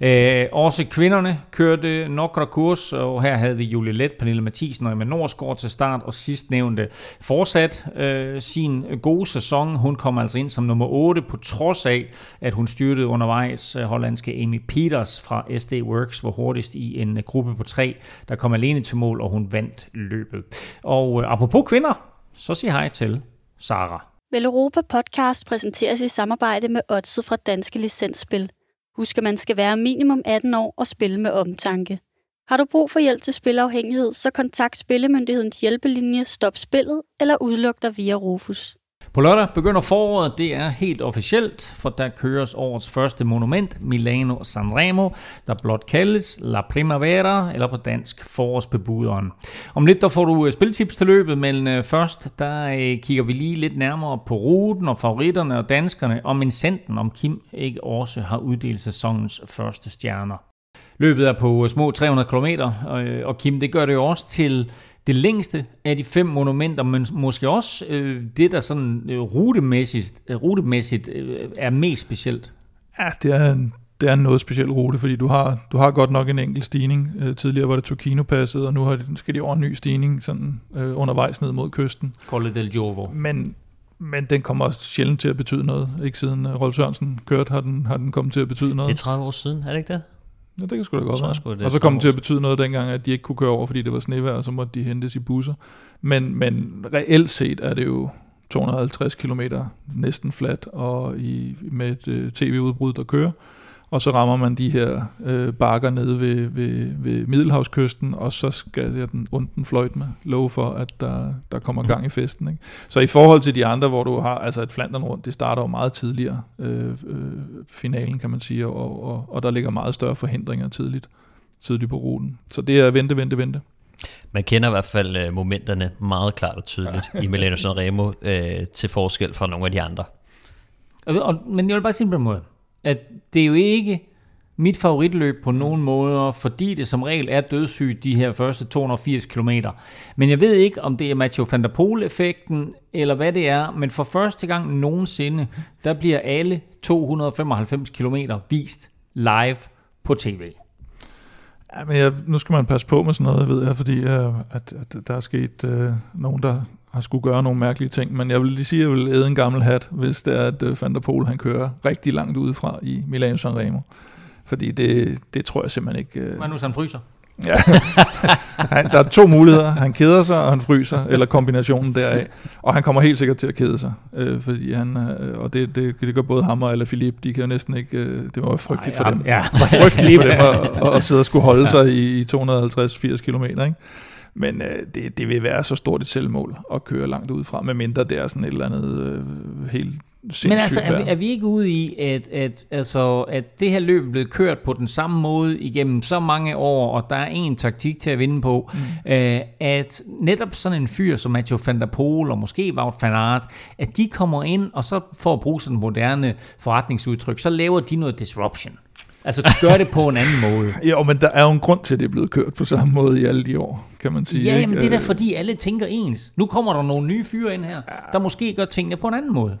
Øh, også kvinderne kørte nokre kurs, og her havde vi Julie Let, Pernille Mathisen og Emma Norsgaard til start, og sidst nævnte fortsat øh, sin gode sæson. Hun kom altså ind som nummer 8, på trods af, at hun styrtede undervejs øh, hollandske Amy Peters fra SD Works, var hurtigst i en gruppe på tre, der kom alene til mål, og hun vandt løbet. Og øh, apropos kvinder, så sig hej til Sara. Vel Europa Podcast præsenteres i samarbejde med Odset fra Danske Licensspil. Husk, at man skal være minimum 18 år og spille med omtanke. Har du brug for hjælp til spilafhængighed, så kontakt Spillemyndighedens hjælpelinje Stop Spillet eller udluk dig via Rufus. På lørdag begynder foråret, det er helt officielt, for der køres årets første monument, Milano Sanremo, der blot kaldes La Primavera, eller på dansk forårsbebuderen. Om lidt der får du øh, spiltips til løbet, men øh, først der øh, kigger vi lige lidt nærmere på ruten og favoritterne og danskerne, og Mincenten, om Kim ikke også har uddelt sæsonens første stjerner. Løbet er på små 300 km, og Kim, det gør det jo også til det længste af de fem monumenter, men måske også øh, det, der sådan øh, rutemæssigt, øh, rutemæssigt øh, er mest specielt. Ja, det er, en, det er en noget speciel rute, fordi du har, du har godt nok en enkelt stigning. Øh, tidligere var det Turkino-passet, og nu har det, skal de over en ny stigning sådan, øh, undervejs ned mod kysten. Colle del Giovo. Men, men den kommer også sjældent til at betyde noget. Ikke siden uh, Rolf Sørensen kørte, har den, har den kommet til at betyde noget. Det er 30 år siden, er det ikke det? Ja, det kan sgu da godt være. Og så kom det til at betyde noget dengang, at de ikke kunne køre over, fordi det var snevejr, og så måtte de hentes i busser. Men, men reelt set er det jo 250 km næsten flat, og i, med et uh, tv-udbrud, der kører og så rammer man de her øh, bakker nede ved, ved, ved Middelhavskysten, og så skal jeg den onden fløjt med love for, at der, der kommer gang i festen. Ikke? Så i forhold til de andre, hvor du har altså et Flandern rundt, det starter jo meget tidligere, øh, øh, finalen kan man sige, og, og, og der ligger meget større forhindringer tidligt, tidligt på ruten. Så det er vente, vente, vente. Man kender i hvert fald øh, momenterne meget klart og tydeligt ja. i Milano Sanremo øh, til forskel fra nogle af de andre. Og, og, men jeg vil bare sige på en måde, at det er jo ikke mit favoritløb på nogen måder, fordi det som regel er dødssygt de her første 280 km. Men jeg ved ikke, om det er Mathieu van der Poel-effekten, eller hvad det er, men for første gang nogensinde, der bliver alle 295 km vist live på tv. Ja, men jeg, nu skal man passe på med sådan noget, ved jeg, fordi øh, at, at der er sket øh, nogen, der har skulle gøre nogle mærkelige ting, men jeg vil lige sige, at jeg vil æde en gammel hat, hvis det er, at uh, Van der Poel, han kører rigtig langt udefra i Milano Sanremo. Fordi det, det tror jeg simpelthen ikke... Uh... Hvad nu, så han fryser? Ja. <laughs> han, der er to muligheder. Han keder sig, og han fryser, eller kombinationen deraf. Og han kommer helt sikkert til at kede sig. Øh, fordi han, øh, og det, det, det gør både ham og eller Philip, de kan jo næsten ikke... Øh, det var jo frygteligt Ej, for dem. Ja, frygteligt for dem at, at, at sidde og skulle holde ja. sig i, i 250-80 km, ikke? Men øh, det, det vil være så stort et selvmål at køre langt udefra, medmindre det er sådan et eller andet øh, helt men altså, er vi, er vi ikke ude i, at, at, altså, at det her løb er blevet kørt på den samme måde igennem så mange år, og der er en taktik til at vinde på, mm. øh, at netop sådan en fyr som Mathieu van der Poel, og måske Wout van Aert, at de kommer ind, og så for at bruge sådan moderne forretningsudtryk, så laver de noget disruption. Altså, gør det på en anden måde. <laughs> Jo, men der er jo en grund til, at det er blevet kørt på samme måde i alle de år, kan man sige. Ja, ikke? jamen, det er da Øh, fordi, alle tænker ens. Nu kommer der nogle nye fyre ind her, der måske gør tingene på en anden måde.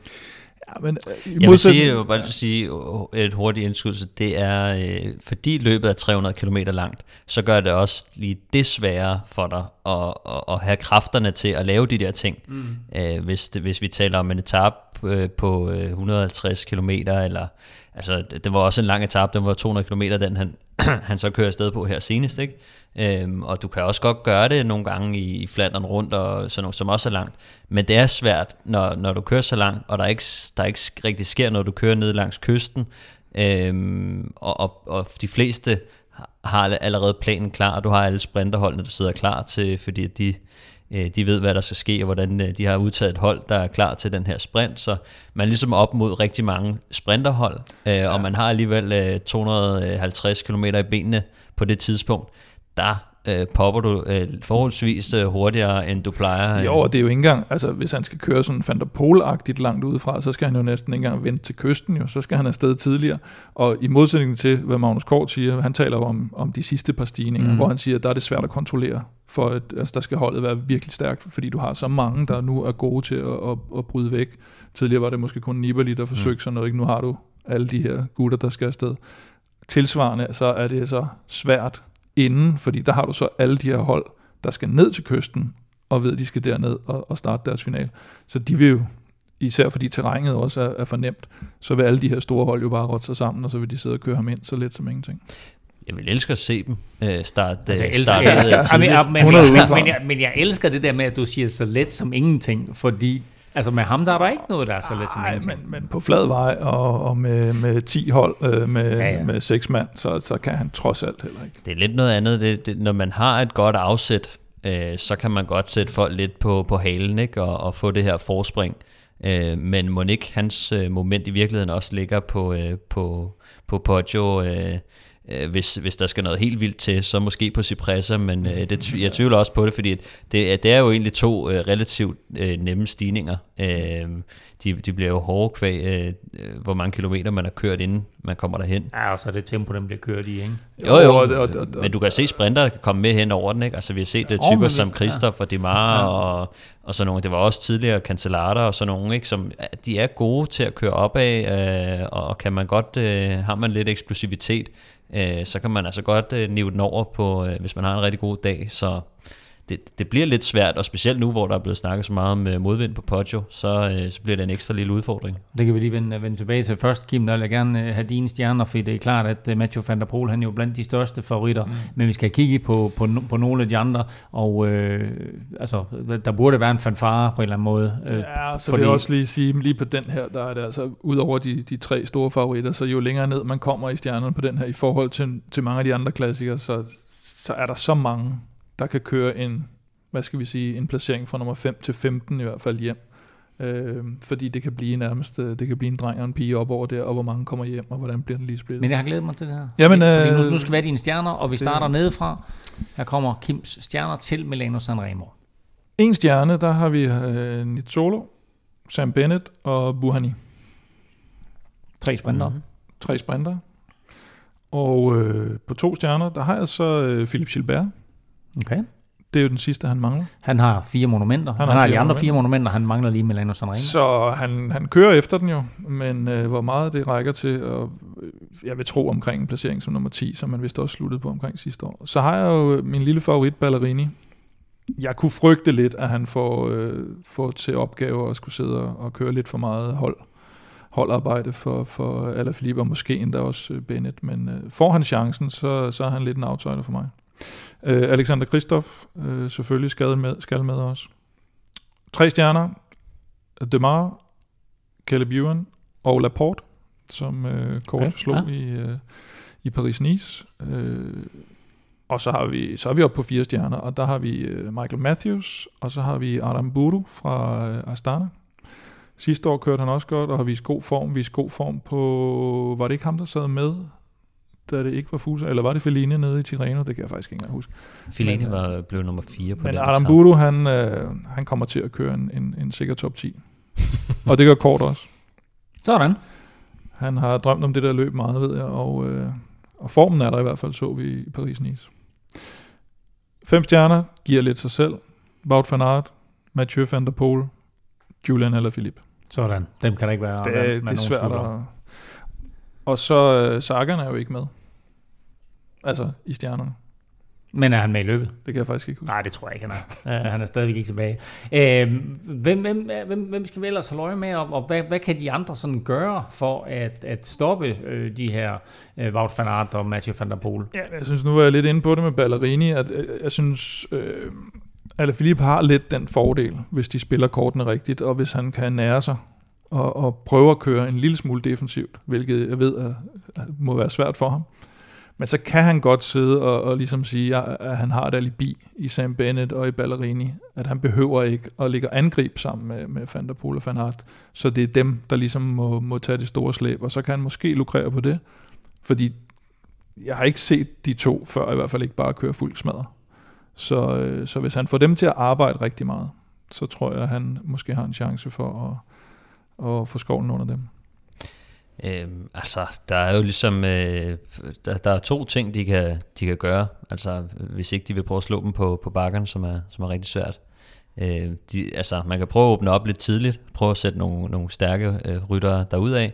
Ja, men Jeg vil sige, jeg vil bare sige et hurtigt indskydelse, det er, øh, fordi løbet er 300 km langt, så gør det også lige det sværere for dig at, at, at have kræfterne til at lave de der ting. Mm. Øh, hvis, det, hvis vi taler om en etape øh, på øh, 150 km, eller altså, det, var også en lang etape, den var 200 km, den han, <clears throat> han så kører afsted på her senest, ikke? Øhm, og du kan også godt gøre det nogle gange i, i Flandern rundt, og sådan noget, som også er langt. Men det er svært, når, når du kører så langt, og der ikke, der ikke rigtig sker når du kører ned langs kysten, øhm, og, og, og de fleste har allerede planen klar, og du har alle sprinterholdene, der sidder klar til, fordi de, øh, de ved, hvad der skal ske, og hvordan øh, de har udtaget et hold, der er klar til den her sprint, så man er ligesom op mod rigtig mange sprinterhold, øh, ja. og man har alligevel øh, 250 km i benene på det tidspunkt, der øh, popper du øh, forholdsvis øh, hurtigere, end du plejer. øh. Jo, og det er jo ikke engang, altså hvis han skal køre sådan Van der Pol-agtigt langt udefra, så skal han jo næsten ikke engang vente til kysten, jo. så skal han afsted tidligere. Og i modsætning til, hvad Magnus Kort siger, han taler jo om, om de sidste par stigninger, mm. hvor han siger, at der er det svært at kontrollere, for at altså, der skal holdet være virkelig stærkt, fordi du har så mange, der nu er gode til at, at, at bryde væk. Tidligere var det måske kun Nibali, der forsøgte mm. sådan noget, ikke? nu har du alle de her gutter, der skal afsted. Tilsvarende så er det så svært inden, fordi der har du så alle de her hold, der skal ned til kysten, og ved, at de skal derned og, og starte deres final. Så de vil jo, især fordi terrænet også er, er for nemt, så vil alle de her store hold jo bare rotte sig sammen, og så vil de sidde og køre ham ind så let som ingenting. Jeg vil elske at se dem øh, starte Altså, jeg øh, elsker, starte jeg, jeg, men, men, jeg, men, jeg, men jeg elsker det der med, at du siger så let som ingenting, fordi altså med ham der er der ikke noget, der er så let som. Men, men på flad vej og, og med, med 10 hold, øh, med, ja. ja. med 6 mand, så, så kan han trods alt heller ikke. Det er lidt noget andet. Det, det, når man har et godt afsæt, øh, så kan man godt sætte folk lidt på, på halen ikke? Og, og få det her forspring. Øh, men Monique, hans øh, moment i virkeligheden også ligger på, øh, på, på Poggio. Øh, øh, hvis, hvis der skal noget helt vildt til, så måske på Cipressa, men øh, det, jeg tvivler også på det, fordi det, er- det er jo egentlig to øh, relativt øh, nemme stigninger. Øh, de, de bliver jo hårde kvæg, øh, øh, hvor mange kilometer man har kørt, inden man kommer derhen. Ja, og så er det tempo, den bliver kørt i, ikke? Jo, jo, og og- og- men du kan se sprinter, der kan komme med hen over den, ikke? Altså, vi har set det Jo, typer som Christoph og Demar Ja. og, og sådan nogle. Det var også tidligere Cancellara og sådan nogle, ikke? Som, de er gode til at køre opad, øh, og kan man godt, øh, har man lidt eksplosivitet, øh, så kan man altså godt øh, nive den over på, øh, hvis man har en rigtig god dag, så det, det bliver lidt svært, og specielt nu, hvor der er blevet snakket så meget om øh, modvind på Poggio, så, øh, så bliver det en ekstra lille udfordring. Det kan vi lige vende, vende tilbage til først, Kim. Der vil jeg gerne øh, have dine stjerner, for det er klart, at Mathieu van der Poel, han er jo blandt de største favoritter, mm. men vi skal kigge på, på, på nogle af de andre, og øh, altså, der burde være en fanfare på en eller anden måde. Øh, Ja, så vil jeg også lige sige, lige på den her, der er det altså, udover de, de tre store favoritter, så jo længere ned man kommer i stjernerne på den her, i forhold til, til mange af de andre klassikere, så, så er der så mange, der kan køre en, hvad skal vi sige, en placering fra nummer 5 til 15 i hvert fald hjem. Øh, fordi det kan blive nærmest, øh, det kan blive en dreng og en pige op over der, og hvor mange kommer hjem, og hvordan bliver den lige splittet. Men jeg har glædet mig til det her. Jamen, fordi, fordi nu, øh, nu skal vi have dine stjerner, og vi det- starter nedefra. Her kommer Kims stjerner til Milano Sanremo. En stjerne, der har vi øh, Nizzolo, Sam Bennett og Buhani. Tre sprinter. Mm-hmm. Tre sprinter. Og øh, på to stjerner, der har jeg så øh, Philip Gilbert. Okay. Det er jo den sidste, han mangler. Han har fire monumenter. Han, han har, de andre fire monumenter, han mangler lige Milano Sanremo. Så han, han kører efter den jo, men øh, hvor meget det rækker til, og øh, jeg vil tro omkring en placering som nummer 10, som man vist også sluttede på omkring sidste år. Så har jeg jo min lille favorit, Ballerini. Jeg kunne frygte lidt, at han får, øh, får til opgave at skulle sidde og, og køre lidt for meget hold holdarbejde for, for Alaphilippe, og måske endda også øh, Bennett, men øh, får han chancen, så, så er han lidt en outsider for mig. Øh, Alexander Kristoff, øh, selvfølgelig skal med, skal med også. Tre stjerner, Demar, Caleb Ewan og Laporte, som øh, kort Okay, okay, slog ja. i, øh, i Paris-Nice. Øh, og så har vi så er vi oppe på fire stjerner, og der har vi øh, Michael Matthews, og så har vi Adam Buru fra øh, Astana. Sidste år kørte han også godt, og har vist god form. Vist god form på... Var det ikke ham, der sad med, da det ikke var Fusa? Eller var det Feline nede i Tirreno? Det kan jeg faktisk ikke engang huske. Feline Men, øh, var blev nummer 4 på Men den Adam etape. Buru, han, øh, han kommer til at køre en, en, en sikker top 10. og det gør kort også. Sådan. Han har drømt om det der løb meget, ved jeg, og øh, Og formen er der i hvert fald, så vi i Paris-Nice. Fem stjerner giver lidt sig selv. Wout van Aert, Mathieu van der Poel, Julian eller Philippe. Sådan. Dem kan der ikke være. Det, være, det være er svært at... Og så uh, Sagan er jo ikke med. Altså i stjernerne. Men er han med i løbet? Det kan jeg faktisk ikke huske. Nej, det tror jeg ikke, han er. Han er stadigvæk ikke tilbage. Uh, hvem, hvem, hvem, hvem skal vi ellers holde øje med, og, og hvad, hvad kan de andre sådan gøre for at, at stoppe uh, de her uh, Wout van Aert og Mathieu van der Poel? Ja, jeg synes, nu var jeg lidt inde på det med Ballerini, at øh, jeg synes, øh, Alaphilippe har lidt den fordel, hvis de spiller kortene rigtigt, og hvis han kan nære sig og, og prøve at køre en lille smule defensivt, hvilket jeg ved at må være svært for ham. Men så kan han godt sidde og, og ligesom sige, at, han har et alibi i Sam Bennett og i Ballerini, at han behøver ikke at ligge og angribe sammen med, med Van der Poel og Van Aert. Så det er dem, der ligesom må, må tage det store slæb, og så kan han måske lukrere på det, fordi jeg har ikke set de to før, i hvert fald ikke bare køre fuld smadre. Så, øh, så hvis han får dem til at arbejde rigtig meget, så tror jeg, at han måske har en chance for at, at få skovlen under dem. Øhm, altså, der er jo ligesom, øh, der, der er to ting, de kan, de kan gøre. Altså, hvis ikke de vil prøve at slå dem på, på bakkerne, som er, som er rigtig svært. Øh, de, altså, man kan prøve at åbne op lidt tidligt, prøve at sætte nogle, nogle stærke øh, ryttere derudad.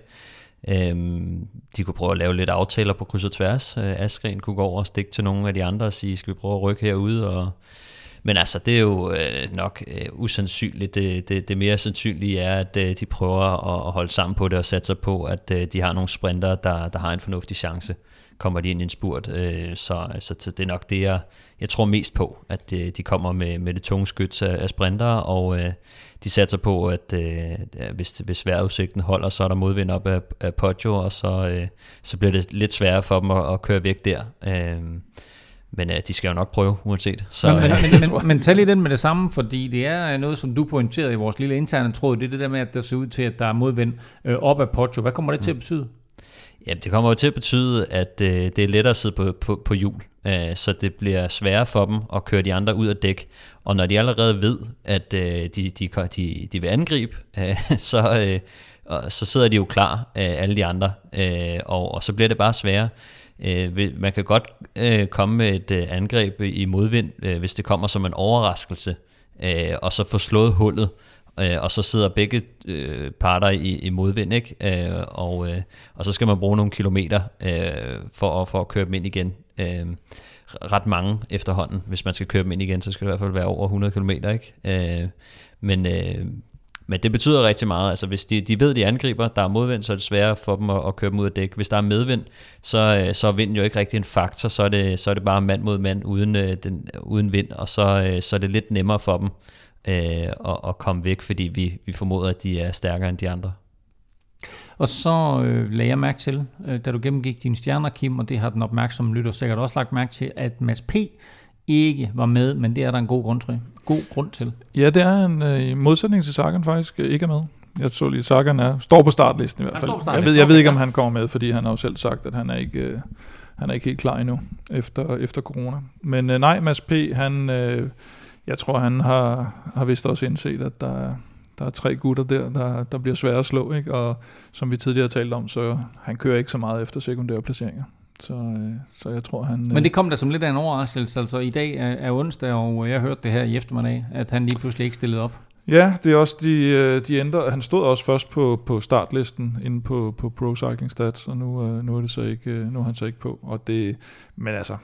Øhm, de kunne prøve at lave lidt aftaler på kryds og tværs. Øh, Askren kunne gå over og stikke til nogle af de andre og sige, skal vi prøve at rykke herude? Og, men altså, det er jo øh, nok øh, usandsynligt. Det, det, det mere sandsynlige er, at øh, de prøver at, at holde sammen på det og sætte sig på, at øh, de har nogle sprinter, der, der har en fornuftig chance. Kommer de ind i en spurt. Øh, så, så, så det er nok det, jeg, jeg tror mest på, at øh, de kommer med, med det tunge skyts af, af sprinter, og øh, de satser på, at øh, hvis, hvis vejrudsigten holder, så er der modvind op af, af Poggio, og så, øh, så bliver det lidt sværere for dem at, at køre væk der. Øh, men øh, de skal jo nok prøve, uanset. Så, men, men, øh, men, <laughs> men, men tag lige den med det samme, fordi det er noget, som du pointerede i vores lille interne tråd, det er det der med, at der ser ud til, at der er modvind øh, op af Poggio. Hvad kommer det til at betyde? Jamen, det kommer jo til at betyde, at øh, det er lettere at sidde på, på, på hjul, øh, så det bliver sværere for dem at køre de andre ud af dæk. Og når de allerede ved, at øh, de, de, de, de vil angribe, øh, <laughs> så, øh, så sidder de jo klar, øh, alle de andre, øh, og, og så bliver det bare sværere. Øh, man kan godt øh, komme med et øh, angreb i modvind, øh, hvis det kommer som en overraskelse, øh, og så få slået hullet, øh, og så sidder begge øh, parter i, i modvind, ikke? Øh, og, øh, og så skal man bruge nogle kilometer øh, for, at, for at køre dem ind igen. Øh, ret mange efterhånden. Hvis man skal køre dem ind igen, så skal det i hvert fald være over 100 km, ikke? Øh, men, øh, men det betyder rigtig meget. Altså hvis de, de ved, de angriber, der er modvind, så er det sværere for dem at, at køre dem ud af dæk. Hvis der er medvind, så, øh, så er vinden jo ikke rigtig en faktor. Så er det, så er det bare mand mod mand uden, øh, den, uden vind, og så, øh, så er det lidt nemmere for dem øh, at, at komme væk, fordi vi, vi formoder, at de er stærkere end de andre. Og så øh, lagde jeg mærke til, øh, da du gennemgik dine stjerner, Kim, og det har den opmærksomme lytter sikkert også lagt mærke til, at Mads P ikke var med, men det er der en god grund til. God grund til. Ja, det er han øh, i modsætning til Sagan faktisk øh, ikke er med. Jeg så lige, Sagan er, står på startlisten i hvert fald. Jeg ved, jeg ved ikke, om han kommer med, fordi han har jo selv sagt, at han er ikke, øh, han er ikke helt klar endnu efter, efter corona. Men øh, nej, Mads P., han, øh, jeg tror, han har, har vist også indset, at der er, der er tre gutter der, der, der bliver svære at slå, ikke? og som vi tidligere talte om, så han kører ikke så meget efter sekundære placeringer. Så, øh, så jeg tror, han... Men det kom da som lidt af en overraskelse. Altså i dag er, er onsdag, og jeg hørte det her i eftermiddag, at han lige pludselig ikke stillede op. Ja, det er også de, øh, de ændrer. Han stod også først på, på startlisten inde på, på Pro Cycling Stats, og nu, øh, nu er det så ikke, øh, nu er han så ikke på. Og det, men altså,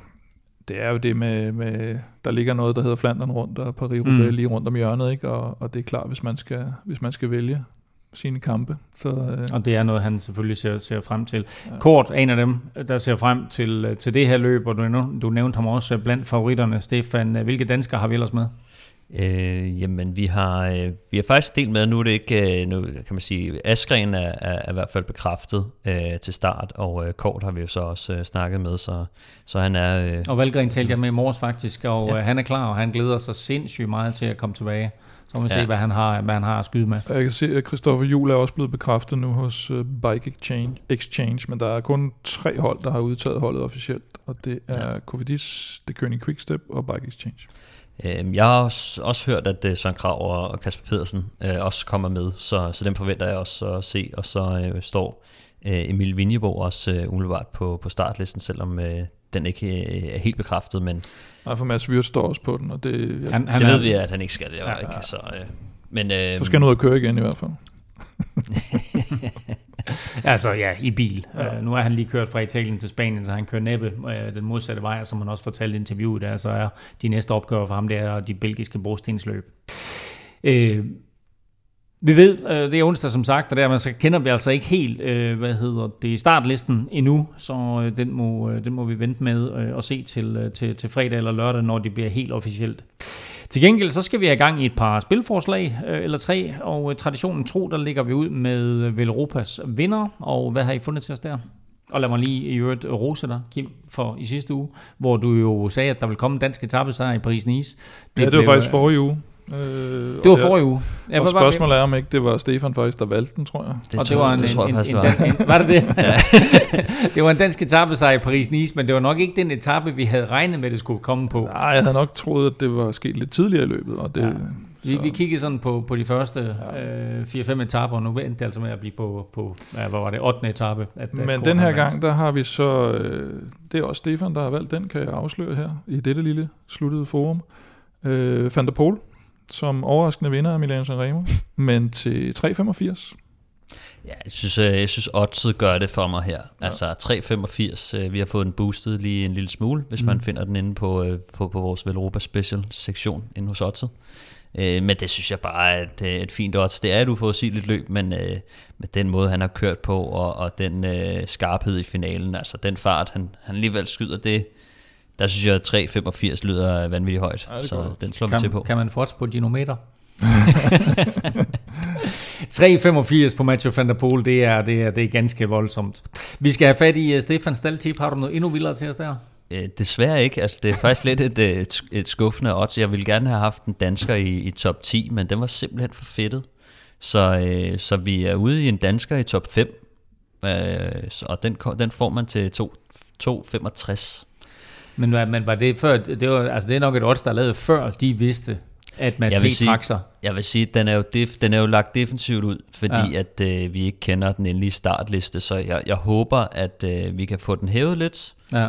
det er jo det med, med der ligger noget, der hedder Flandern rundt, og Paris-Roubaix Mm. lige rundt om hjørnet, ikke? Og, og det er klart, hvis man skal, hvis man skal vælge sine kampe. Så, øh, Og det er noget, han selvfølgelig ser, ser frem til. Kort, en af dem, der ser frem til, til det her løb, og du, du nævnte ham også blandt favoritterne. Stefan, hvilke danskere har vi ellers med? Øh, jamen, vi har, øh, vi har faktisk delt med, nu er det ikke, øh, nu kan man sige, Askren er, er, er i hvert fald bekræftet øh, til start, og øh, Kort har vi jo så også øh, snakket med, så, så han er... Øh, Og Valgren talte jeg med i morges faktisk, og Ja. ja. han er klar, og han glæder sig sindssygt meget til at komme tilbage. Så må vi Ja. se, hvad han, har, hvad han har at skyde med. Jeg kan se, at Christoffer Juhl er også blevet bekræftet nu hos øh, Bike Exchange, Exchange, men der er kun tre hold, der har udtaget holdet officielt, og det er ja. Cofidis, det König Quickstep og Bike Exchange. øh, jeg har også, også hørt, at øh, Søren Krav og Kasper Pedersen øh, også kommer med, så, så dem forventer jeg også at se, og så øh, står øh, Emil Vinjeborg også øh, umiddelbart på, på startlisten, selvom øh, den ikke øh, er helt bekræftet, men... Nej, for Mads Wirtz står også på den, og det... Ja, han, han det ved vi, at han ikke skal det, ja, ikke? Så, øh, men, øh, så skal han ud og køre igen i hvert fald. <laughs> altså ja, i bil. Ja. Uh, nu er han lige kørt fra Italien til Spanien, så han kører næppe uh, den modsatte vej, som han også fortalte i interviewet der, så er de næste opgaver for ham, det er de belgiske brostensløb. Uh, vi ved, det er onsdag som sagt, og der så kender vi altså ikke helt, hvad hedder det, startlisten endnu, så den må, den må vi vente med at se til, til, til fredag eller lørdag, når det bliver helt officielt. Til gengæld så skal vi have gang i et par spilforslag, øh, eller tre, og øh, traditionen tro, der ligger vi ud med øh, Velropas vinder, og hvad har I fundet til os der? Og lad mig lige i øvrigt rose dig, Kim, for i sidste uge, hvor du jo sagde, at der vil komme en dansk etappesejr i Paris-Nice. Det ja, det var faktisk forrige uge. Øh, det var forrige uge. Ja, og spørgsmålet er, om ikke det var Stefan faktisk, der valgte den, tror jeg. Det og det var en, det en, en, en, en, en, var det det? <laughs> <laughs> det var en dansk etape sig i Paris-Nice, men det var nok ikke den etape, vi havde regnet med, det skulle komme på. Nej, jeg havde nok troet, at det var sket lidt tidligere i løbet. Og det, ja. Vi, vi kiggede sådan på, på de første ja. øh, 4-5 etaper, og nu endte det altså med at blive på, på ja, hvad var det, 8. etape. At, Men at den her gang, der har vi så, øh, det er også Stefan, der har valgt den, kan jeg afsløre her, i dette lille sluttede forum. Øh, Van der Pol, som overraskende vinder af Milano Sanremo, <laughs> men til 3,85. Ja, jeg synes, øh, jeg synes oddset gør det for mig her. Ja. Altså 3,85. Øh, vi har fået den boostet lige en lille smule, hvis mm. man finder den inde på, øh, på, på vores Velropa Special sektion inde hos oddset. Men det synes jeg bare er et, et fint odds. Det er et uforudsigeligt løb, men med den måde, han har kørt på, og, og den skarphed i finalen, altså den fart, han, han alligevel skyder, det, der synes jeg, at 3,85 lyder vanvittigt højt, ja, så godt. den slår kan, vi til på. Kan man få på dinometer? <laughs> 3,85 på Mathieu van der Poel, det er, det, er, det er ganske voldsomt. Vi skal have fat i uh, Stefan Staltip. Har du noget endnu vildere til os der? Øh, desværre ikke. Altså, det er faktisk lidt et, et, et skuffende odds. Jeg ville gerne have haft en dansker i, i top 10, men den var simpelthen for fedtet. Så, øh, så vi er ude i en dansker i top 5, øh, og den, den får man til 2,65. Men, men var det før, det, var, altså det er nok et odds, der er lavet før de vidste, at Mads P. Sige, trak sig. Jeg vil sige, den er jo, def, den er jo lagt defensivt ud, fordi ja. at øh, vi ikke kender den endelige startliste, så jeg, jeg håber, at øh, vi kan få den hævet lidt, ja.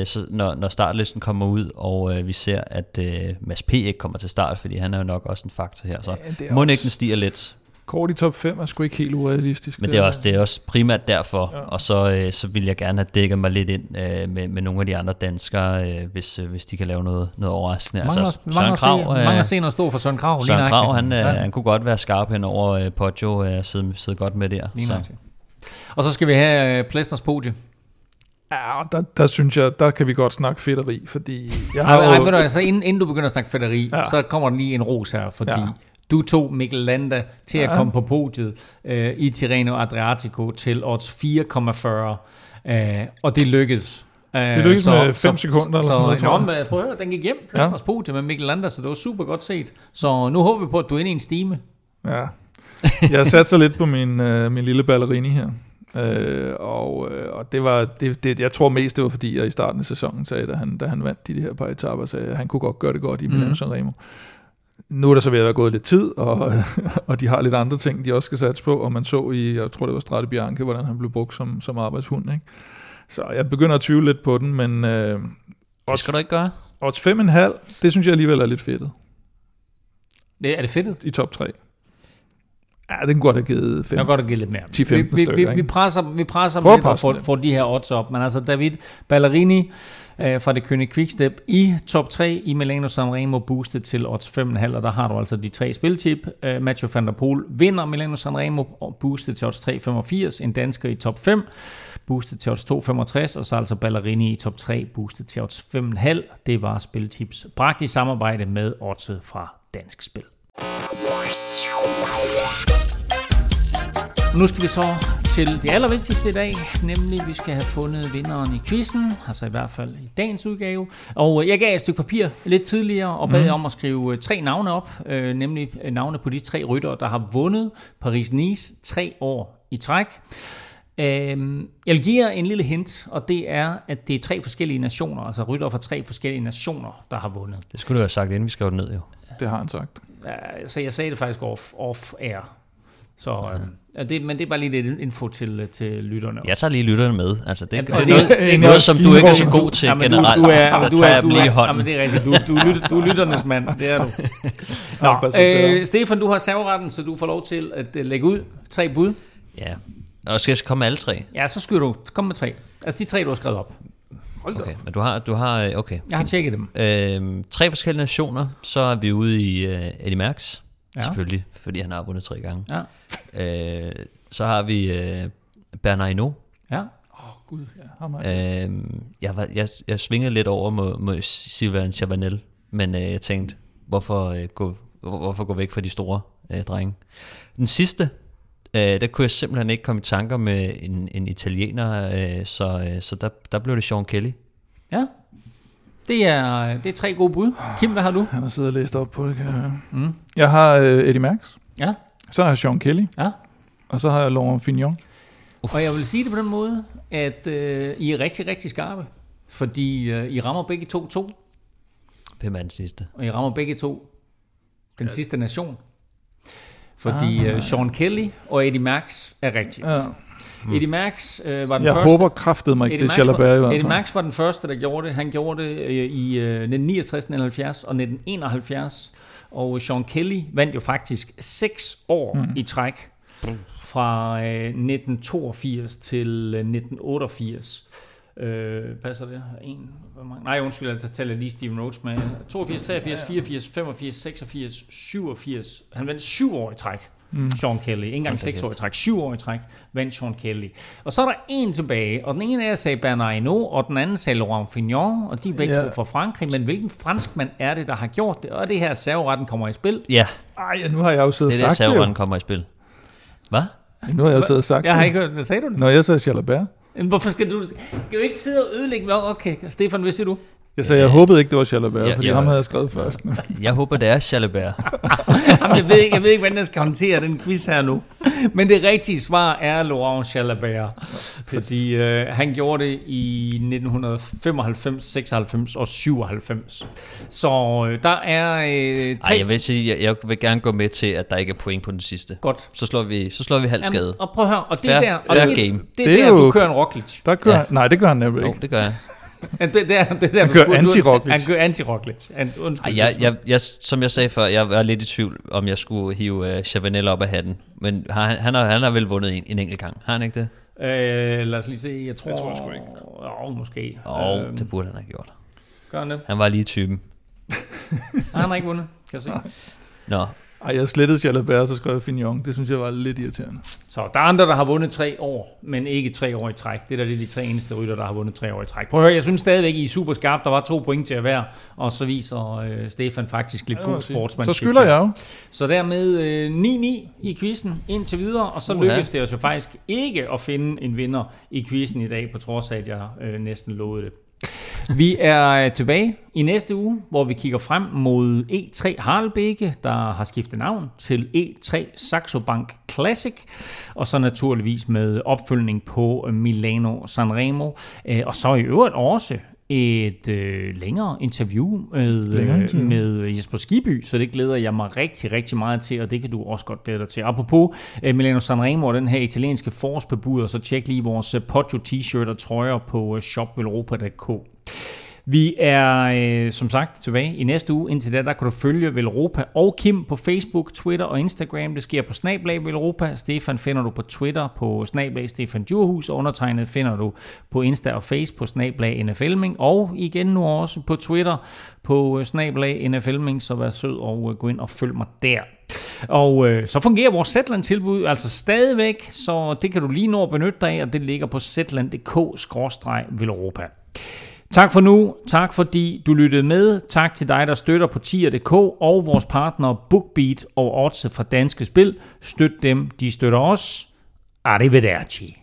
øh, så når, når startlisten kommer ud, og øh, vi ser, at øh, Mads P. ikke kommer til start, fordi han er jo nok også en faktor her, så ja, må også... ikke den stiger lidt kort i top 5 er sgu ikke helt urealistisk. Men det er også, det er også primært derfor, ja. og så, øh, så vil jeg gerne have dækket mig lidt ind øh, med, med nogle af de andre danskere, øh, hvis, øh, hvis de kan lave noget, noget overraskende. Mange, altså, Søren Krav, øh, mange scener stå for Søren Krav. Søren Krav, han, øh, ja. han kunne godt være skarp hen over øh, Poggio og øh, sidde, sidde godt med der. så. Og så skal vi have øh, Plæstners podie. Ja, der, der synes jeg, der kan vi godt snakke fedteri, fordi... Jeg har ej, ej, jo... du, altså, inden, inden du begynder at snakke fedteri, ja. så kommer der lige en ros her, fordi ja. Du tog Mikkel Landa til ja. at komme på podiet øh, i Tirreno Adriatico til odds 4,40. Øh, og det lykkedes. Øh, det lykkedes så, med 5 sekunder eller sådan noget, tror jeg. Prøv at høre, den gik hjem. Ja. Vores podiet med Mikkel Landa, så det var super godt set. Så nu håber vi på, at du er inde i en stime. Ja. Jeg har sat så lidt på min, øh, min lille ballerini her. Øh, og, øh, og det var, det, det, jeg tror mest, det var fordi, jeg i starten af sæsonen sagde, da han, da han vandt de, de her par etaper, sagde, at han kunne godt gøre det godt i Milan mm. Sanremo. Nu er der så ved at være gået lidt tid, og, <laughs> og de har lidt andre ting, de også skal satse på, og man så i, jeg tror det var Strate Bianche, hvordan han blev brugt som, som arbejdshund. Ikke? Så jeg begynder at tvivle lidt på den, men... Øh, det skal du ikke gøre. Odds 5,5, det synes jeg alligevel er lidt fedtet. Det, er det fedtet? I top 3. Ja, det kunne godt have givet 5. Det godt have givet lidt mere. 10-15 vi, vi, stykker, vi, vi presser, vi presser lidt og får, får de her odds op. Men altså David Ballerini øh, fra det kønne Quickstep i top 3 i Milano Sanremo boostet til odds 5,5. Og der har du altså de tre spiltip. Øh, Mathieu van der Poel vinder Milano Sanremo boostet til odds 3,85. En dansker i top 5 boostet til odds 2,65. Og så altså Ballerini i top 3 boostet til odds 5,5. Det var spiltips. Bragt i samarbejde med oddset fra Dansk Spil. Nu skal vi så til det allervigtigste i dag, nemlig vi skal have fundet vinderen i quizzen, altså i hvert fald i dagens udgave. Og øh, jeg gav et stykke papir lidt tidligere og bad mm. om at skrive øh, tre navne op, øh, nemlig navne på de tre ryttere, der har vundet Paris-Nice tre år i træk. Øhm, jeg vil give jer en lille hint, og det er, at det er tre forskellige nationer, altså ryttere fra tre forskellige nationer, der har vundet. Det skulle du have sagt, inden vi skrev det ned jo. Det har han sagt. Ja, så jeg sagde det faktisk off, off air. Så, øh, ja, det, men det er bare lige lidt info til, til lytterne. Jeg tager lige lytterne med. Altså, det, Ja, det, det, er noget, det er noget, som du ikke er så god til Ja, men generelt. Du, du er, Der du er, jeg du lige er, hånden. Ja, men det er rigtigt. Du, du, lytter, du er lytternes mand. Det er du. <laughs> Nå, øh, Stefan, du har serveretten, så du får lov til at øh, lægge ud. Tre bud. Ja. Og skal jeg komme med alle tre? Ja, så skal du komme med tre. Altså de tre, du har skrevet op. Hold da Okay, men du har, du har, øh, okay. Jeg har tjekket dem. Øhm, tre forskellige nationer, så er vi ude i uh, Eddie Merckx, Ja. selvfølgelig, fordi han har vundet tre gange. Ja. Øh, så har vi uh, Bernard Hinault. Ja. Gud, ja, ham er- Øhm, jeg, var, jeg, jeg svingede lidt over mod, mod Sylvain Chavanel, men øh, jeg tænkte, hvorfor, øh, gå, hvor- hvorfor gå væk fra de store øh, drenge? Den sidste, øh, der kunne jeg simpelthen ikke komme i tanker med en, en italiener, øh, så, øh, så der, der blev det Sean Kelly. Ja. Det er, det er tre gode bud. Kim, hvad har du? Han har siddet og læst op på det, kan jeg høre. Mm. Jeg har øh, Eddie Merckx. Ja. Så har jeg Sean Kelly. Ja. Og så har jeg Laurent Fignon. Og jeg vil sige det på den måde, at øh, I er rigtig, rigtig skarpe. Fordi øh, I rammer begge to to, Hvem er den sidste? og I rammer begge to den sidste nation. Fordi Ah. øh, Sean Kelly og Eddie Merckx er rigtigt. Ja. Mm. Eddie Merckx øh, var den Jeg første... håber kraftedeme ikke, Eddie det er Jalabert i var, hvert Eddie fald. Merckx var den første, der gjorde det. Han gjorde det øh, i øh, 1969, 1970 og 1971. Og Sean Kelly vandt jo faktisk seks år Mm. i træk. Fra øh, 1982 til øh, 1988. Øh, passer det? En, hvor mange? Nej, undskyld, der tæller lige Steven Rhodes med. 82, 83, 84, 85, 86, 87. Han vandt syv år i træk. Mm. Sean Kelly. Ikke engang seks år i træk. Syv år i træk vandt Sean Kelly. Og så er der en tilbage, og den ene af jer sagde Bernard Hinault, og den anden sagde Laurent Fignon, og de er begge Ja. to fra Frankrig. Men hvilken franskmand er det, der har gjort det? Og det her serveretten kommer i spil. Ja. Ej, nu har jeg jo siddet Det og er sagt det. jo. serveren kommer i spil. Hvad? Nu har jeg jo siddet og sagt Jeg har det. ikke hørt, hvad sagde du? Når jeg sagde Jalabert. Men Hvorfor skal du, skal du ikke sidde og ødelægge mig? Okay, Stefan, hvad siger du? Jeg sagde, jeg håbede ikke, det var Jalabert, Ja, fordi ja. ham havde jeg skrevet først. <laughs> Jeg håber, det er Jalabert. <laughs> Jamen, jeg, ved ikke, jeg ved ikke, hvordan jeg skal håndtere den quiz her nu. Men det rigtige svar er Laurent Jalabert. Fordi øh, han gjorde det i 1995, 96 og 97. Så øh, der er øh, tre... Ej, jeg vil sige, jeg, jeg vil gerne gå med til, at der ikke er point på den sidste. Godt. Så slår vi, så slår vi halv skade. og prøv at høre, og det fair, der... Og fair det, game. Det, det, det er der, du kører en Roglic. Der kører, Ja. Nej, det gør han nemlig Jo, ikke. det gør jeg. <laughs> <laughs> Det, det, er, det der, Han kører anti-Roglic. Han kører anti-Roglic. An, undskyld. Ej, jeg, jeg, jeg, som jeg sagde før, jeg var lidt i tvivl, om jeg skulle hive uh, Chavanel op af hatten. Men har, han, han, har, han har vel vundet en, en enkelt gang, har han ikke det? Øh, lad os lige se, jeg tror... Det tror jeg sgu ikke. Åh, måske. Åh, oh, Øhm, det burde han have gjort. Gør han det? Han var lige typen. Nej, <laughs> han har ikke vundet, kan jeg se. Nå, Ej, jeg slettede Jalabert, så skrev jeg Fignon. Det synes jeg var lidt irriterende. Så der er andre, der har vundet tre år, men ikke tre år i træk. Det er da er de tre eneste rytter, der har vundet tre år i træk. Prøv at høre, jeg synes stadigvæk, I er super skarpt. Der var to point til at være, og så viser øh, Stefan faktisk lidt god sportsmanship. Så skylder jeg jo. Så dermed øh, 9-9 i quizzen indtil videre, og så Uha. lykkedes det os jo faktisk ikke at finde en vinder i quizzen i dag, på trods af, at jeg øh, næsten lovede det. Vi er øh, tilbage i næste uge, hvor vi kigger frem mod E3 Harlebække, der har skiftet navn til E3 Saxo Bank Classic, og så naturligvis med opfølgning på Milano Sanremo, Øh, og så i øvrigt også et øh, længere interview med, Længere øh, interview. med Jesper Skiby, så det glæder jeg mig rigtig, rigtig meget til, og det kan du også godt glæde dig til. Apropos øh, Milano Sanremo og den her italienske forårsbebuder, så tjek lige vores Poggio t-shirt og trøjer på shopvelropa.dk. Vi er øh, som sagt tilbage i næste uge. Indtil da, der kan du følge Velropa og Kim på Facebook, Twitter og Instagram. Det sker på Snablag Velropa. Stefan finder du på Twitter på Snablag Stefan Djurhus. Og undertegnet finder du på Insta og Face på Snablag NFLming. Og igen nu også på Twitter på øh, Snablag NFLming. Så vær sød og øh, gå ind og følg mig der. Og øh, så fungerer vores Zetland-tilbud altså stadigvæk, så det kan du lige nå at benytte dig af, og det ligger på zetland.dk-velropa. Tak for nu. Tak fordi du lyttede med. Tak til dig, der støtter på tier.dk og vores partner BookBeat og Odds fra Danske Spil. Støt dem, de støtter os. Arrivederci.